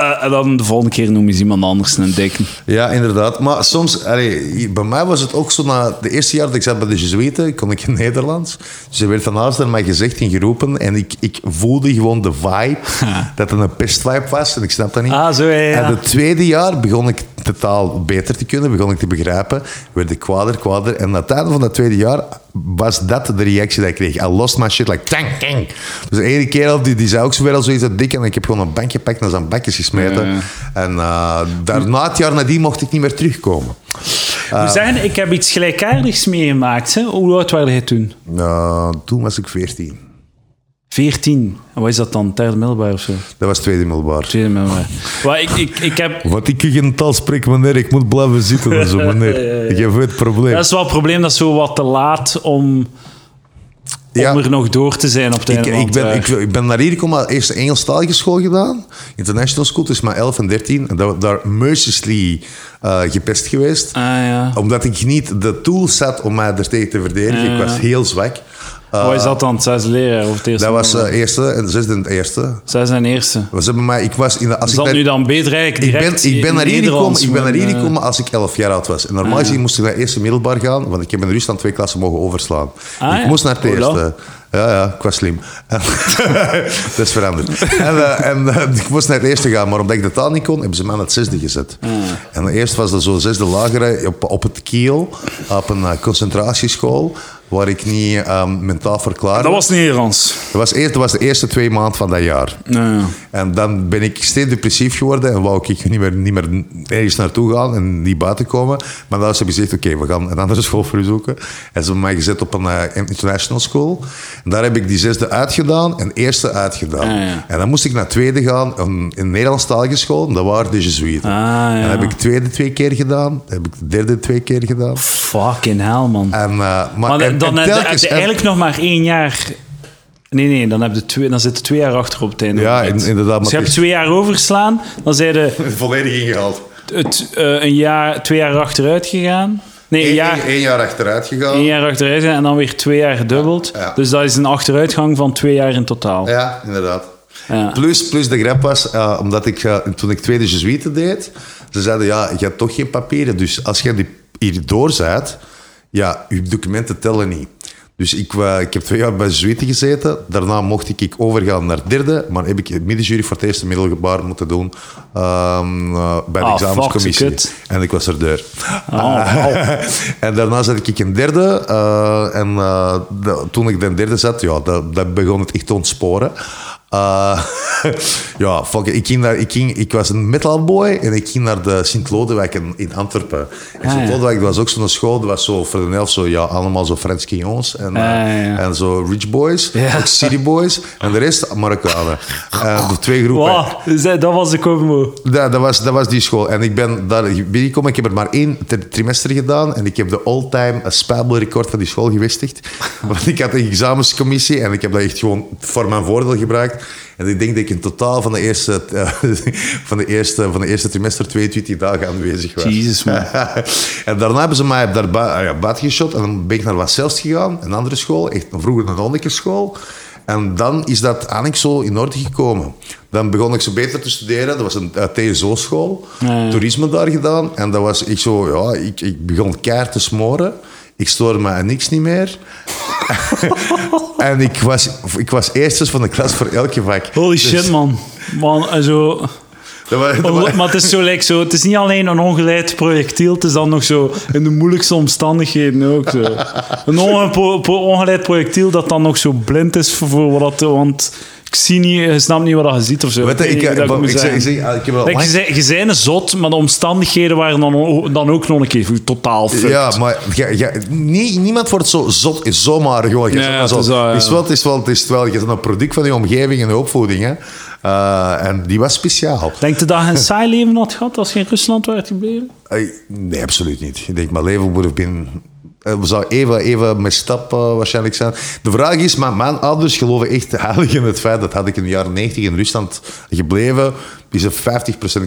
S2: eh, en dan de volgende keer noem je iemand anders een dikke.
S1: Ja, inderdaad. Maar soms, allee, bij mij was het ook zo na de eerste jaar dat ik zat bij de Jesuiten, kon ik in Nederlands. Dus er werd van alles naar mij gezegd en geroepen. En ik, ik voelde gewoon de vibe, dat het een pestvibe was. En ik snap dat niet.
S2: Ah, zo, ja, ja.
S1: En het tweede jaar begon ik de taal beter te kunnen, begon ik te begrijpen, werd ik kwader, kwader. En na het einde van dat tweede jaar was dat de reactie die ik kreeg. I lost my shit, like tang, tang. Dus de ene kerel, die, die zei ook zo weer al zoiets dat dik en ik heb gewoon een bankje gepakt en zijn bakjes gesmeten. En uh, daarna, het jaar nadien, mocht ik niet meer terugkomen.
S2: Uh, We zeggen, ik heb iets gelijkaardigs meegemaakt. Hè? Hoe oud waren jij toen?
S1: Uh, toen was ik 14.
S2: 14. En wat is dat dan? Derde middelbaar of zo?
S1: Dat was tweede middelbaar.
S2: Tweede middelbaar. maar ik, ik, ik heb...
S1: Wat ik geen taal spreek, meneer. Ik moet blijven zitten en zo, meneer. ja, ja, ja. Ik heb het probleem.
S2: Dat is wel het probleem. Dat is zo wat te laat om... Ja. Om er nog door te zijn op het einde.
S1: Ik, ik, ben, ik, ik, ben naar hier gekomen, eerst de Engelstalige school gedaan. International School, dus maar 11 en 13. En daar, daar mercilessly uh, gepest geweest.
S2: Ah, ja.
S1: Omdat ik niet de tools had om mij er tegen te verdedigen. Ik was heel zwak.
S2: Uh, Wat is dat dan? Zes leraar of het eerste?
S1: Dat was uh, eerste en zesde en het eerste.
S2: Zes en eerste.
S1: We hebben mij, ik was in de, als
S2: is dat
S1: ik
S2: nu dan beetrijk
S1: ik ben, ik ben naar hier gekomen, ik ben naar hier gekomen als ik elf jaar oud was. En normaal gezien moest ik naar eerste middelbaar gaan, want ik heb in Rusland twee klassen mogen overslaan.
S2: Ah,
S1: ik
S2: ja?
S1: moest naar het
S2: Hola.
S1: eerste. Ja, ja, ik was slim. dat is veranderd. En, uh, en uh, ik moest naar het eerste gaan, maar omdat ik de taal niet kon, hebben ze mij naar het zesde gezet.
S2: Ah.
S1: En eerst was dat zo'n zesde lagere op, op het Kiel, op een uh, concentratieschool, waar ik niet um, mentaal verklaard
S2: Dat was Nederlands.
S1: Dat was, eerst, dat was de eerste twee maanden van dat jaar.
S2: Ja.
S1: En dan ben ik steeds depressief geworden en wou ik niet meer, niet meer ergens naartoe gaan en niet buiten komen. Maar dan hebben ze gezegd, oké, okay, we gaan een andere school voor u zoeken. En ze hebben mij gezet op een uh, international school. En daar heb ik die zesde uitgedaan en eerste uitgedaan.
S2: Ah, ja.
S1: En dan moest ik naar tweede gaan, een, een Nederlandstalige school. En dat waren de Jesuiten.
S2: Ah, ja.
S1: En dan heb ik tweede twee keer gedaan. Dan heb ik de derde twee keer gedaan.
S2: Fucking hell, man.
S1: En, uh, maar,
S2: maar
S1: en,
S2: dan heb je eigenlijk nog maar één jaar... Nee, nee, dan, heb je twee, dan zit er twee jaar achter op het einde.
S1: Ja, inderdaad.
S2: Dus je hebt twee jaar overslaan, dan zijn je
S1: volledig ingehaald.
S2: Het, uh, een jaar, twee jaar achteruit gegaan. Nee, een
S1: Eén,
S2: jaar,
S1: één jaar achteruit gegaan.
S2: één jaar achteruit gegaan en dan weer twee jaar gedubbeld.
S1: Ja, ja.
S2: Dus dat is een achteruitgang van twee jaar in totaal.
S1: Ja, inderdaad.
S2: Ja.
S1: Plus, plus de grap was, uh, omdat ik uh, toen ik tweede Jesuiten deed, ze zeiden ja, je hebt toch geen papieren, dus als je hier door bent, ja, je documenten tellen niet. Dus ik, uh, ik heb twee jaar bij Jesuiten gezeten. Daarna mocht ik, ik overgaan naar derde. Maar heb ik het middenjury voor het eerste middelbaar moeten doen um, uh, bij de
S2: Ah,
S1: examenscommissie.
S2: fuck,
S1: en ik was er deur.
S2: Oh, wow.
S1: en daarna zat ik in derde. Uh, en de, toen ik in derde zat, ja, dat, dat begon het echt te ontsporen. Uh, ja, fuck, ik, ging naar, ik, ging, ik was een metalboy en ik ging naar de Sint-Lodewijk in, in, Antwerpen. En
S2: Ah,
S1: Sint-Lodewijk was ook zo'n school, dat was zo voor de helft zo, ja, allemaal zo Frans Quignons en,
S2: Ah, ja.
S1: en zo Rich Boys,
S2: Ja.
S1: ook City Boys en de rest Marokkanen. En de twee groepen.
S2: Wow, dus dat was de combo.
S1: Dat, dat, was, dat was die school. En ik ben daar binnengekomen. Ik heb er maar één trimester gedaan. En ik heb de all-time spijbelrecord van die school gevestigd. Want ik had een examenscommissie. En ik heb dat echt gewoon voor mijn voordeel gebruikt. En ik denk dat ik in totaal van de eerste, uh, van de eerste, van de eerste trimester 22 dagen aanwezig was.
S2: Jezus, man.
S1: en daarna hebben ze mij daar ja, buiten geschot. En dan ben ik naar Wasselst gegaan. Een andere school. Echt vroeger een Honnekeschool. En dan is dat eigenlijk zo in orde gekomen. Dan begon ik zo beter te studeren. Dat was een uh, TSO-school. Toerisme daar gedaan. En dat was ik zo... Ja, ik, ik begon keihard te smoren. Ik stoorde me aan niks niet meer. en ik was, ik was eerstes van de klas voor elke vak.
S2: Holy
S1: Dus
S2: shit, man. Man, zo...
S1: dat was- dat
S2: Oh,
S1: was-
S2: maar het is zo, like, zo, het is niet alleen een ongeleid projectiel, het is dan nog zo in de moeilijkste omstandigheden ook zo. Een ongeleid projectiel dat dan nog zo blind is voor, wat want zie niet, je snapt niet wat je ziet of zo.
S1: Weet je, ik, ik, ik, ik, ik heb wel
S2: je, zei, je zei een zot, maar de omstandigheden waren dan, dan ook nog een keer totaal fucked.
S1: Ja, maar ja, ja, nie- niemand wordt zo zot, is zomaar gewoon. Je
S2: Ja,
S1: zo-
S2: is wel,
S1: is wel, is wel, is wel, je bent een product van je omgeving en je opvoeding. Hè. Uh, en die was speciaal.
S2: Denk je dat je een saai leven had gehad als je in Rusland werd gebleven?
S1: Eh, Nee, absoluut niet. Ik denk, mijn leven moet have been... eh, We zou even, even met stap uh, waarschijnlijk zijn. De vraag is, maar mijn ouders geloven echt heilig in het feit dat had ik in de jaren 90 in Rusland gebleven, is er 50%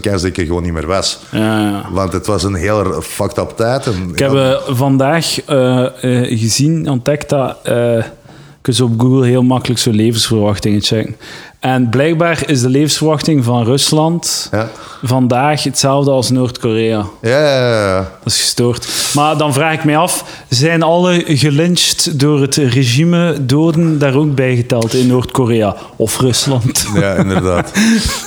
S1: kans dat ik er gewoon niet meer was.
S2: Ja, ja.
S1: Want het was een heel fucked up tijd. En,
S2: Ik heb eh, vandaag eh, eh, gezien, ontdekt dat... eh, je op Google heel makkelijk zo levensverwachtingen checken. En blijkbaar is de levensverwachting van Rusland
S1: Ja.
S2: vandaag hetzelfde als Noord-Korea.
S1: Ja, ja, ja.
S2: Dat is gestoord. Maar dan vraag ik mij af, zijn alle gelyncht door het regime doden daar ook bij geteld in Noord-Korea of Rusland?
S1: Ja, inderdaad.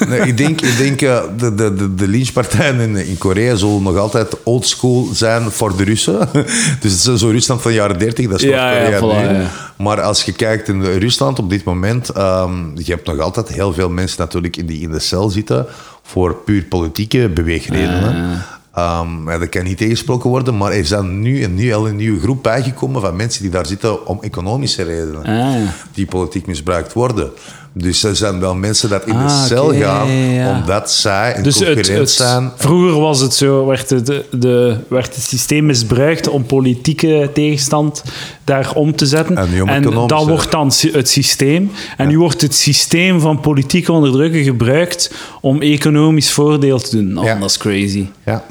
S1: Nee, ik denk, ik denk eh, de, de, de, de lynchpartijen in, in Korea zullen nog altijd oldschool zijn voor de Russen. Dus het is zo Rusland van de jaren 30, dat is Noord-Korea
S2: voilà.
S1: Maar als je kijkt in Rusland op dit moment, ehm, je hebt nog altijd heel veel mensen natuurlijk in die in de cel zitten voor puur politieke beweegredenen. Ehm, dat kan niet tegensproken worden, maar er zijn nu een, nieuw, een nieuwe groep bijgekomen van mensen die daar zitten om economische redenen
S2: Ah,
S1: die politiek misbruikt worden. Dus er zijn wel mensen dat in de
S2: Ah,
S1: cel gaan
S2: ja.
S1: omdat zij een
S2: Dus
S1: concurrent
S2: het-
S1: zijn.
S2: vroeger was het zo, werd het, de, werd het systeem misbruikt om politieke tegenstand daar om te zetten.
S1: En
S2: dat wordt dan het systeem. En nu wordt het systeem van politieke onderdrukking gebruikt om economisch voordeel te doen. Oh,
S1: Ja.
S2: Dat is crazy.
S1: Ja.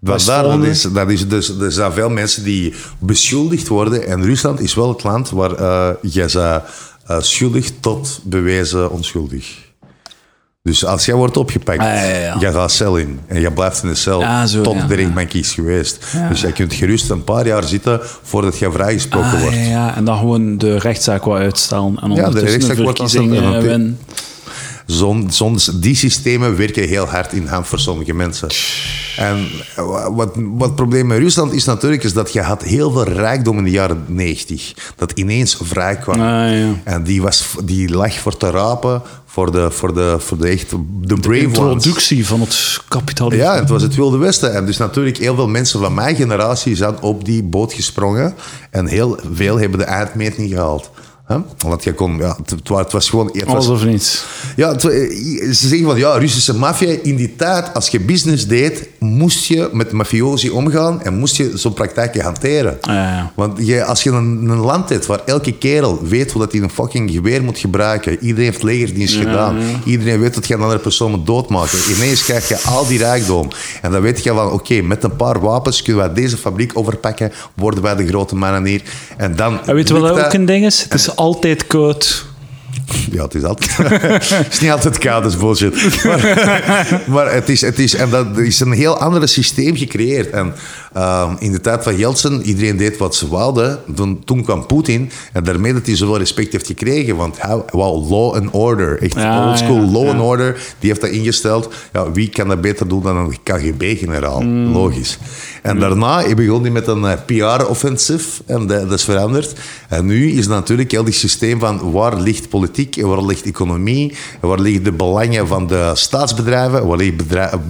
S1: Dat, daar, dat is, dat is dus, er zijn veel mensen die beschuldigd worden. En Rusland is wel het land waar eh jij eh, schuldig tot bewezen onschuldig. Dus als jij wordt opgepakt,
S2: Ah, ja, ja, ja.
S1: jij gaat cel in. En je blijft in de cel
S2: Ah, zo,
S1: tot
S2: ja,
S1: de
S2: ja.
S1: rechtbank is geweest. Dus jij kunt gerust een paar jaar zitten voordat je vrijgesproken
S2: Ah,
S1: wordt.
S2: ja, ja, en dan gewoon de rechtszaak wat uitstellen. En
S1: de
S2: ondertussen
S1: rechtszaak
S2: een
S1: wordt
S2: verkiezing
S1: afgesteld en
S2: eh,
S1: die systemen werken heel hard in hand voor sommige mensen. En wat, wat het probleem met Rusland is natuurlijk, is dat je had heel veel rijkdom in de jaren 90. Dat ineens vrij kwam.
S2: Ah, ja.
S1: En die, was, die lag voor te rapen voor de, voor de, voor de echt de brave ones.
S2: Introductie van het kapitalisme.
S1: Ja, het was het Wilde Westen. En dus natuurlijk heel veel mensen van mijn generatie zijn op die boot gesprongen. En heel veel hebben de eindmeting gehaald. Hè? Want je kon, ja, het, het wa- het was gewoon... Het was,
S2: Alles of niets.
S1: ja, het- eh, ze zeggen van ja, Russische maffia. In die tijd, als je business deed, moest je met mafiosi omgaan en moest je zo'n praktijken hanteren.
S2: Ja, ja.
S1: Want je, als je een, een land hebt waar elke kerel weet hoe dat hij een fucking geweer moet gebruiken, iedereen heeft legerdienst gedaan, iedereen weet dat je een andere persoon moet doodmaken, ineens krijg je al die rijkdom. En dan weet je van, oké, met een paar wapens kunnen wij deze fabriek overpakken, worden wij de grote mannen hier. En dan...
S2: En weet je wat dat
S1: dat.
S2: ook een ding is? Het is altijd koud.
S1: Ja, het is altijd. het is niet altijd koud, dat is bullshit. Maar, maar het, is, het is. En dat is een heel ander systeem gecreëerd. En ehm, in de tijd van Yeltsin, iedereen deed wat ze wilden. Toen, toen kwam Poetin. En daarmee dat hij zoveel respect heeft gekregen. Want hij wou law and order. Echt
S2: Ja,
S1: old school
S2: ja,
S1: law
S2: ja.
S1: and order. Die heeft dat ingesteld. Ja, wie kan dat beter doen dan een KGB-generaal?
S2: Mm.
S1: Logisch. En daarna begon hij met een eh, PR-offensief. En dat, dat is veranderd. En nu is natuurlijk heel die systeem van waar ligt politiek en waar ligt economie. En waar liggen de belangen van de staatsbedrijven. Waar liggen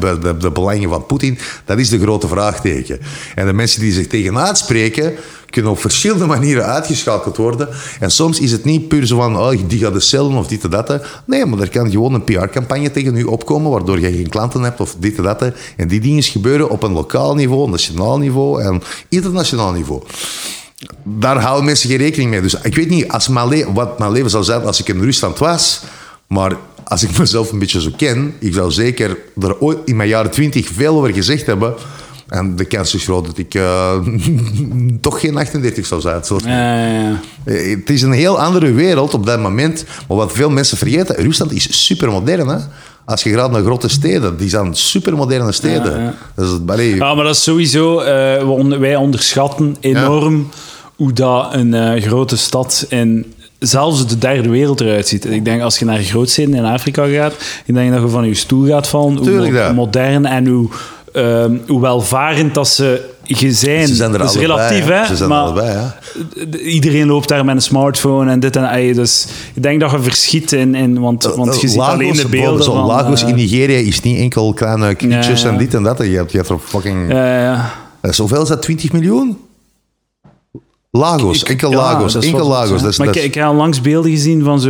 S1: de, de belangen van Poetin. Dat is de grote vraagteken. En de mensen die zich tegen uitspreken kunnen op verschillende manieren uitgeschakeld worden. En soms is het niet puur zo van, oh, die gaat de cellen of dit en dat. Nee, maar er kan gewoon een PR-campagne tegen u opkomen, waardoor je geen klanten hebt of dit en dat. En die dingen gebeuren op een lokaal niveau, nationaal niveau en internationaal niveau. Daar houden mensen geen rekening mee. Dus ik weet niet als wat mijn leven zou zijn als ik in Rusland was, maar als ik mezelf een beetje zo ken, ik zou zeker er ooit in mijn jaren twintig veel over gezegd hebben. En de kans is groot dat ik eh, toch geen 38 zou zijn. Zoals
S2: Ja, ja, ja.
S1: eh, Het is een heel andere wereld op dat moment. Maar wat veel mensen vergeten, Rusland is supermodern. Hè? Als je gaat naar grote steden, die zijn supermoderne steden.
S2: Ja.
S1: Dat is, allee,
S2: Ja, maar dat is sowieso... eh, wij onderschatten enorm hoe dat een grote stad in zelfs de derde wereld eruit ziet. Ik denk, als je naar grootsteden in Afrika gaat, ik denk dat je van je stoel gaat vallen, hoe
S1: Tuurlijk,
S2: modern en hoe, ehm, hoe welvarend dat ze zijn.
S1: Ze zijn er
S2: dat is
S1: allebei,
S2: relatief,
S1: hè. Ze zijn
S2: maar
S1: allebei, ja.
S2: Iedereen loopt daar met een smartphone en dit en dat. Dus ik denk dat je verschiet in... in want, want je ziet
S1: Lagos,
S2: alleen de beelden
S1: zo'n
S2: van...
S1: Lagos
S2: eh,
S1: in Nigeria is niet enkel kleine knietjes
S2: Ja, ja.
S1: en dit en dat. Je hebt, je hebt er fucking...
S2: ja, ja.
S1: Eh, Zoveel is dat? 20 miljoen? Lagos, enkel Lagos, enkel Lagos. Dat is,
S2: maar
S1: dat
S2: ik,
S1: is-
S2: ik heb al langs beelden gezien van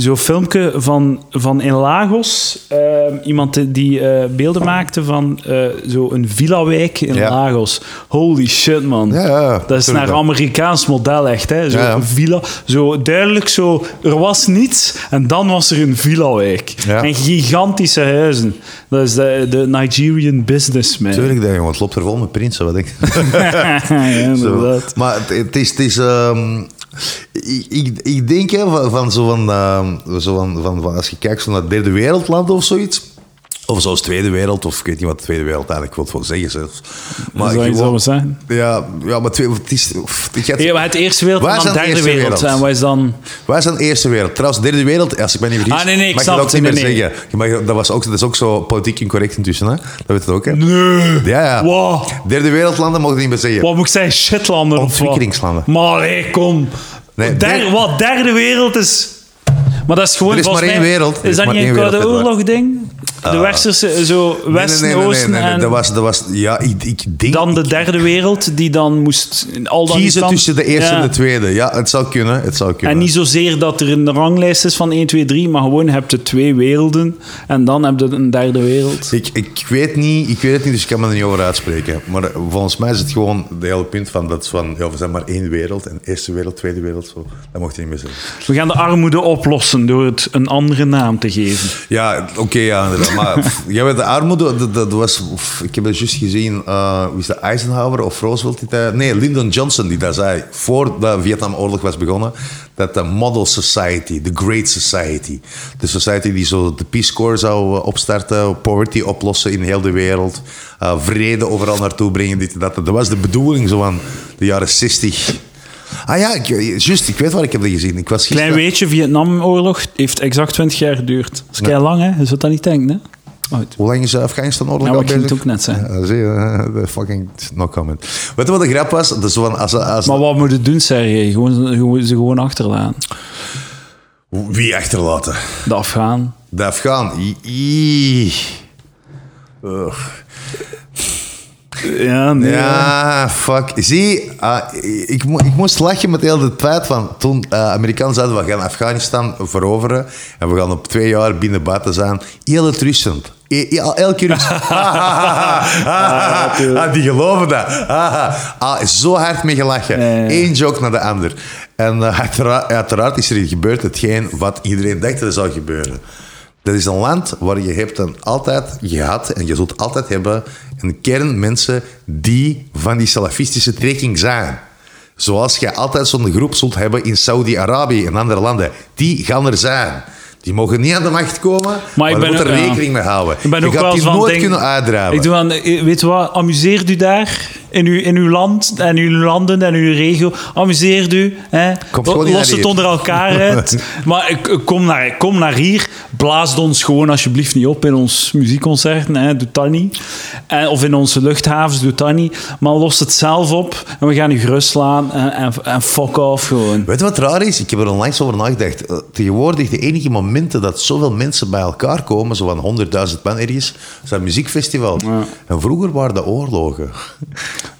S2: zo'n zo filmpje van, van in Lagos. eh, iemand die eh, beelden maakte van eh zo'n villa-wijk in
S1: Ja.
S2: Lagos. Holy shit, man.
S1: Ja, ja,
S2: dat is naar. Amerikaans model, echt. Hè? Zo'n villa. Zo duidelijk zo, er was niets en dan was er een villa-wijk. En gigantische huizen. Dat is de, de Nigerian businessman.
S1: Tuurlijk, dat. Het loopt er vol met prinsen, wat je?
S2: ja,
S1: Zo.
S2: inderdaad.
S1: Maar het, het is... Het is ehm, Ik, ik, ik denk hè, van, van zo van, ehm, zo van, van, van als je kijkt zo naar derde wereldland of zoiets. Of zoals Tweede Wereld, of ik weet niet wat de Tweede Wereld eigenlijk wil van zeggen zelfs.
S2: Maar zou je
S1: gewoon-
S2: zo zeggen?
S1: Ja, ja, maar twee, het is, of, het gaat-
S2: Ja, maar het eerste wereld
S1: Waar
S2: en
S1: is
S2: dan
S1: de
S2: derde wereld.
S1: wereld?
S2: En wat is dan...
S1: Wij zijn Eerste Wereld. Trouwens, Derde Wereld, als ik me niet vergis,
S2: Ah, nee, nee, ik
S1: mag
S2: snap
S1: je dat ook
S2: het.
S1: niet meer
S2: Nee,
S1: zeggen. Je mag, dat, was ook, dat is ook zo politiek incorrect intussen, hè? Dat weet je ook, hè?
S2: Nee.
S1: Ja, ja.
S2: Wow.
S1: Derde Wereldlanden mogen niet meer zeggen.
S2: Wat moet ik zeggen? Shitlanden of wat?
S1: Ontwikkelingslanden.
S2: Maar hé, kom.
S1: Nee,
S2: Der-
S1: der-
S2: wat, derde wereld is... Maar dat is gewoon...
S1: Er is maar één wereld. Er
S2: Is dat niet een Koude
S1: wereld,
S2: Oorlog ding? De westerse, zo
S1: Nee,
S2: Westen,
S1: nee, nee, nee,
S2: Oosten
S1: nee, nee,
S2: en
S1: Dat was, dat was, ja, ik, ik denk...
S2: dan de derde wereld die dan moest... Al dan
S1: kiezen tussen de eerste en de tweede. Ja, het zou kunnen. Het zou kunnen.
S2: En niet zozeer dat er een ranglijst is van 1, 2, 3, maar gewoon heb je twee werelden en dan heb je een derde wereld.
S1: Ik, ik, weet niet, ik weet het niet, dus ik kan me er niet over uitspreken. Maar eh, volgens mij is het gewoon de hele punt van dat van, ja, we zijn maar één wereld. En eerste wereld, tweede wereld, zo. Dat mocht je niet meer zeggen.
S2: We gaan de armoede oplossen door het een andere naam te geven.
S1: Ja, oké, ja. Maar jij weet, de armoede, dat, was... ik heb het juist gezien, eh wie is dat, Eisenhower of Roosevelt? Nee, Lyndon Johnson die dat zei, voor de Vietnamoorlog was begonnen, dat de model society, the great society, de society die zo de Peace Corps zou eh, opstarten, poverty oplossen in heel de wereld, eh, vrede overal naartoe brengen, dit dat. Dat was de bedoeling zo van de jaren 60. Ah ja, ik, juist, ik weet waar ik heb gezien. Ik was
S2: Klein weetje, Vietnamoorlog heeft exact 20 jaar geduurd. Dat is kei lang, hè? Je zult dat niet denken, hè? Goed.
S1: Hoe lang is de Afghanistan-oorlog
S2: Ja,
S1: al
S2: maar ik ging
S1: bezig?
S2: het ook net zeggen.
S1: Ja, zie je, eh, de fucking no comment. Weet je wat de grap was? Dus van als, als,
S2: Maar wat moet je doen, Sergej? Gewoon, gewoon, ze gewoon achterlaten.
S1: Wie achterlaten?
S2: De Afghaan.
S1: De Afghaan. I- I- Ugh.
S2: Ja, nee.
S1: Ja, fuck. Zie, ah, ik, mo- ik moest lachen met heel de feit van toen eh Amerikanen zeiden we gaan Afghanistan veroveren en we gaan op twee jaar binnen buiten zijn. Heel het. E- Elke keer. Ah, die geloven dat. Ah, zo hard mee gelachen. Eén joke naar de ander. En eh, uiteraard, uiteraard is er gebeurd hetgeen wat iedereen dacht dat er zou gebeuren. Dat is een land waar je hebt een altijd gehad en je zult altijd hebben een kern mensen die van die salafistische trekking zijn. Zoals je altijd zo'n groep zult hebben in Saudi-Arabië en andere landen. Die gaan er zijn. Die mogen niet aan de macht komen, maar,
S2: ik
S1: je
S2: ben
S1: moet er
S2: ook-
S1: rekening mee houden.
S2: Ik ben
S1: je
S2: ook
S1: gaat
S2: wel
S1: die nooit
S2: denk-
S1: kunnen uitdraven.
S2: Ik doe aan, eh, weet wat, amuseert u daar in uw, in uw land en uw landen en uw regio. Amuseert u. Hè? Los het onder elkaar uit. maar ik- ik kom naar, kom naar hier. Blaas ons gewoon alsjeblieft niet op in ons muziekconcerten. Hè? Doe dat niet. En, of in onze luchthavens. Doe dat niet. Maar los het zelf op en we gaan u gerust slaan en, en, en fuck off gewoon.
S1: Weet je wat raar is? Ik heb er onlangs over nagedacht. Eh, Tegenwoordig, de enige momenten dat zoveel mensen bij elkaar komen, zo van 100.000 man ergens, zijn muziekfestivals. En vroeger waren de oorlogen.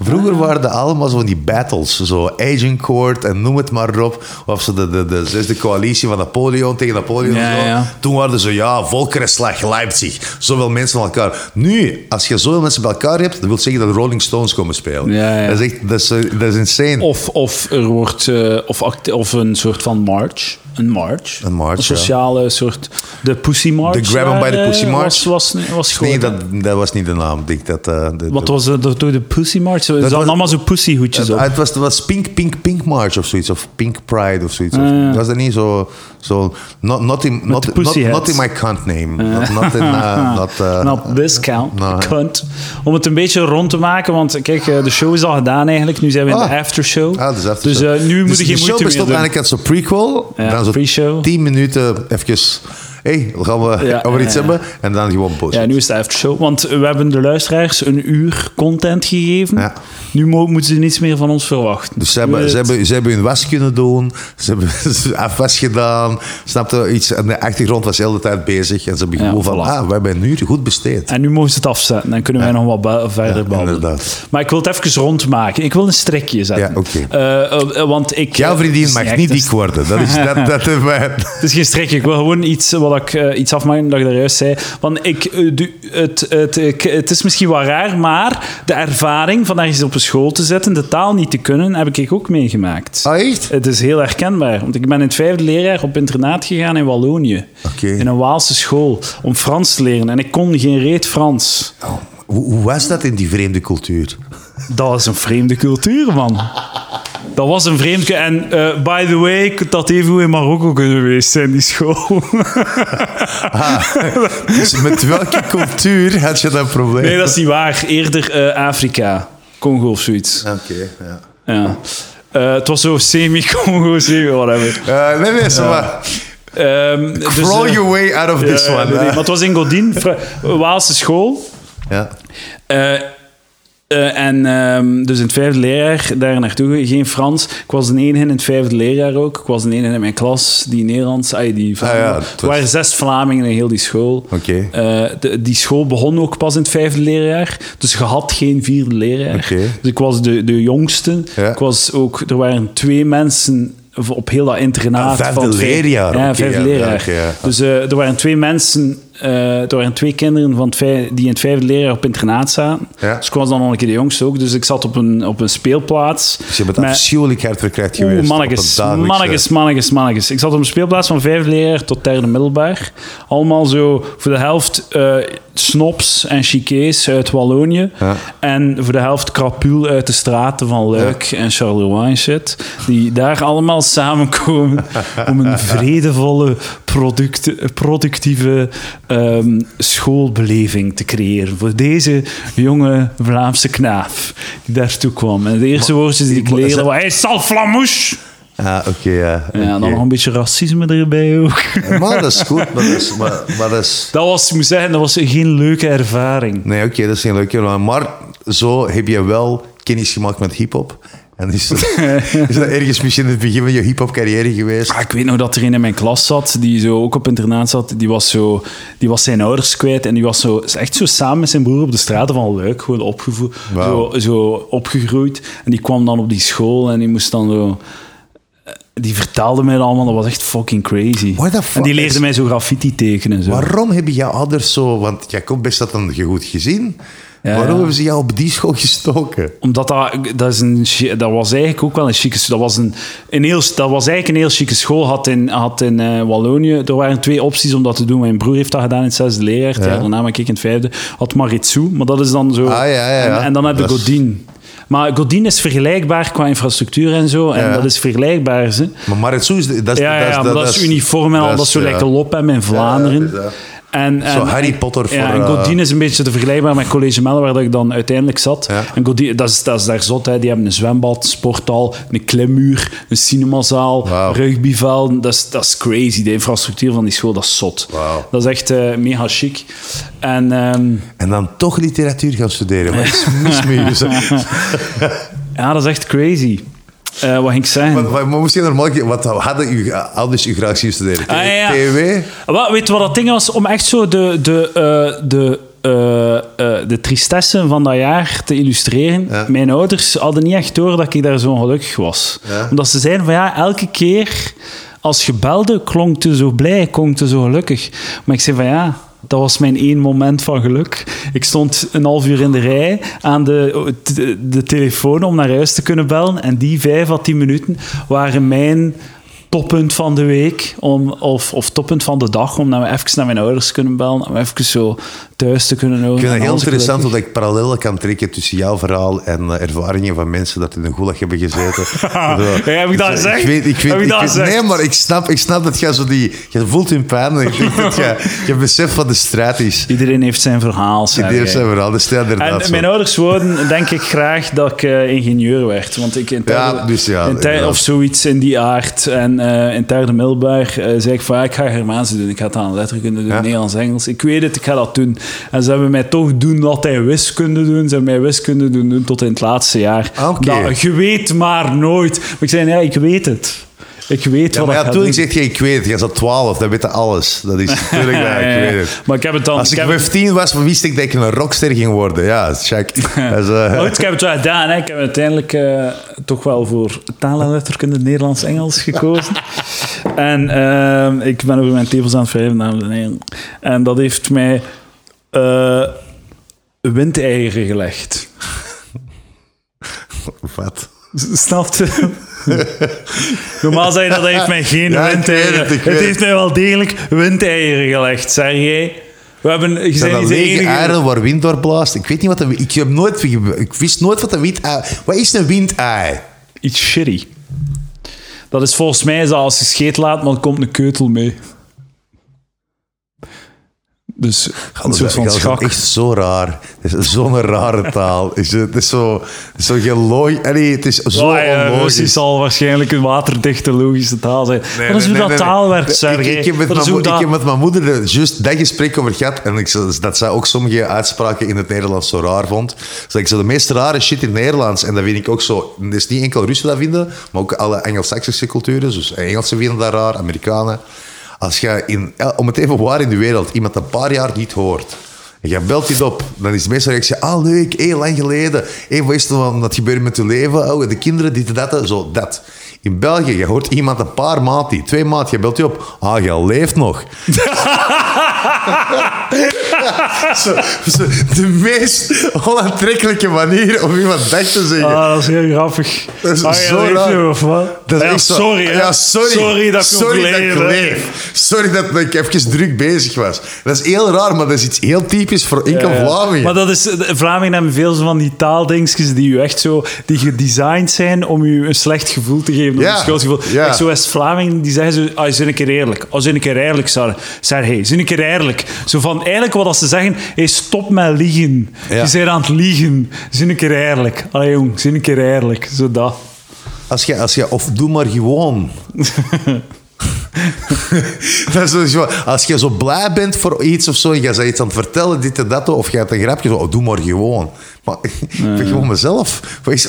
S1: Vroeger
S2: Ah.
S1: waren de allemaal zo van die battles. Zo Agincourt en noem het maar op. Of zo de, de, de zesde coalitie van Napoleon tegen Napoleon.
S2: Ja,
S1: zo.
S2: ja.
S1: Toen waren zo, ja, Volkerenslag, Leipzig. Zoveel mensen bij elkaar. Nu, als je zoveel mensen bij elkaar hebt, dat wil zeggen dat de Rolling Stones komen spelen.
S2: Ja, ja.
S1: Dat, is echt, dat, is, eh, dat is insane.
S2: Of, of er wordt eh, of, of een soort van march. Een march.
S1: Een march,
S2: sociale soort. De Pussy March.
S1: De Grab 'em by the
S2: eh,
S1: Pussy March?
S2: Was, was, was groot,
S1: Nee,
S2: hè?
S1: dat, dat was niet de naam. Denk dat, eh, de,
S2: Wat
S1: de-
S2: was het door de Pussy March? Ze hadden allemaal zo pussyhoedjes op.
S1: het was, het was Pink, Pink, Pink March of zoiets. Of Pink Pride of zoiets. Of-
S2: Ah, ja.
S1: Was dat niet zo... zo not, not, in, not,
S2: de
S1: not, in my cunt name. Not, not in... uh, not, uh,
S2: Not this count,
S1: no.
S2: cunt. Om het een beetje rond te maken, want kijk, eh, de show is al gedaan eigenlijk. Nu zijn we in
S1: Ah.
S2: de aftershow.
S1: Ah, dus after
S2: dus
S1: show.
S2: eh, nu moet je
S1: de
S2: geen
S1: show
S2: moeite meer
S1: bestond
S2: doen.
S1: eigenlijk uit zo'n prequel.
S2: Ja,
S1: dan zo
S2: pre-show.
S1: 10 minuten even... hey, gaan we
S2: Ja,
S1: over
S2: ja,
S1: iets
S2: ja.
S1: hebben? En dan gewoon bullshit.
S2: Ja, nu is het aftershow. Want we hebben de luisteraars een uur content gegeven.
S1: Ja.
S2: Nu mo- moeten ze niets meer van ons verwachten.
S1: Dus ze hebben,
S2: We-
S1: ze, hebben, ze hebben hun was kunnen doen, ze hebben afwas gedaan, snapte iets, en de achtergrond was de hele tijd bezig en ze hebben gevoel van, ah, we hebben een uur goed besteed.
S2: En nu mogen ze het afzetten. Dan kunnen wij nog wat ba- verder babbelen.
S1: inderdaad.
S2: Maar ik wil het even rondmaken. Ik wil een strikje zetten.
S1: Ja, oké.
S2: Eh, eh, want ik...
S1: Jouw vriendin mag niet dik worden. Dat is, dat, dat
S2: Het is geen strikje. Ik wil gewoon iets, wat ik, eh, iets afmaken dat ik daar juist zei. Want ik, eh, het, het, ik- het is misschien wel raar, maar de ervaring van ergens op een school te zitten, de taal niet te kunnen, heb ik ook meegemaakt.
S1: Ah, echt?
S2: Het is heel herkenbaar. Want ik ben in het vijfde leerjaar op internaat gegaan in Wallonië. In een Waalse school. Om Frans te leren. En ik kon geen reet Frans.
S1: Oh, hoe, hoe was dat in die vreemde cultuur?
S2: Dat is een vreemde cultuur, man. Dat was een vreemdje. En eh, by the way, ik dat even goed in Marokko kunnen geweest zijn, die school.
S1: Dus met welke cultuur had je dat probleem?
S2: nee, dat is niet waar. Eerder eh, Afrika. Congo of zoiets.
S1: Oké, ja.
S2: Ja. Eh, het was zo semi-Congo, semi-whatever.
S1: Nee, nee, zo maar.
S2: Ehm, dus,
S1: Crawl your way out of this one.
S2: maar het was in Godin, Waalse school.
S1: Ja.
S2: Eh, en ehm, dus in het vijfde leerjaar daar naartoe, geen Frans. Ik was de enige in het vijfde leerjaar ook. Ik was de enige in mijn klas die Nederlands, ay, die.
S1: Ah ja,
S2: Er waren zes Vlamingen in heel die school. Eh, de- die school begon ook pas in het vijfde leerjaar. Dus je had geen vierde leerjaar. Dus ik was de, de jongste.
S1: Ja.
S2: Ik was ook, er waren twee mensen op heel dat internaat.
S1: Ah, vijfde
S2: van
S1: leerjaar,
S2: Ja, vijfde
S1: ja,
S2: leerjaar. Dus eh, er waren twee mensen, eh, er waren twee kinderen van die in het vijfde leerjaar op internaat zaten.
S1: Ja.
S2: Dus ik was dan nog een keer de jongste ook. Dus ik zat op een, op een speelplaats.
S1: Dus je bent
S2: met-
S1: afschuwelijk hard
S2: Oeh,
S1: geweest.
S2: mannetjes, mannetjes, mannetjes, mannetjes. Ik zat op een speelplaats van vijfde leerjaar tot derde middelbaar. Allemaal zo voor de helft eh snops en chiquets uit Wallonië.
S1: Ja.
S2: En voor de helft krapul uit de straten van Luik en Charleroi en shit. Die daar allemaal samenkomen om een vredevolle, product, productieve ehm, schoolbeleving te creëren. Voor deze jonge Vlaamse knaap die daartoe kwam. En de eerste woordjes die ik leerde waren... Hey, salflamouche!
S1: Ah, oké, ja.
S2: Ja, dan nog een beetje racisme erbij ook.
S1: Maar dat is goed, maar dat is... Maar, maar dat is
S2: Dat was, ik moet zeggen, dat was geen leuke ervaring.
S1: nee, oké, dat is geen leuke... Maar, maar zo heb je wel kennis gemaakt met hip-hop. En is dat, is dat ergens misschien in het begin van je hip-hop carrière geweest?
S2: Ah, ik weet nog dat er een in mijn klas zat, die zo ook op internaat zat. Die was, zo, die was zijn ouders kwijt en die was zo, echt zo samen met zijn broer op de straten van Luik gewoon opgevoed, zo, zo opgegroeid. En die kwam dan op die school en die moest dan zo... Die vertelde mij dat allemaal, dat was echt fucking crazy. En die leerde mij zo graffiti tekenen. Zo.
S1: Waarom hebben jouw ouders zo... Want jij komt best dat een goed gezin.
S2: Ja,
S1: Waarom hebben ze jou op die school gestoken?
S2: Omdat dat, dat, is een, dat was eigenlijk ook wel een chique... Dat was, een, een heel, dat was eigenlijk een heel chique school. Had in, had in eh, Wallonië... Er waren twee opties om dat te doen. Mijn broer heeft dat gedaan in het zesde leerjaar.
S1: Ja.
S2: daarna ben ik in het vijfde. Had Maritsu, maar dat is dan zo...
S1: Ah, ja.
S2: En, en dan heb je
S1: Dat
S2: Godin. Maar Godin is vergelijkbaar qua infrastructuur en zo. En
S1: Ja.
S2: dat is vergelijkbaar, ze.
S1: Maar Maritsu is... Dat is
S2: Ja, ja, dat, is uniform en al. Dat is zo lekker Lopem in Vlaanderen. En, en,
S1: Harry Potter
S2: ja,
S1: voor,
S2: en
S1: eh,
S2: Godin is een beetje te vergelijkbaar met College Melle, waar dat ik dan uiteindelijk zat.
S1: Ja.
S2: En Godin, dat is, dat is daar zot. Hè. Die hebben een zwembad, een sporthal, een klimmuur, een cinemazaal,
S1: Wauw.
S2: rugbyvelden. Dat is, dat is crazy. De infrastructuur van die school, dat is zot. Dat is echt eh, mega chic. En ehm,
S1: En dan toch literatuur gaan studeren. Wat is mis je? Zo-
S2: ja, dat is echt crazy. Eh, wat ging ik zeggen?
S1: Wat moest je normaal... Wat hadden uw ouders u graag zien studeren?
S2: Ah, ja.
S1: TW?
S2: Wat, weet je wat dat ding was? Om echt zo de, de, eh, de, eh, eh, de tristesse van dat jaar te illustreren.
S1: Ja.
S2: Mijn ouders hadden niet echt door dat ik daar zo gelukkig was.
S1: Ja.
S2: Omdat ze zeiden van ja, elke keer als je belde, klonk je zo blij, klonk je zo gelukkig. Maar ik zei van ja... Dat was mijn één moment van geluk. Ik stond een half uur in de rij aan de, de, telefoon om naar huis te kunnen bellen. En die vijf à tien minuten waren mijn toppunt van de week om, of, of toppunt van de dag om naar, even naar mijn ouders te kunnen bellen. Om even zo thuis te kunnen houden.
S1: Ik vind het heel interessant dat ik parallellen kan trekken tussen jouw verhaal en eh, ervaringen van mensen dat in een gulag hebben gezeten.
S2: Heb ik dat gezegd?
S1: Ik weet, ik weet,
S2: Heb ik
S1: ik
S2: dat
S1: weet- nee, maar ik snap, ik snap dat jij zo die... Je voelt hun pijn en ik denk dat je, je beseft wat de strijd is.
S2: Iedereen heeft zijn verhaal. Zeg
S1: heeft zijn verhaal, dat is inderdaad
S2: En
S1: zo.
S2: mijn ouders wouden, denk ik, graag dat ik eh, ingenieur werd. Want ik in
S1: Ja,
S2: derde-
S1: dus ja,
S2: in of zoiets in die aard. En eh, in derde middelbaar eh, zei ik van, ja, ik ga Germaanse doen. Ik ga het aan letterkunde doen,
S1: Ja.
S2: Nederlands, Engels. Ik weet het, ik ga dat doen. En ze hebben mij toch doen dat hij wiskunde doen. Ze hebben mij wiskunde doen, doen tot in het laatste jaar.
S1: Ah, oké.
S2: Dat- je weet maar nooit. Maar ik zei, ja, ik weet het. Ik weet
S1: Ja,
S2: wat
S1: maar
S2: ik
S1: ja, toen ik zeg je, ik weet het. Je zat 12, dat weet je alles. Dat is natuurlijk
S2: Ja,
S1: waar,
S2: ja,
S1: ik weet het.
S2: Maar ik heb het dan...
S1: Als ik
S2: heb het-
S1: 15 was, wist ik dat ik een rockster ging worden. Ja, check. Is, eh,
S2: Maar goed, ik heb het wel gedaan. Hè. Ik heb uiteindelijk eh, toch wel voor taal en letterkunde Nederlands-Engels gekozen. en ik ben over mijn tevels aan het wrijven, dames en heren. En dat heeft mij eh windeieren gelegd.
S1: wat?
S2: Snap je? Normaal zeg je dat, dat heeft mij geen
S1: Ja,
S2: windeieren.
S1: het,
S2: Het, heeft mij wel degelijk windeieren gelegd, zeg jij. We hebben... Je
S1: Zijn dat lege
S2: enige...
S1: eieren waar wind door blaast? Ik weet niet wat een... Ik, heb nooit, ik wist nooit wat een windei... Wat is een windei?
S2: iets shitty. Dat is volgens mij zo, als je scheet laat, maar er komt een keutel mee. Dus een soort van
S1: dat is
S2: schak.
S1: echt zo raar. Het is zo'n rare taal. Het is, het is zo, zo. Allee, het is zo
S2: Oh, ja,
S1: onlogisch.
S2: Russisch zal waarschijnlijk een waterdichte logische taal zijn.
S1: Nee,
S2: dat is
S1: nee,
S2: hoe
S1: nee,
S2: dat
S1: nee,
S2: taal
S1: nee.
S2: werkt, Sergej.
S1: Ik, ik, heb met mijn, ik
S2: dat-
S1: heb met mijn moeder er juist dat gesprek over gehad. En ik, dat zij ook sommige uitspraken in het Nederlands zo raar vond. Dus ik zo de meest rare shit in het Nederlands. En dat vind ik ook zo. Het is niet enkel Russen dat vinden, maar ook alle Engels-Saxische culturen. Dus Engelsen vinden dat raar, Amerikanen. Als je in, om het even waar in de wereld iemand een paar jaar niet hoort. En je belt dit op, dan is de meeste reactie, ah leuk, heel lang geleden. Hé, wat is er van dat gebeurt met je leven? Oh, de kinderen, dit en dat, zo, dat. In België, je hoort iemand een paar maat die, twee maat, je belt je op, ah, je leeft nog. de meest onaantrekkelijke manier om iemand dag te zeggen.
S2: Ah, dat is heel grappig.
S1: Dat is
S2: ah,
S1: zo raar.
S2: of wat?
S1: Dat is
S2: Ja,
S1: echt zo-
S2: sorry, hè.
S1: Ja, sorry.
S2: Sorry dat ik
S1: sorry dat
S2: leef,
S1: ik
S2: hè.
S1: leef. Sorry dat ik even druk bezig was. Dat is heel raar, maar dat is iets heel typisch voor enkel
S2: Ja.
S1: Vlamingen.
S2: Maar dat is, de Vlamingen hebben veel van die taaldingsjes die u echt zo, die gedesigned zijn om u een slecht gevoel te geven,
S1: Ja,
S2: een schuldgevoel.
S1: ja.
S2: Zo West-Vlamingen, die zeggen zo, ah, zijn een keer eerlijk. Oh, zijn een keer eerlijk, Sarah. Zeg, hey, zijn een keer eerlijk. Zo van, eigenlijk wat als ze zeggen, hey, stop met liegen.
S1: Ja.
S2: Je bent aan het liegen. Zijn een keer eerlijk. Allee, jong, zijn een keer eerlijk. Zo dat.
S1: Als je, als je, of doe maar gewoon. dat is zo- zo, als je zo blij bent voor iets of zo, en je bent iets aan het vertellen, dit en dat, of je hebt een grapje, zo, oh, doe maar gewoon. Maar ik ben gewoon mezelf.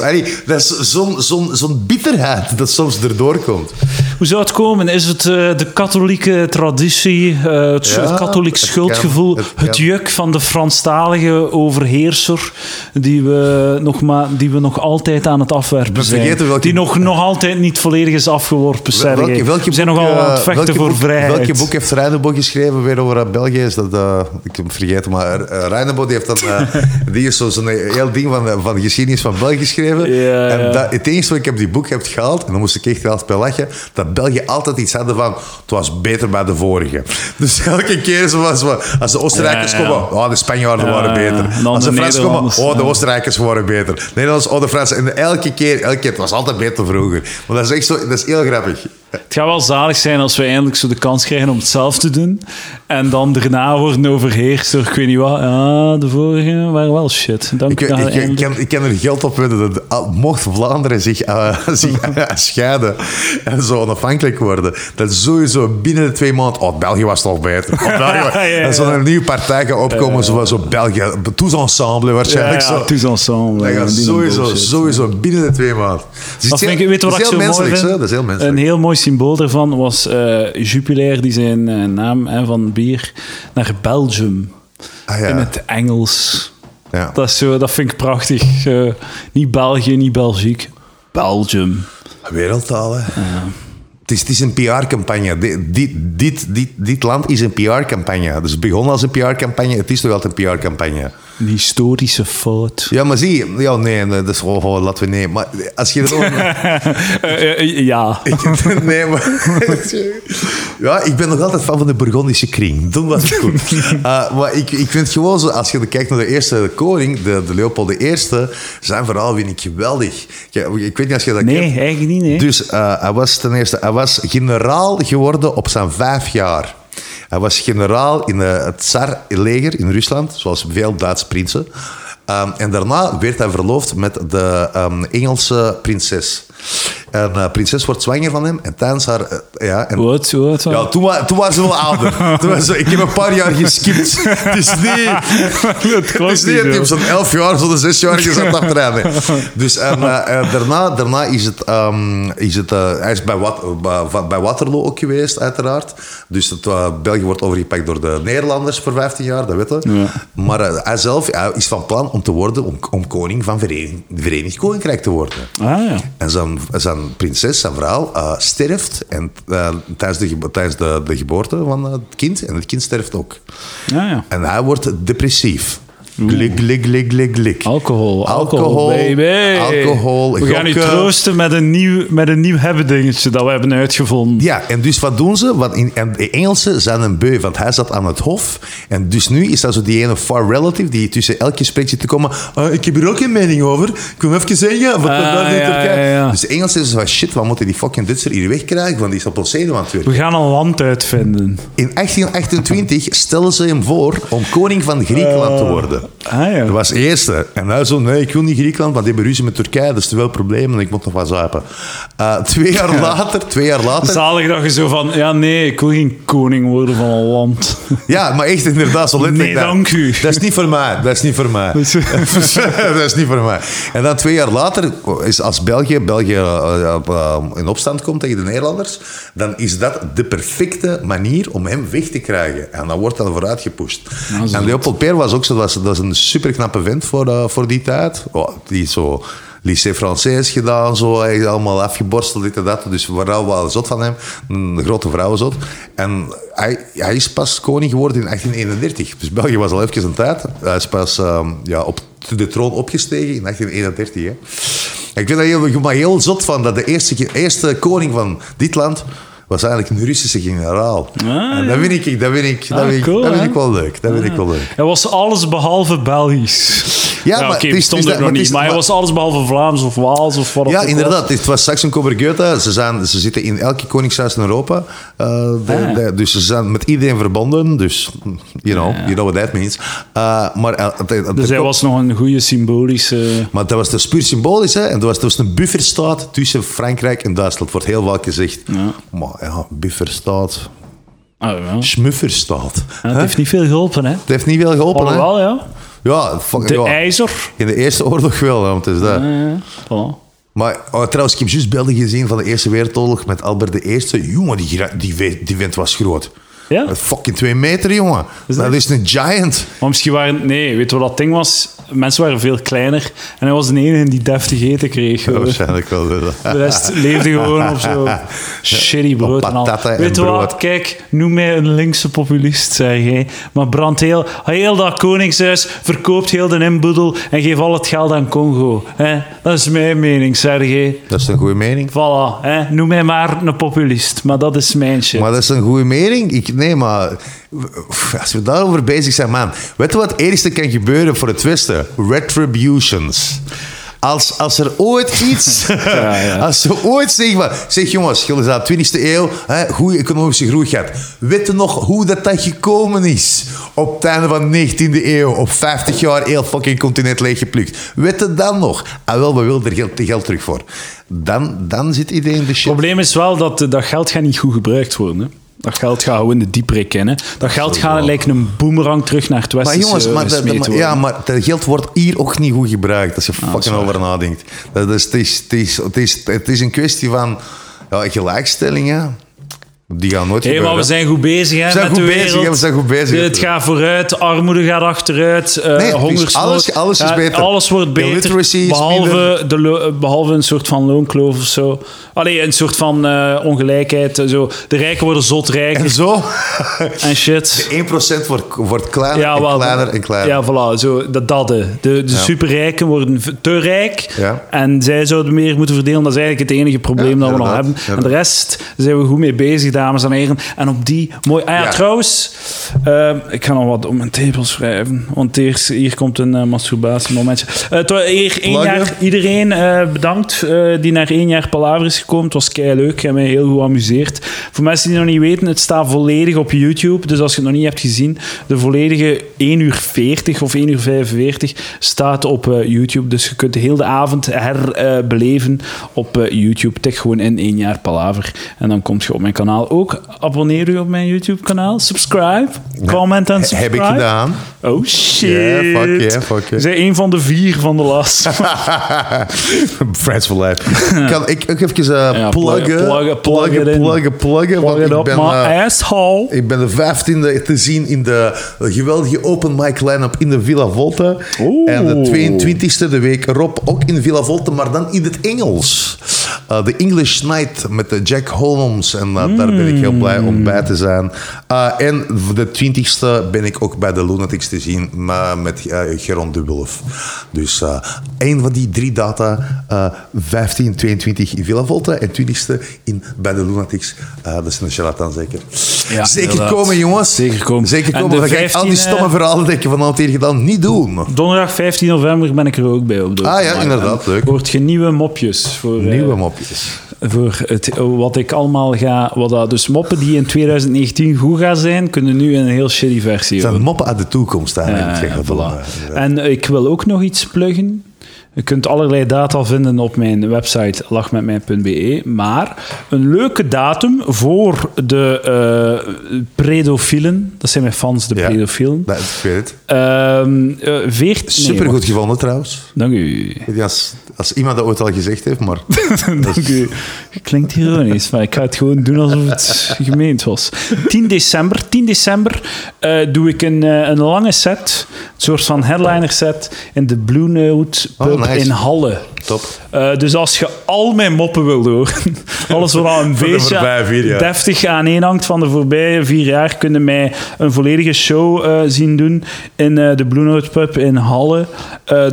S1: Allee, Dat is zo'n zo'n zo'n bitterheid dat soms erdoor komt.
S2: Hoe zou het komen? Is het eh, de katholieke traditie, eh, het,
S1: Ja,
S2: katholiek
S1: het
S2: schuldgevoel,
S1: kan,
S2: het,
S1: het kan.
S2: juk van de Franstalige overheerser die we nog, maar, die we nog altijd aan het afwerpen
S1: We
S2: zijn?
S1: welke-
S2: Die nog, nog altijd niet volledig is afgeworpen, Sergej. we zijn
S1: boek,
S2: nogal aan het
S1: eh,
S2: vechten
S1: welke
S2: voor
S1: boek-
S2: vrijheid.
S1: Welke boek heeft Reinebo geschreven weer over België? Is dat, ik heb het vergeten, maar Reinebo die heeft dat, eh, die is zo- zo'n heel ding van, van de geschiedenis van België geschreven.
S2: Ja,
S1: en. Dat, het enige wat ik heb die boek heb gehaald, en dan moest ik echt wel bij lachen, dat België altijd iets hadden van, het was beter bij de vorige. Dus elke keer was als de Oostenrijkers komen, oh, de Spanjaarden
S2: Ja,
S1: waren beter. Als de
S2: de
S1: Fransen komen, oh, de. Oostenrijkers waren beter. Nederlanders, oh, de Fransen. En elke keer, elke keer, het was altijd beter vroeger. Maar dat is echt zo, dat is heel grappig.
S2: Het gaat wel zalig zijn als we eindelijk zo de kans krijgen om het zelf te doen. En dan daarna worden overheerst door, ik weet niet wat. Ja, de vorige waren wel shit. Dank
S1: Ik, ik, ik, kan, ik kan er geld op dat mocht Vlaanderen zich, eh, zich scheiden en zo onafhankelijk worden, dat sowieso binnen de twee maanden, oh, België was toch beter. Oh, België,
S2: Ja, ja, ja.
S1: En zo'n nieuwe partij opkomen, zoals zo België, tous ensemble waarschijnlijk. zo.
S2: tous ensemble.
S1: Dat sowieso, sowieso binnen de twee maanden. Dus
S2: Dat vind ik, weet wat ik zo mooi vind?
S1: hè? Dat is heel menselijk.
S2: Een heel mooi symbool daarvan was eh, Jupiler die zijn eh, naam hè, van bier naar Belgium
S1: Ah, ja.
S2: in het Engels.
S1: Ja.
S2: Dat, is zo, dat vind ik prachtig. Niet België, niet Belgiek. Belgium.
S1: Wereldtaal, hè. Het is, het is een PR-campagne. Dit, dit, dit, dit, dit land is een PR-campagne. Dus het begon als een PR-campagne, het is toch altijd een PR-campagne.
S2: Een historische fout.
S1: Ja, maar zie je, ja, nee, nee, dat is gewoon, gewoon laten we nee. Maar als je er ook.
S2: Eh, eh, ja.
S1: nee, maar. ja, ik ben nog altijd fan van de Burgondische kring. Toen was het goed. Uh, maar ik, ik vind gewoon zo, als je kijkt naar de eerste koning, de, de Leopold I, zijn verhaal vind ik geweldig. Ik, ik weet niet als je dat kent.
S2: Nee, eigenlijk niet. Nee.
S1: Dus eh, hij was ten eerste hij was generaal geworden op zijn vijf jaar. Hij was generaal in eh, het Tsar-leger in Rusland, zoals veel Duitse prinsen. Ehm, en daarna werd hij verloofd met de ehm, Engelse prinses. En uh, prinses wordt zwanger van hem en tijdens haar... eh, ja, en, ja, toen, wa- toen waren ze wel ouder. Toen was ik heb een paar jaar geskipt. Het is niet...
S2: Het
S1: is niet dat zo'n elf jaar, zo'n zesjarige zat achteraan. Dus en, eh, eh, daarna, daarna is het... ehm, is het eh, hij is bij, Wat, bij, bij Waterloo ook geweest, uiteraard. Dus het, eh, België wordt overgepakt door de Nederlanders voor 15 jaar, dat weet.
S2: Ja.
S1: Maar eh, hij zelf hij is van plan om te worden, om, om koning van Verenigd, Verenigd Koninkrijk te worden.
S2: Ah ja.
S1: En zijn, zijn prinses, zijn vrouw, eh, sterft en, eh, tijdens, de, tijdens de, de geboorte van het kind. En het kind sterft ook.
S2: Ah ja.
S1: En hij wordt depressief. Glik, glik, glik, glik, glik.
S2: Alcohol, alcohol,
S1: Alcohol,
S2: baby.
S1: alcohol,
S2: We gaan u troosten met een nieuw, met een nieuw hebben dingetje dat we hebben uitgevonden.
S1: Ja, en dus wat doen ze? Want in, en de Engelsen zijn een beu, want hij zat aan het hof. En dus nu is dat zo die ene far relative die tussen elk gesprek zit te komen. "Ah, ik heb hier ook een mening over. Ik wil even zeggen. Wat
S2: Ah,
S1: wat-
S2: ja,
S1: Turkije."
S2: ja, ja.
S1: Dus de Engelsen is van shit, wat moeten die fucking Duitser hier wegkrijgen? Want die is op ons zenuw aan het werken.
S2: We gaan een land uitvinden.
S1: In 1828 stelden ze hem voor om koning van Griekenland te worden.
S2: Ah ja.
S1: Dat was de eerste. En hij zo, nee, ik wil niet Griekenland, want die hebben ruzie met Turkije. Dat is te veel problemen en ik moet nog wat zuipen. Eh, twee jaar later, twee jaar later...
S2: Zalig dat je zo van, ja nee, ik wil geen koning worden van een land.
S1: Ja, maar echt inderdaad, zo letterlijk.
S2: Nee,
S1: dat.
S2: dank u.
S1: Dat is niet voor mij. Dat is niet voor mij. dat is niet voor mij. En dan twee jaar later, is als België, België eh, eh, in opstand komt tegen de Nederlanders, dan is dat de perfecte manier om hem weg te krijgen. En dan wordt dat vooruit gepusht.
S2: Nou,
S1: en Leopold Peer was ook zo, dat was, dat was een superknappe vent voor, eh, voor die tijd. Oh, die zo lycée Français gedaan, zo, hij is allemaal afgeborsteld, dit en dat. Dus vrouw was zot van hem, een grote vrouwenzot. En hij, hij is pas koning geworden in 1831. Dus België was al even een tijd. Hij is pas ehm, ja, op de troon opgestegen in 1831. Hè. Ik vind dat heel, maar heel zot van dat de eerste, eerste koning van dit land was eigenlijk een Russische generaal.
S2: Ah,
S1: en dat vind ik, dat vind ik, dat
S2: Ah,
S1: vind ik,
S2: cool,
S1: dat vind ik wel leuk. Dat vind ik wel leuk.
S2: Hij was alles behalve Belgisch.
S1: Ja,
S2: Ja,
S1: maar
S2: bestond
S1: het is
S2: er nog
S1: maar
S2: niet. Maar hij was alles behalve Vlaams of Waals of wat
S1: Ja,
S2: was.
S1: inderdaad. Het was Saxon Coburg-Goethe. Ze, zijn- ze zitten in elke koningshuis in Europa. Uh, de-
S2: Ah.
S1: de- dus ze zijn met iedereen verbonden. Dus, you know, you know what that means. Uh, maar, uh,
S2: Dus hij was nog een goede symbolische...
S1: maar dat was dus puur symbolisch. Hè? En dat was, dat was een bufferstaat tussen Frankrijk en Duitsland. Wordt heel vaak gezegd. Maar ja, bufferstaat,
S2: ja.
S1: smufferstaat.
S2: Ja, het heeft niet veel geholpen, hè?
S1: Het heeft niet veel geholpen. Hè?
S2: Alhoewel, ja.
S1: Ja, fuck,
S2: De
S1: ja,
S2: ijzer.
S1: in de Eerste Oorlog wel, want het is dat.
S2: Voilà.
S1: Maar oh, trouwens, ik heb juist beelden gezien van de Eerste Wereldoorlog met Albert I. Jongen, die, die, die vent was groot.
S2: Ja?
S1: Fucking twee meter, jongen.
S2: Is
S1: dat
S2: dat-
S1: is een giant.
S2: Maar misschien waren... Nee, weet je wat dat ding was? Mensen waren veel kleiner. En hij was de enige die deftig eten kreeg.
S1: Ja, waarschijnlijk wel.
S2: De rest leefde gewoon op zo shitty brood en al.
S1: en
S2: Weet je wat? Kijk, noem mij een linkse populist, zeg jij. Maar brand heel, heel dat koningshuis, verkoopt heel de inboedel en geef al het geld aan Congo. Hè? Dat is mijn mening, zeg jij.
S1: Dat is een goede mening.
S2: Voilà, hè? noem mij maar een populist, maar dat is mijn shit.
S1: Maar dat is een goede mening. Ik, nee, maar als we daarover bezig zijn, man. Weet je wat het eerste kan gebeuren voor het Westen? Retributions. Als, als er ooit iets...
S2: ja.
S1: Als ze ooit zeggen van... Zeg jongens, jullie zijn de 20e eeuw. Hè, goede economische groei gehad. Weet je nog hoe dat, dat gekomen is? Op het einde van de 19e eeuw. Op 50 jaar heel fucking continent leeggeplukt. Weet je dan nog? Ah wel, we willen er geld, geld terug voor. Dan, dan zit iedereen in de shit.
S2: Het probleem is wel dat eh, dat geld gaat niet goed gebruikt worden. Hè? Dat geld gaat gewoon de dieprik in. Hè? Dat geld gaat lijkt een boemerang terug naar het westen.
S1: Maar jongens, maar, dat- dat- ja, maar dat geld wordt hier ook niet goed gebruikt als je
S2: Ah,
S1: fucking over nadenkt. Dat is, het, is, het, is, het, is, het is een kwestie van ja, gelijkstellingen. Die gaan nooit
S2: Hé, maar we zijn goed bezig hè,
S1: We zijn
S2: met
S1: goed
S2: de
S1: bezig,
S2: wereld.
S1: hè, we zijn goed bezig.
S2: Het gaat vooruit, armoede gaat achteruit, eh
S1: Nee,
S2: hongersnood.
S1: alles- alles is
S2: Ja,
S1: beter.
S2: Alles wordt
S1: De
S2: beter, behalve, de lo- behalve een soort van loonkloof of zo. Allee, een soort van eh, ongelijkheid. eh, Zo. De rijken worden zot rijker
S1: En zo,
S2: en shit.
S1: 1% wordt, wordt kleiner
S2: Ja,
S1: en kleiner en kleiner.
S2: Ja, voilà. Zo, dat, dat, de, de, de superrijken worden te rijk
S1: Ja.
S2: en zij zouden meer moeten verdelen. Dat is eigenlijk het enige probleem dat we nog hebben. En de rest zijn we goed mee bezig, dames en heren. En op die mooi... Ah ja,
S1: Ja.
S2: trouwens, eh, ik ga nog wat om mijn tepels wrijven. Want eerst, hier komt een uh, masturbatiemomentje. Eh, het was hier één jaar, iedereen eh, bedankt eh, die naar één jaar Palaver is gekomen. Het was kei leuk. Ik heb mij heel goed geamuseerd. Voor mensen die het nog niet weten, het staat volledig op YouTube. Dus als je het nog niet hebt gezien, de volledige 1 uur 40 of 1 uur 45 staat op eh, YouTube. Dus je kunt de hele avond herbeleven op eh, YouTube. Tik gewoon in één jaar Palaver. En dan kom je op mijn kanaal ook. Abonneer u op mijn YouTube-kanaal. Subscribe. Comment en subscribe.
S1: Heb ik gedaan.
S2: Oh shit.
S1: Ja, fuck yeah, fuck yeah.
S2: Bent een van de vier van de laatste.
S1: Friends for life. Kan ik ook even eh,
S2: Ja,
S1: pluggen,
S2: pluggen, pluggen, pluggen
S1: pluggen, pluggen, want ik ben,
S2: my
S1: eh,
S2: asshole.
S1: ik ben de 15e te zien in de geweldige open mic line-up in de Villa Volta.
S2: Oeh.
S1: En de 22e de week erop ook in Villa Volta, maar dan in het Engels. eh, The English Night met de Jack Holmes. En eh, daar ben ik heel blij om bij te zijn. Eh, en de 20ste ben ik ook bij de Lunatics te zien maar met uh, Geron Dubelov. Dus uh, een van die drie data, uh, 15, 22 in Villa Volta en 20ste in, bij de Lunatics. dat is een charlatan zeker.
S2: Ja,
S1: zeker
S2: inderdaad.
S1: komen jongens.
S2: Zeker komen.
S1: Zeker
S2: En
S1: komen.
S2: de
S1: Dan ga ik al die
S2: 15e
S1: stomme verhalen dat je vanavond hier gedaan niet doen.
S2: Donderdag 15 november ben ik er ook bij op de
S1: Ah ja, inderdaad, leuk.
S2: Hoort je nieuwe mopjes voor, eh,
S1: Nieuwe mopjes.
S2: voor het, wat ik allemaal ga... Wat dat, dus moppen die in 2019 goed gaan zijn, kunnen nu in een heel shitty versie
S1: Het zijn
S2: worden.
S1: moppen uit de toekomst eigenlijk.
S2: Ja, voilà.
S1: eh,
S2: En ik wil ook nog iets pluggen. Je kunt allerlei data vinden op mijn website lachmetmij.be. Maar een leuke datum voor de eh predofielen. Dat zijn mijn fans, de
S1: Ja.
S2: predofielen.
S1: Dat, ik weet het.
S2: Eh, veert- nee,
S1: Super goed
S2: wacht.
S1: gevonden trouwens.
S2: Dank u.
S1: Als, als iemand dat ooit al gezegd heeft, maar...
S2: Dank u. Klinkt ironisch, maar ik ga het gewoon doen alsof het gemeend was. 10 december, 10 december eh, doe ik een, een lange set, een soort van headliner set, in de Blue Note pub
S1: Oh, nice.
S2: in Halle.
S1: Top.
S2: Eh, dus als je al mijn moppen wil horen, alles wat een
S1: de
S2: beetje deftig aaneen hangt van de voorbije vier jaar, kunnen mij een volledige show eh, zien doen in eh, de Blue Note Pub in Halle.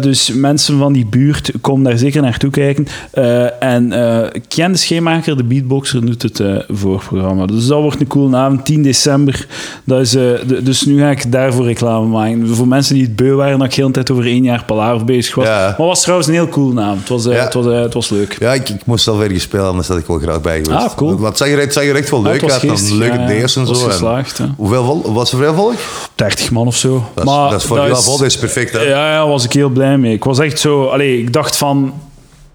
S2: Dus mensen van die buurt, kom daar zeker naartoe kijken. En Ken de Scheenmaker, de beatboxer, doet het voorprogramma. Dus dat wordt een coole avond, 10 december. Dat is, de- dus nu ga ik daarvoor reclame maken. Voor mensen die het beu waren, dat ik heel de tijd over één jaar Palaver bezig was.
S1: Ja.
S2: Maar het was trouwens een heel cool avond. Het was, eh,
S1: Ja.
S2: het was, eh, het was leuk.
S1: Ja, ik, ik moest zelf ergens spelen, anders had ik wel graag bij geweest.
S2: Ah, cool.
S1: Want het zag er, het zag er echt wel leuk
S2: het was
S1: uit. dan leuke
S2: ja,
S1: en zo. En
S2: geslaagd, ja.
S1: hoeveel vol, was er veel volk?
S2: 30 man of zo.
S1: Dat is,
S2: maar
S1: dat is voor Villa Volta is perfect, hè?
S2: Ja, ja, was ik heel blij mee. Ik was echt zo... Allee, ik dacht van...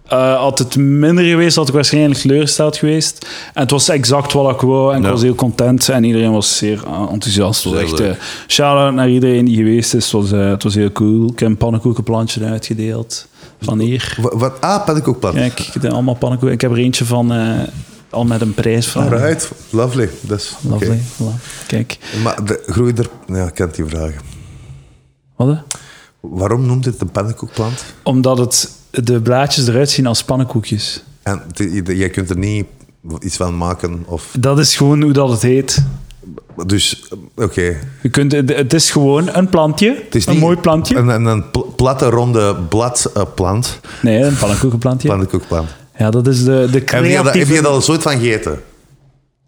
S2: eh, had het minder geweest, had ik waarschijnlijk teleurgesteld geweest. En het was exact wat ik wou. En ik
S1: Ja.
S2: was heel content. En iedereen was zeer enthousiast. Het was echt... eh, shout-out naar iedereen die geweest is. Het was, het was heel cool. Ik heb een pannenkoekenplantje uitgedeeld. Van hier.
S1: Wat, wat, ah, pannenkoekplat.
S2: Kijk, ik heb allemaal pannenkoeken. Ik heb er eentje van... eh, al met een prijs van.
S1: Alright, lovely. Oké.
S2: Lovely. Voilà. Kijk.
S1: Maar de groei er... Ja, ik kan het niet vragen.
S2: Wat?
S1: Waarom noemt het een pannenkoekplant?
S2: Omdat het, de blaadjes eruit zien als pannenkoekjes.
S1: En jij kunt er niet iets van maken of...
S2: Dat is gewoon hoe dat het heet.
S1: Dus, oké.
S2: Je kunt, het is gewoon een plantje.
S1: Het is
S2: een mooi plantje.
S1: Een, een, een pl- platte, ronde bladplant.
S2: nee, een pannenkoekenplantje.
S1: Pannenkoekplant.
S2: Ja, dat is de, de
S1: Heb je, dat, heb
S2: creatieve...
S1: je dat al eens ooit van gegeten?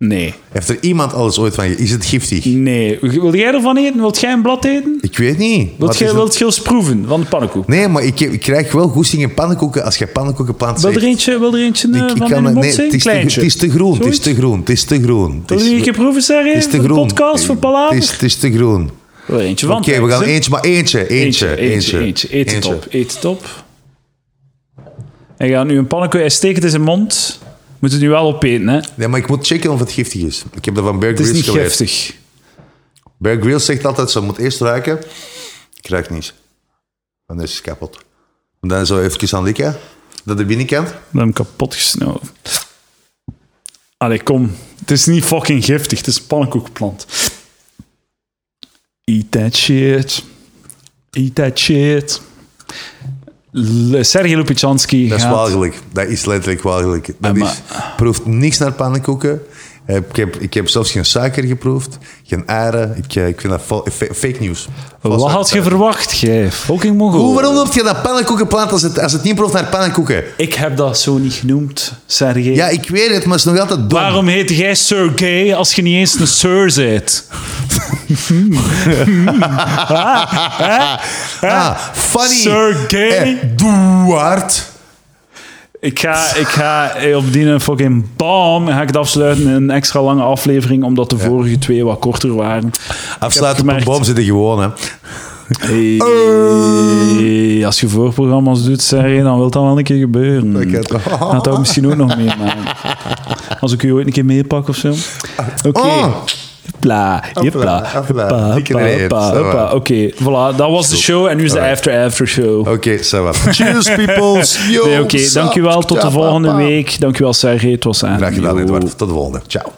S2: Nee.
S1: Heeft er iemand al eens ooit van gegeten? Is het giftig?
S2: Nee. Wil jij ervan eten? Wilt jij een blad eten?
S1: Ik weet niet.
S2: Wilt jij,
S1: het?
S2: wilt eens proeven van de pannenkoek?
S1: Nee, maar ik, ik krijg wel goesting in pannenkoeken als je pannenkoekenplant
S2: Wil
S1: zegt.
S2: er eentje, wil er eentje eh,
S1: ik
S2: van
S1: kan
S2: in de
S1: het-
S2: mond
S1: nee,
S2: zijn?
S1: het is, te, het is te groen, het is te groen, het is te groen. Het
S2: Wil je een keer proeven, Sergej?
S1: het is te
S2: Voor
S1: groen.
S2: podcast van Palaver?
S1: Het is, het is te groen.
S2: Wil er eentje van?
S1: Oké, we gaan eentje, maar eentje, eentje,
S2: eentje, eentje. Eet het op, eet het op. Hij gaat nu een pannenkoek, hij steekt het in zijn mond. Moet het nu wel opeten, hè?
S1: Nee, maar ik moet checken of het giftig is. Ik heb dat van Bear
S2: Het is
S1: Grylls
S2: niet
S1: geleerd.
S2: giftig.
S1: Bear Grylls zegt altijd, ze moet eerst ruiken. Ik ruik niet. En dan is het kapot. En dan zo even aan likken. Dat de binnenkant.
S2: Dan heb ik hem kapot gesnoven. Allee, kom. Het is niet fucking giftig. Het is een pannenkoekplant. Eat that shit. Eat that shit. Sergej Lupichanski
S1: Dat is
S2: gaat...
S1: walgelijk. Dat is letterlijk walgelijk. Dat
S2: maar-
S1: is, proeft niks naar pannenkoeken. Ik heb, ik heb zelfs geen suiker geproefd. Geen eieren. Ik, eh, ik vind dat fa- fake news.
S2: Wat had je verwacht, jij? Fucking mongool.
S1: Hoe, waarom noemt je dat pannenkoekenplant als het, als het niet proeft naar pannenkoeken?
S2: Ik heb dat zo niet genoemd, Sergej.
S1: Ja, ik weet het, maar het is nog altijd dom.
S2: Waarom heet jij Sir Gay als je niet eens een Sir bent?
S1: Ah, funny.
S2: Sir Gay?
S1: Eh, Duart.
S2: Ik ga, ik ga eh, op die fucking bam ga ik het afsluiten in een extra lange aflevering, omdat de vorige twee wat korter waren.
S1: Afsluiten
S2: gemerkt-
S1: boom zitten gewoon, hè.
S2: Hey, als je voorprogramma's doet, Sergej, dan wil dat wel een keer gebeuren.
S1: Heb-
S2: Gaat dat misschien ook nog meemaken. Als ik je ooit een keer meepak of zo. Oké.
S1: Oh.
S2: Hopla, hopla. Oké, voilà, dat was de show en nu is de
S1: Alright.
S2: after after show.
S1: Oké, va. Cheers,
S2: Nee, Oké,
S1: sup?
S2: dankjewel. Tot de volgende week. Dankjewel, Sergej. Het was aan.
S1: Graag gedaan. Edward. Tot de volgende. Ciao.